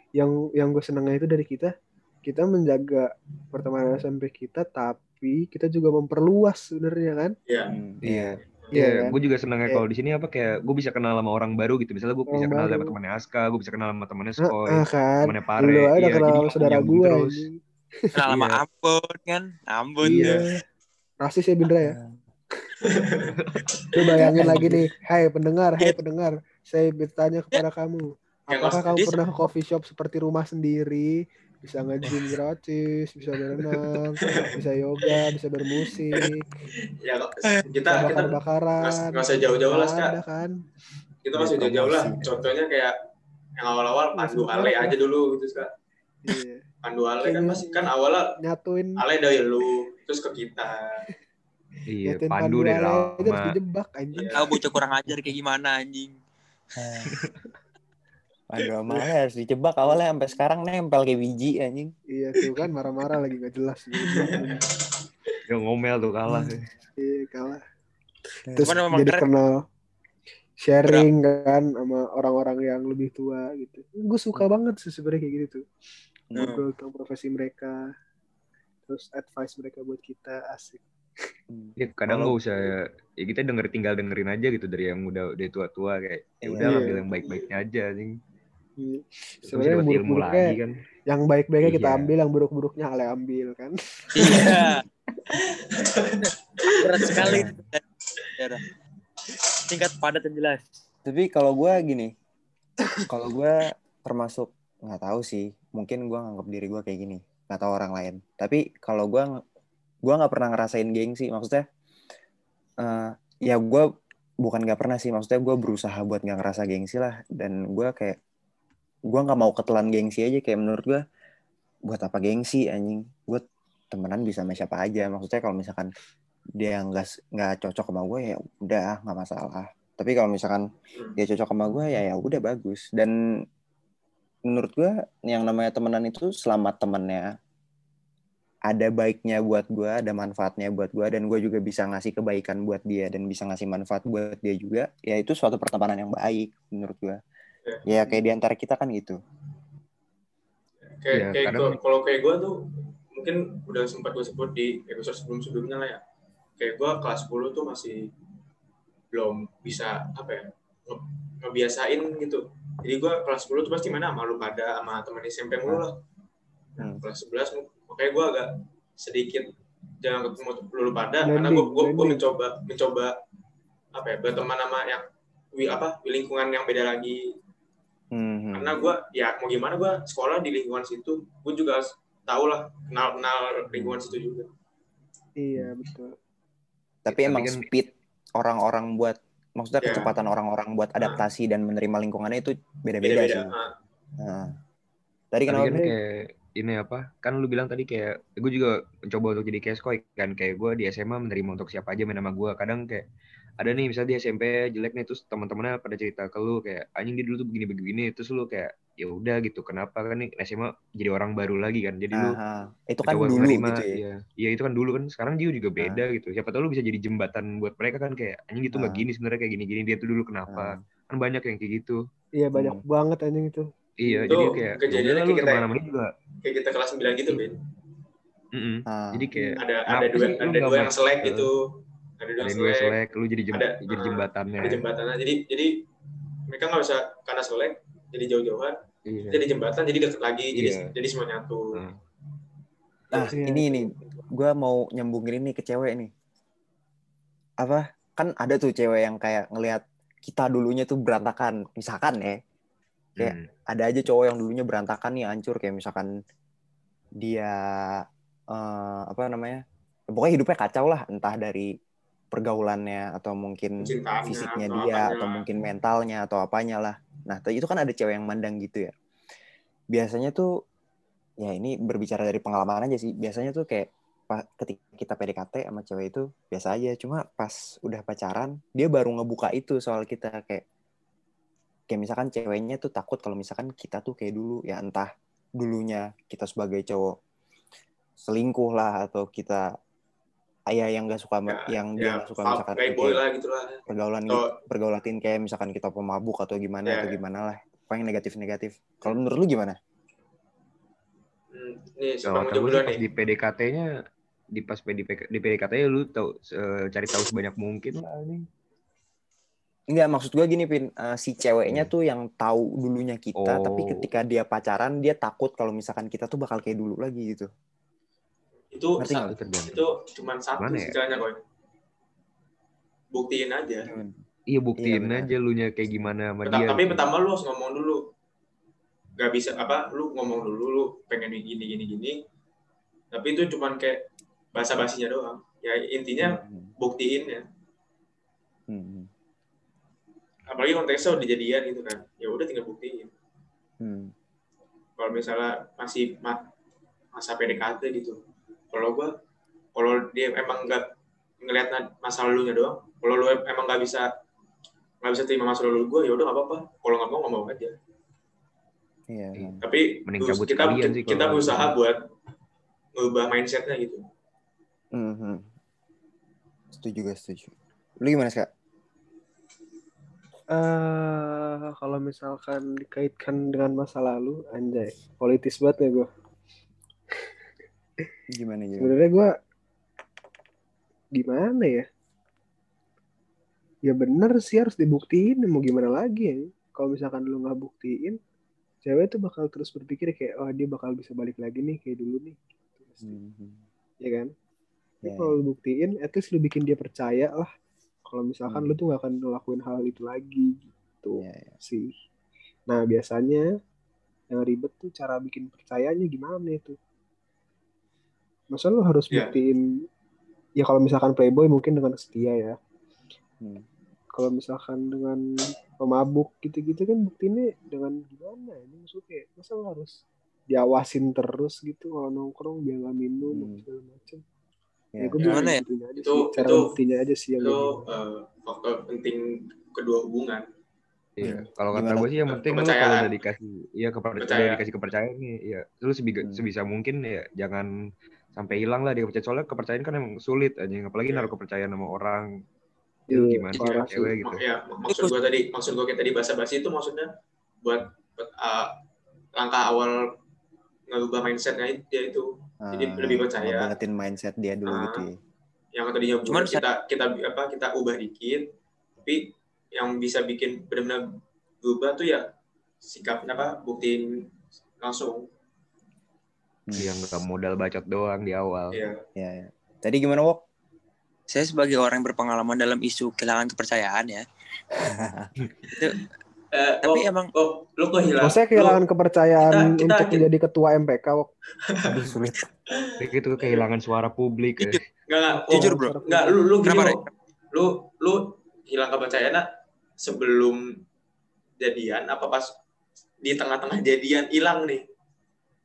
yang yang gue senangnya itu dari kita. Kita menjaga pertemanan SMP kita tapi kita juga memperluas sebenarnya kan? Ya Iya. Iya Iya, kan? gue juga senangnya Kayak- kalau di sini apa kayak gue bisa kenal sama orang baru gitu. Misalnya gue bisa kenal sama temannya Aska, gue bisa kenal sama temannya Skoy, ah, kan? temannya Pare. udah Iya, kenal jadi sama saudara gue terus. kenal sama. Ambon kan? Ambon iya. ya rasis ya Bindra ya? [laughs] Lu bayangin lagi nih. Hai pendengar hai pendengar saya bertanya kepada kamu apakah kamu pernah ke coffee shop seperti rumah sendiri? Bisa nge-gym gratis bisa berenang bisa yoga bisa bermusik. Ya bisa kita kita bakar-bakaran. Nggak nggak usah jauh-jauh lah kan? Kita masih Iya, jauh-jauh lah. contohnya kayak yang awal-awal pandu Masuk ale aja dulu gitu Ska. iya. Pandu ale kan masih kan awalnya nyatuin ale dari lu terus ke kita. Iya, Pandu pandu ale aja harus lama. dijebak anjing. Iya. tahu bocah kurang ajar kayak gimana anjing Aduh, malah harus dijebak awalnya sampai sekarang nempel kayak biji anjing. iya tuh kan marah-marah lagi gak jelas gitu. Yang ngomel tuh kalah. Iya, kalah terus Cuman jadi keren. kenal sharing kan sama orang-orang yang lebih tua gitu gue suka banget sih sebenarnya kayak gitu tuh Hmm. ngobrol tentang profesi mereka terus advice mereka buat kita asik Hmm. Ya, kadang Kalau- gak usah ya kita denger tinggal dengerin aja gitu dari yang udah udah tua-tua kayak ya Iya. udah Iya. ambil yang baik-baiknya aja anjing. Iya. Sebenarnya yang buruk-buruknya lagi kan. yang baik-baiknya kita Iya. ambil yang buruk-buruknya ale ambil kan iya [laughs] berat sekali ya udah. tingkat padat dan jelas Tapi kalau gue gini, kalau gue termasuk nggak tahu sih, mungkin gue nganggap diri gue kayak gini, nggak tahu orang lain. Tapi kalau gue gue nggak pernah ngerasain gengsi, maksudnya eh, ya gue bukan nggak pernah sih, maksudnya gue berusaha buat nggak ngerasa gengsi lah, dan gue kayak gue nggak mau ketelan gengsi aja, kayak menurut gue buat apa gengsi anjing, gue temenan bisa sama siapa aja, maksudnya kalau misalkan dia nggak nggak cocok sama gue ya udah nggak masalah. Tapi kalau misalkan dia cocok sama gue ya ya udah bagus. Dan menurut gue yang namanya temenan itu selama temennya ada baiknya buat gue ada manfaatnya buat gue dan gue juga bisa ngasih kebaikan buat dia dan bisa ngasih manfaat buat dia juga ya itu suatu pertemanan yang baik menurut gue ya. Kayak di antara kita kan gitu. Kayak Iya, kayak kadang- gua- kalau kayak gue tuh mungkin udah sempat gue sebut di episode sebelum sebelumnya lah ya. Kayak gue kelas 10 tuh masih belum bisa apa ya nge- ngebiasain gitu. Jadi gue kelas 10 tuh pasti mana sama lu pada sama teman SMP mulu lah. Nah, Hmm. kelas 11 mu- makanya gue agak sedikit jangan ketemu lu, lu pada karena Blending, gue gue mencoba mencoba apa ya berteman sama yang wi apa di lingkungan yang beda lagi Hmm, karena gue ya mau gimana gue sekolah di lingkungan situ gue juga tahu lah kenal kenal lingkungan situ juga iya betul tapi Tapi emang kan- speed orang-orang buat maksudnya Ya. kecepatan orang-orang buat adaptasi dan menerima lingkungannya itu beda-beda beda-beda sih. Ah, Nah. Tadi Tadi kenapa? kan kayak ini apa? Kan lu bilang tadi kayak gue juga mencoba untuk jadi keskoy kan kayak gue di SMA menerima untuk siapa aja main sama gue. Kadang kayak ada nih misalnya di SMP jelek nih terus teman-temannya pada cerita ke lu kayak anjing dia dulu tuh begini begini terus lu kayak ya udah gitu kenapa kan nih SMA jadi orang baru lagi kan jadi lu Aha. Itu kan dulu menerima gitu ya. iya iya itu kan dulu kan sekarang dia juga beda gitu siapa tahu lu bisa jadi jembatan buat mereka kan kayak anjing itu nggak gini sebenarnya kayak gini gini dia tuh dulu kenapa kan banyak yang kayak gitu Iya banyak Hmm. banget anjing itu. Iya Itu jadi kayak ya kejadiannya kayak kita- ke mana-mana juga kayak kita kelas 9 gitu Ben Mm-mm. Ah. jadi kayak ada ada dua sih lu ada dua yang selek gitu ada dua dua selek selek lu jadi jem, Ada, jadi ah, jembatannya ada jembatannya jadi jadi mereka nggak bisa karena selek jadi jauh-jauhan iya jadi jembatan jadi deket lagi jadi Iya. jadi semua nyatu Hmm. Nah, Iya. ini nih, gue mau nyambungin ini ke cewek nih. Apa? Kan ada tuh cewek yang kayak ngelihat kita dulunya tuh berantakan. Misalkan ya, Kayak- Hmm. ada aja cowok yang dulunya berantakan nih, hancur. Kayak misalkan dia, eh, apa namanya, pokoknya hidupnya kacau lah. Entah dari pergaulannya, atau mungkin Cintaannya, fisiknya atau dia, apanya atau mungkin mentalnya, atau apanya lah. Nah, itu kan ada cewek yang mandang gitu ya. Biasanya tuh, ya ini berbicara dari pengalaman aja sih. Biasanya tuh kayak pa- ketika kita PDKT sama cewek itu biasa aja. Cuma pas udah pacaran, dia baru ngebuka itu soal kita kayak kayak misalkan ceweknya tuh takut kalau misalkan kita tuh kayak dulu ya entah dulunya kita sebagai cowok selingkuh lah atau kita ayah yang gak suka ma- yang dia ya nggak suka fuck misalkan playboy kayak lah gitu lah pergaulan gitu, pergaulatin kayak misalkan kita pemabuk atau gimana Ya. atau gimana lah paling negatif negatif kalau menurut lu gimana hmm, nih dulu sih pas nih di PDKT-nya di pas di PDKT-nya lu tahu eh, cari tahu sebanyak mungkin lah nih. Enggak, maksud gue gini, Pin. Eh, si ceweknya Hmm. tuh yang tahu dulunya kita, tapi Oh. ketika dia pacaran, dia takut kalau misalkan kita tuh bakal kayak dulu lagi gitu. itu Ngerti? Itu tergantung. itu cuma satu sih ya? caranya kok buktiin aja Iya buktiin benar. aja lu nya kayak gimana sama Pertama- dia. tapi pertama lu harus ngomong dulu gak bisa apa lu ngomong dulu lu pengen gini gini gini tapi itu cuman kayak bahasa basinya doang ya intinya Hmm. buktiin ya Hmm. Apalagi konteksnya udah jadian gitu kan ya udah tinggal buktiin Hmm. kalau misalnya masih ma- masa PDKT gitu kalau gua kalau dia emang nggak ngelihat masa lalunya doang kalau lu em- emang nggak bisa nggak bisa terima masa lalu gua ya udah nggak apa-apa kalau nggak mau nggak mau aja Iya. Iya. tapi kita sih kita berusaha buat ngubah mindsetnya gitu Hmm, hmm. Setuju gak setuju. Lu gimana, Kak? Eh kalau misalkan dikaitkan dengan masa lalu, anjay, politis banget ya gue. Gimana gimana? Sebenarnya gue gimana ya? Ya bener sih harus dibuktiin, mau gimana lagi ya? Kalau misalkan lu nggak buktiin, cewek tuh bakal terus berpikir kayak, oh dia bakal bisa balik lagi nih kayak dulu nih, Hmm, hmm. ya kan? Tapi Ya, kalau lu buktiin, at least lu bikin dia percaya lah. Kalau misalkan Hmm. lu tuh gak akan ngelakuin hal itu lagi gitu ya, ya. sih. Nah biasanya yang ribet tuh cara bikin percayanya gimana itu. Masa lu harus Iya. buktiin, ya kalau misalkan playboy mungkin dengan setia ya. Hmm. Kalau misalkan dengan pemabuk gitu-gitu kan buktinya dengan gimana ini maksudnya masa lu harus diawasin terus gitu kalau nongkrong biar gak minum Hmm. segala macem. Ya. Ya, gue Gimana ya? Itu- sih. Cara itu- buktinya aja sih yang itu eh, faktor penting kedua hubungan Iya. Hmm. Kalau kata Gimana? gue sih yang penting lu kalau udah dikasih iya kepercayaan Percaya. udah dikasih kepercayaan nih, ya lu sebiga- Hmm. sebisa mungkin ya jangan sampai hilang lah dia kepercayaan soalnya kepercayaan kan emang sulit aja apalagi Iya. naruh kepercayaan sama orang Iya, itu gimana sih parah sama cewek gitu ya maksud gua tadi maksud gua kayak tadi bahasa basi itu maksudnya buat, buat, eh, langkah awal ngubah mindsetnya dia itu Jadi Ah, lebih percaya. ngebaletin mindset dia dulu Ah. gitu ya. yang tadinya Cuman buruk kita kita apa kita ubah dikit tapi yang bisa bikin benar-benar berubah tuh ya sikapnya apa buktiin langsung Hmm. yang nggak modal bacot doang di awal ya Ya, ya. Tadi gimana, Wok? Saya sebagai orang yang berpengalaman dalam isu kehilangan kepercayaan ya. [laughs] eh, Tapi oh, emang oh lu kehilangan Maksudnya kehilangan kepercayaan kita- kita- untuk menjadi ketua MPK, Wok. Aduh, sulit. Kayak gitu kehilangan suara publik ya. nggak nggak oh, Jujur, bro. nggak lu lu gini Kenapa, lu lu hilang kepercayaan sebelum jadian apa pas di tengah-tengah jadian hilang nih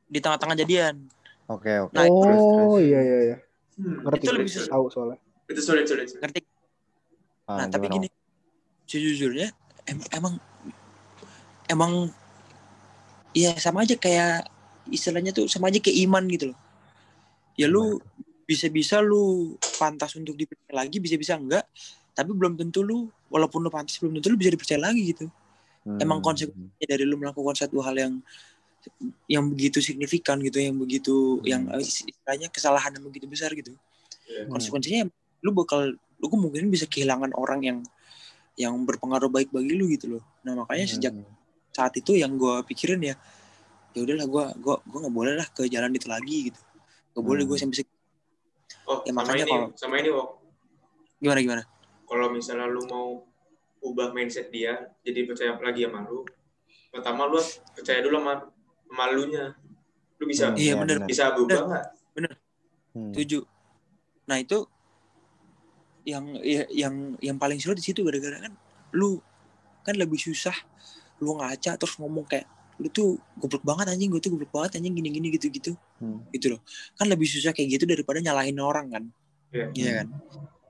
di tengah-tengah jadian Oke oke. Nah, Terus, terus. oh iya iya iya. Hmm, Ngerti Itu lebih susah. tahu soalnya. itu sulit sulit, sulit. ngerti Ah, nah tapi gini sejujurnya em- emang emang ya sama aja kayak istilahnya tuh sama aja kayak iman gitu loh ya lu bisa-bisa lu pantas untuk dipercaya lagi bisa-bisa enggak tapi belum tentu lu walaupun lu pantas belum tentu lu bisa dipercaya lagi gitu Hmm. emang konsekuensinya dari lu melakukan satu hal yang yang begitu signifikan gitu yang begitu Hmm. yang eh, istilahnya kesalahan yang begitu besar gitu Iya. konsekuensinya lu bakal lu kemungkinan bisa kehilangan orang yang yang berpengaruh baik bagi lu gitu loh nah makanya sejak Hmm. Saat itu yang gue pikirin ya ya udahlah gue gua gua nggak boleh lah ke jalan itu lagi gitu nggak boleh Hmm. gue sampai seg- oh Ya, sama makanya ini kalau- sama ini Wok. gimana gimana kalau misalnya lu mau ubah mindset dia jadi percaya lagi sama lu pertama lu percaya dulu sama malunya lu bisa Hmm, Iya, ya, bener. bisa berubah nggak Hmm. tujuh nah itu yang ya- yang yang paling sulit di situ gara-gara kan lu kan lebih susah lu ngaca terus ngomong kayak lu tuh goblok banget anjing gue tuh goblok banget anjing gini-gini gitu-gitu Hmm. gitu loh kan lebih susah kayak gitu daripada nyalahin orang kan Iya. Iya kan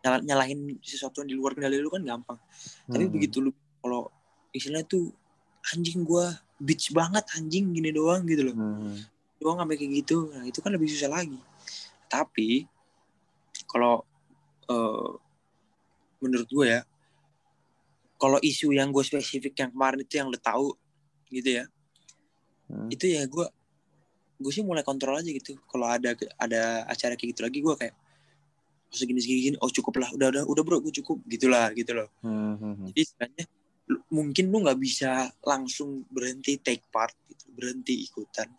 Nyala- nyalahin sesuatu yang di luar kendali lu kan gampang tapi Hmm. begitu lu kalau istilahnya tuh anjing gua bitch banget anjing gini doang gitu loh Hmm. doang sampai kayak gitu nah itu kan lebih susah lagi tapi kalau eh, menurut gue ya kalau isu yang gue spesifik yang kemarin itu yang lo tahu gitu ya Hmm. itu ya gue gue sih mulai kontrol aja gitu kalau ada ada acara kayak gitu lagi gue kayak oh segini segini gini oh cukup lah udah udah udah bro gue cukup gitulah gitu loh Hmm. Hmm. jadi istilahnya lu- mungkin lu nggak bisa langsung berhenti take part gitu berhenti ikutan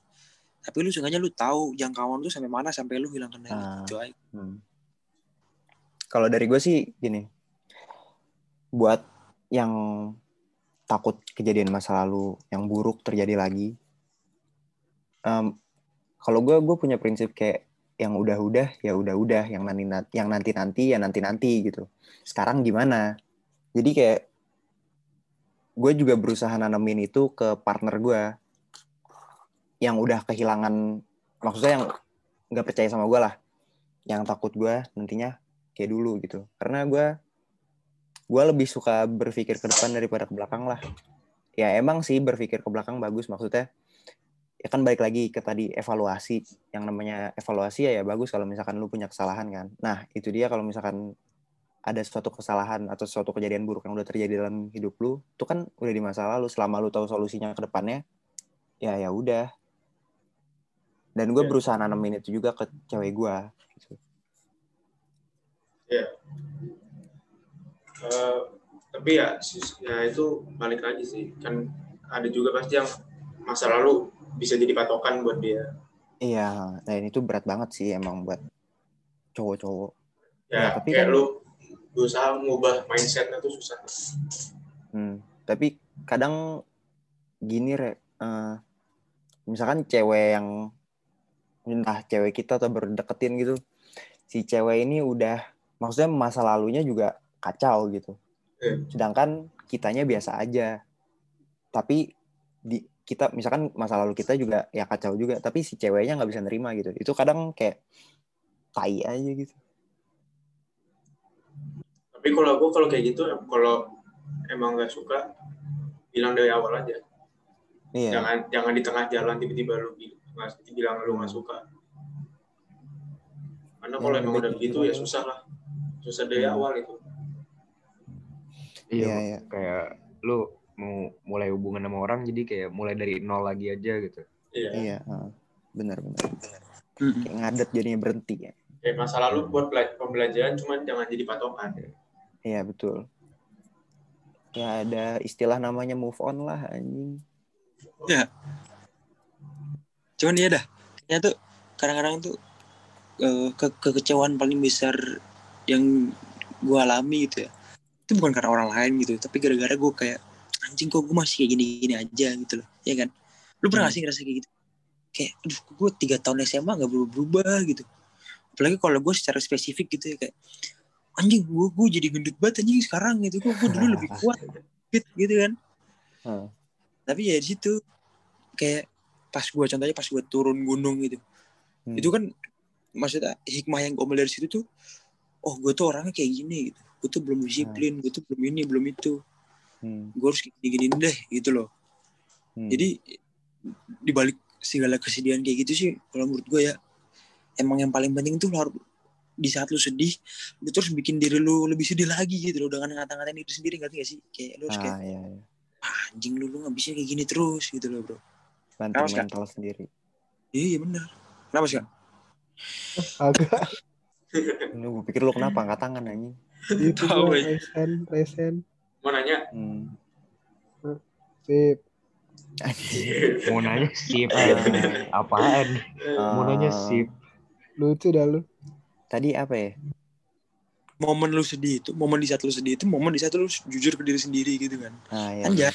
tapi lu seenggaknya lu tahu jangkauan lu sampai mana sampai lu hilang kendali Ah. gitu aja Hmm. Kalau dari gue sih gini, buat yang takut kejadian masa lalu yang buruk terjadi lagi, em, kalau gue gue punya prinsip kayak yang udah-udah ya udah-udah, yang nanti yang nanti nanti ya nanti nanti gitu. Sekarang gimana? Jadi kayak gue juga berusaha nanemin itu ke partner gue yang udah kehilangan, maksudnya yang nggak percaya sama gue lah yang takut gue nantinya kayak dulu gitu karena gue gue lebih suka berpikir ke depan daripada ke belakang lah. Ya emang sih berpikir ke belakang bagus. Maksudnya ya kan balik lagi ke tadi evaluasi. Yang namanya evaluasi ya ya bagus kalau misalkan lu punya kesalahan kan. Nah itu dia kalau misalkan ada suatu kesalahan atau suatu kejadian buruk yang udah terjadi dalam hidup lu itu kan udah di masa lalu. Selama lu tahu solusinya ke depannya ya ya udah. Dan gue Ya. berusaha nanemin itu juga ke cewek gue gitu. Eh, tapi ya ya itu balik lagi sih kan ada juga pasti yang masa lalu bisa jadi patokan buat dia Iya, nah ini tuh berat banget sih emang buat cowok-cowok. ya, Ya, tapi kayak kan- lu berusaha mengubah mindsetnya tuh susah Hmm. Tapi kadang gini re, eh, misalkan cewek yang entah cewek kita atau berdeketin gitu, si cewek ini udah, maksudnya masa lalunya juga kacau gitu. Iya. Sedangkan kitanya biasa aja. Tapi di kita misalkan masa lalu kita juga ya kacau juga, tapi si ceweknya nggak bisa nerima gitu. Itu kadang kayak tai aja gitu. tapi kalau gue kalau kayak gitu kalau emang nggak suka bilang dari awal aja Iya. jangan jangan di tengah jalan tiba-tiba lu bilang lu nggak suka karena Ya, kalau lebih emang udah gitu begitu ya aja. susah lah susah dari Hmm. awal itu Iya, Iya, Bang. iya. kayak lu mau mulai hubungan sama orang jadi kayak mulai dari nol lagi aja gitu. iya Iya, heeh. benar benar. Mm-mm. Kayak ngadet jadinya berhenti ya. kayak masa lalu buat bela- pembelajaran cuman jangan jadi patokan Iya betul. Ya ada istilah namanya move on lah anjing. cuman ya dah kayaknya tuh kadang-kadang tuh eh, ke kekecewaan paling besar yang gue alami gitu ya itu bukan karena orang lain gitu tapi gara-gara gue kayak anjing kok gue masih kayak gini-gini aja gitu loh ya kan lu pernah Hmm. sih ngerasa kayak gitu kayak aduh gue tiga tahun SMA gak berubah-berubah gitu apalagi kalau gue secara spesifik gitu ya kayak anjing gue gue jadi gendut banget anjing sekarang gitu gue gue dulu lebih [laughs] kuat gitu, gitu kan Hmm. tapi ya di situ kayak pas gue contohnya pas gue turun gunung gitu Hmm. itu kan maksudnya hikmah yang gue ambil dari situ tuh oh gue tuh orangnya kayak gini gitu gue tuh belum disiplin gue tuh belum ini belum itu. Hmm. gue harus gini gini deh gitu loh. Hmm. jadi dibalik segala kesedihan kayak gitu sih kalau menurut gue ya emang yang paling penting tuh lo harus di saat lu sedih lu terus bikin diri lu lebih sedih lagi gitu loh dengan ngata-ngatain diri sendiri ngerti gak sih? Kayak lu harus kayak ah, iya, iya. "Ah, anjing lu lu nggak bisa kayak gini terus gitu loh bro. Bantu Kenapa, mental sendiri. Iya iya bener. Kenapa sih Kak? Agak. [laughs] Ini gue pikir lu kenapa? Angkat tangan anjing itu [laughs] Tahu, ya. resen, resen. Mau nanya? hmm. Sip. Mau nanya sip. Ah. [laughs] Apaan? Mau nanya sip. Lucu dah lu. tadi apa ya momen lu sedih itu momen di saat lu sedih itu momen di saat lu jujur ke diri sendiri gitu kan ah, iya, kan ya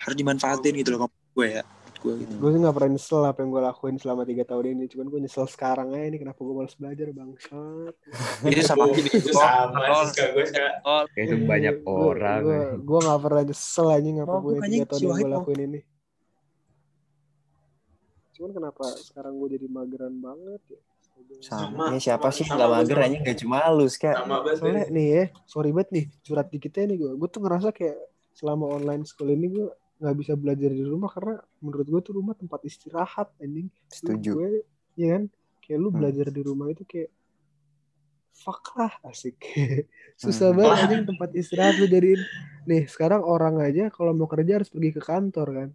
harus dimanfaatin gitu loh kalau gue ya gue gitu Hmm. Gue sih gak pernah nyesel apa yang gue lakuin selama tiga tahun ini. Cuman gue nyesel sekarang aja ini kenapa gue males belajar bangsat. itu sama Gue aja itu sama gue. Kayak itu banyak orang. Gue gue gak pernah nyesel aja ngapa Oh, gue bukannya tiga tahun si yang gue oh. lakuin ini. Cuman kenapa sekarang gue jadi mageran banget ya? sama, Sama, ini siapa sama, sih sama, nggak mager sama. anjing gak cuma lu kak Sama banget. Soalnya nih ya, sorry banget nih, curhat dikitnya nih gue. Gue tuh ngerasa kayak selama online school ini gue nggak bisa belajar di rumah karena menurut gue tuh rumah tempat istirahat anjing. Lu setuju Gue, ya kan? Kayak lu Hmm. belajar di rumah itu kayak fuck lah asik. [laughs] Susah Hmm. banget anjing tempat istirahat lu jadiin. Nih, sekarang orang aja kalau mau kerja harus pergi ke kantor kan.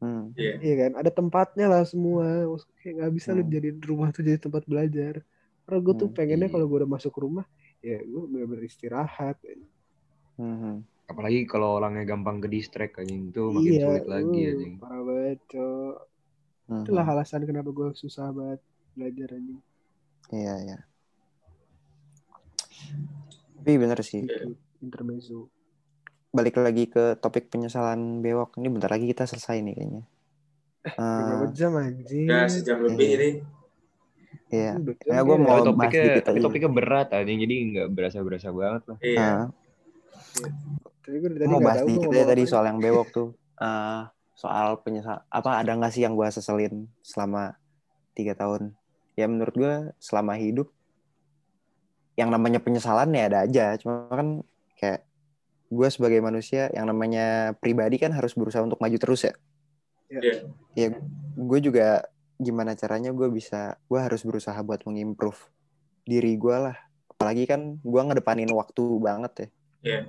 Hmm. Iya. Iya kan? Ada tempatnya lah semua. Maksudnya Kayak nggak bisa lu Hmm. jadiin rumah tuh jadi tempat belajar. Karena gue tuh Hmm, pengennya iya. kalau gue udah masuk rumah, ya gue bener-bener istirahat. Hmm. Apalagi kalau orangnya gampang ke distract anjing itu makin iya, sulit lagi uh, anjing. parah banget, Cok. Hmm. Itulah alasan kenapa gue susah banget belajar anjing. iya iya tapi bener sih Gitu, intermezzo. balik lagi ke topik penyesalan bewok ini bentar lagi kita selesai nih kayaknya Eh, jam anjing? Udah sejam lebih Iya. ini. iya Ya, gua kayak. mau- Tapi bahas topiknya, dikit tapi aja. topiknya berat anjing jadi nggak berasa-berasa banget lah. Iya. Gue tadi bahas tahu dikit ya tadi soal yang bewok tuh. Eh, soal penyesal apa ada nggak sih yang gue seselin selama tiga tahun? Ya menurut gue selama hidup yang namanya penyesalan ya ada aja. Cuma kan kayak gue sebagai manusia yang namanya pribadi kan harus berusaha untuk maju terus ya. Iya. ya gue juga gimana caranya gue bisa gue harus berusaha buat mengimprove diri gue lah. Apalagi kan gue ngedepanin waktu banget ya. Iya.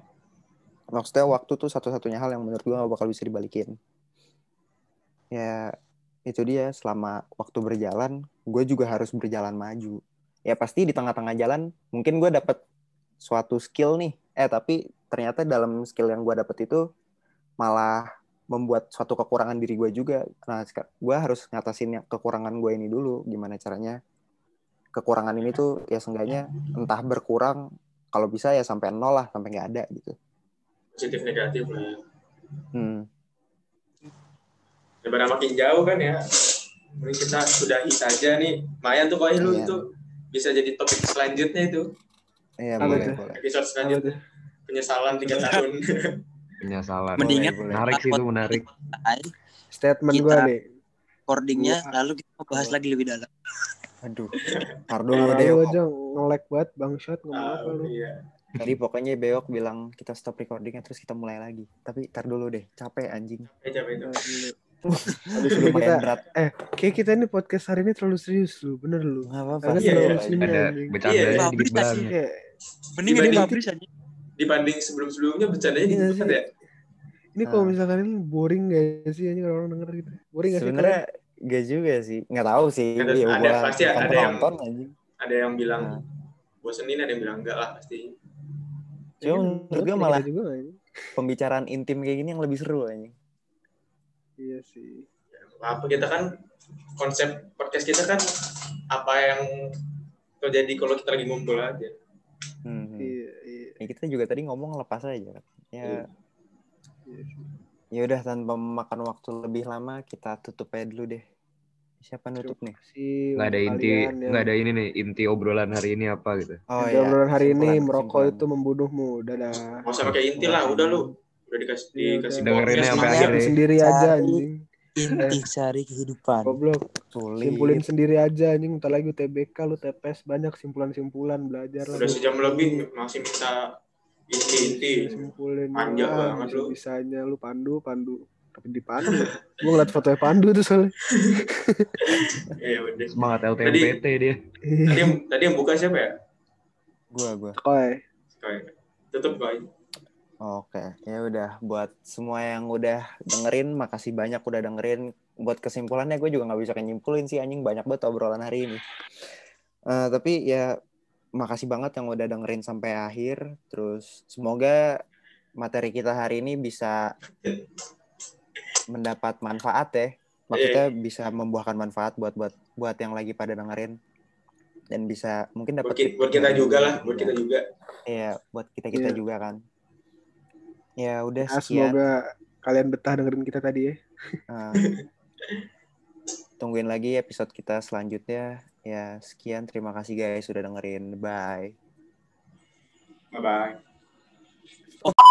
Maksudnya waktu tuh satu-satunya hal yang menurut gue gak bakal bisa dibalikin. Ya itu dia. Selama waktu berjalan gue juga harus berjalan maju. Ya pasti di tengah-tengah jalan mungkin gue dapet suatu skill nih. Eh tapi ternyata dalam skill yang gue dapet itu malah membuat suatu kekurangan diri gue juga. Nah gue harus ngatasin kekurangan gue ini dulu. Gimana caranya? Kekurangan ini tuh ya seenggaknya entah berkurang kalau bisa ya sampai nol lah sampai nggak ada gitu Positif negatif lah. hmm. Daripada makin jauh kan ya. Mending kita sudahi saja nih. Mayan tuh kok lu Iya. itu bisa jadi topik selanjutnya itu. Iya boleh boleh. Episode selanjutnya. Penyesalan tiga tahun. [laughs] Penyesalan. Mendingan boleh. Menarik sih itu menarik. Statement Kita- gue nih. recordingnya lalu kita mau bahas lagi lebih dalam Aduh. Lu aja nge-lag banget bangsat ngomong apa Ah, lu. iya. Tadi pokoknya Beok bilang kita stop recordingnya terus kita mulai lagi. Tapi ntar dulu deh. Capek anjing. Eh, capek itu. [laughs] Dulu. Habis Kita- berat. Kayak kita ini podcast hari ini terlalu serius lu, bener lu. Nggak apa-apa. Ada Iya, iya. Ada anjing. bercandanya Iya, dikit publikasi. banget. Kayak, mending ini Dibanding- publish aja Dibanding sebelum-sebelumnya bercandanya Iya dikit sih. banget ya. ini kalau Ah. misalkan ini boring gak sih anjing kalau orang denger gitu. Boring gak sih? Sebenarnya gak juga sih. Nggak tahu sih. Ada- Ya, ada- pasti ada yang-. Ada yang bilang Nah. bosenin, ada yang bilang enggak lah pasti. Cuma menurut gue malah juga pembicaraan intim kayak gini yang lebih seru anjing. Iya sih. Apa kita kan konsep podcast kita kan apa yang terjadi kalau kita lagi ngumpul aja. Hmm. Iya, iya. Ya, kita juga tadi ngomong lepas aja kan. Ya, iya sih. ya udah tanpa memakan waktu lebih lama kita tutup aja dulu deh. Siapa nutup nih? nggak ada inti nggak ada ini nih inti obrolan hari ini apa gitu Oh Inti obrolan hari ini kesimpulan, merokok itu membunuhmu. Dadah. Nggak usah pakai inti lah, udah lu. Udah dikasih Iya, dikasih podcast sampai akhir. Sendiri aja Cari. anjing. Inti sari kehidupan. Goblok. Simpulin sendiri aja anjing. Entar lagi UTBK lu TPS banyak simpulan-simpulan belajar lah. Udah sejam lebih masih minta inti-inti. Simpulin Manja lah, banget lu. bisanya lu pandu pandu tapi di pandu gue ngeliat fotonya pandu tuh soalnya Ya udah. semangat LTMPT dia Tadi yang tadi yang buka siapa ya? Gua gua. koy Kayak tutup koi. Oke, ya udah buat semua yang udah dengerin, makasih banyak udah dengerin. Buat kesimpulannya gue juga nggak bisa nyimpulin sih anjing banyak banget obrolan hari ini. Eh, tapi ya makasih banget yang udah dengerin sampai akhir. Terus semoga materi kita hari ini bisa mendapat manfaat ya. Maksudnya bisa membuahkan manfaat buat buat buat yang lagi pada dengerin dan bisa mungkin Buat, dapat ki- buat kita juga lah, buat kita juga. Iya, buat kita kita Iya. juga kan. Ya udah Nah, sekian. semoga kalian betah dengerin kita tadi ya Nah, tungguin lagi episode kita selanjutnya. Ya, sekian. Terima kasih guys sudah dengerin. Bye. Bye bye.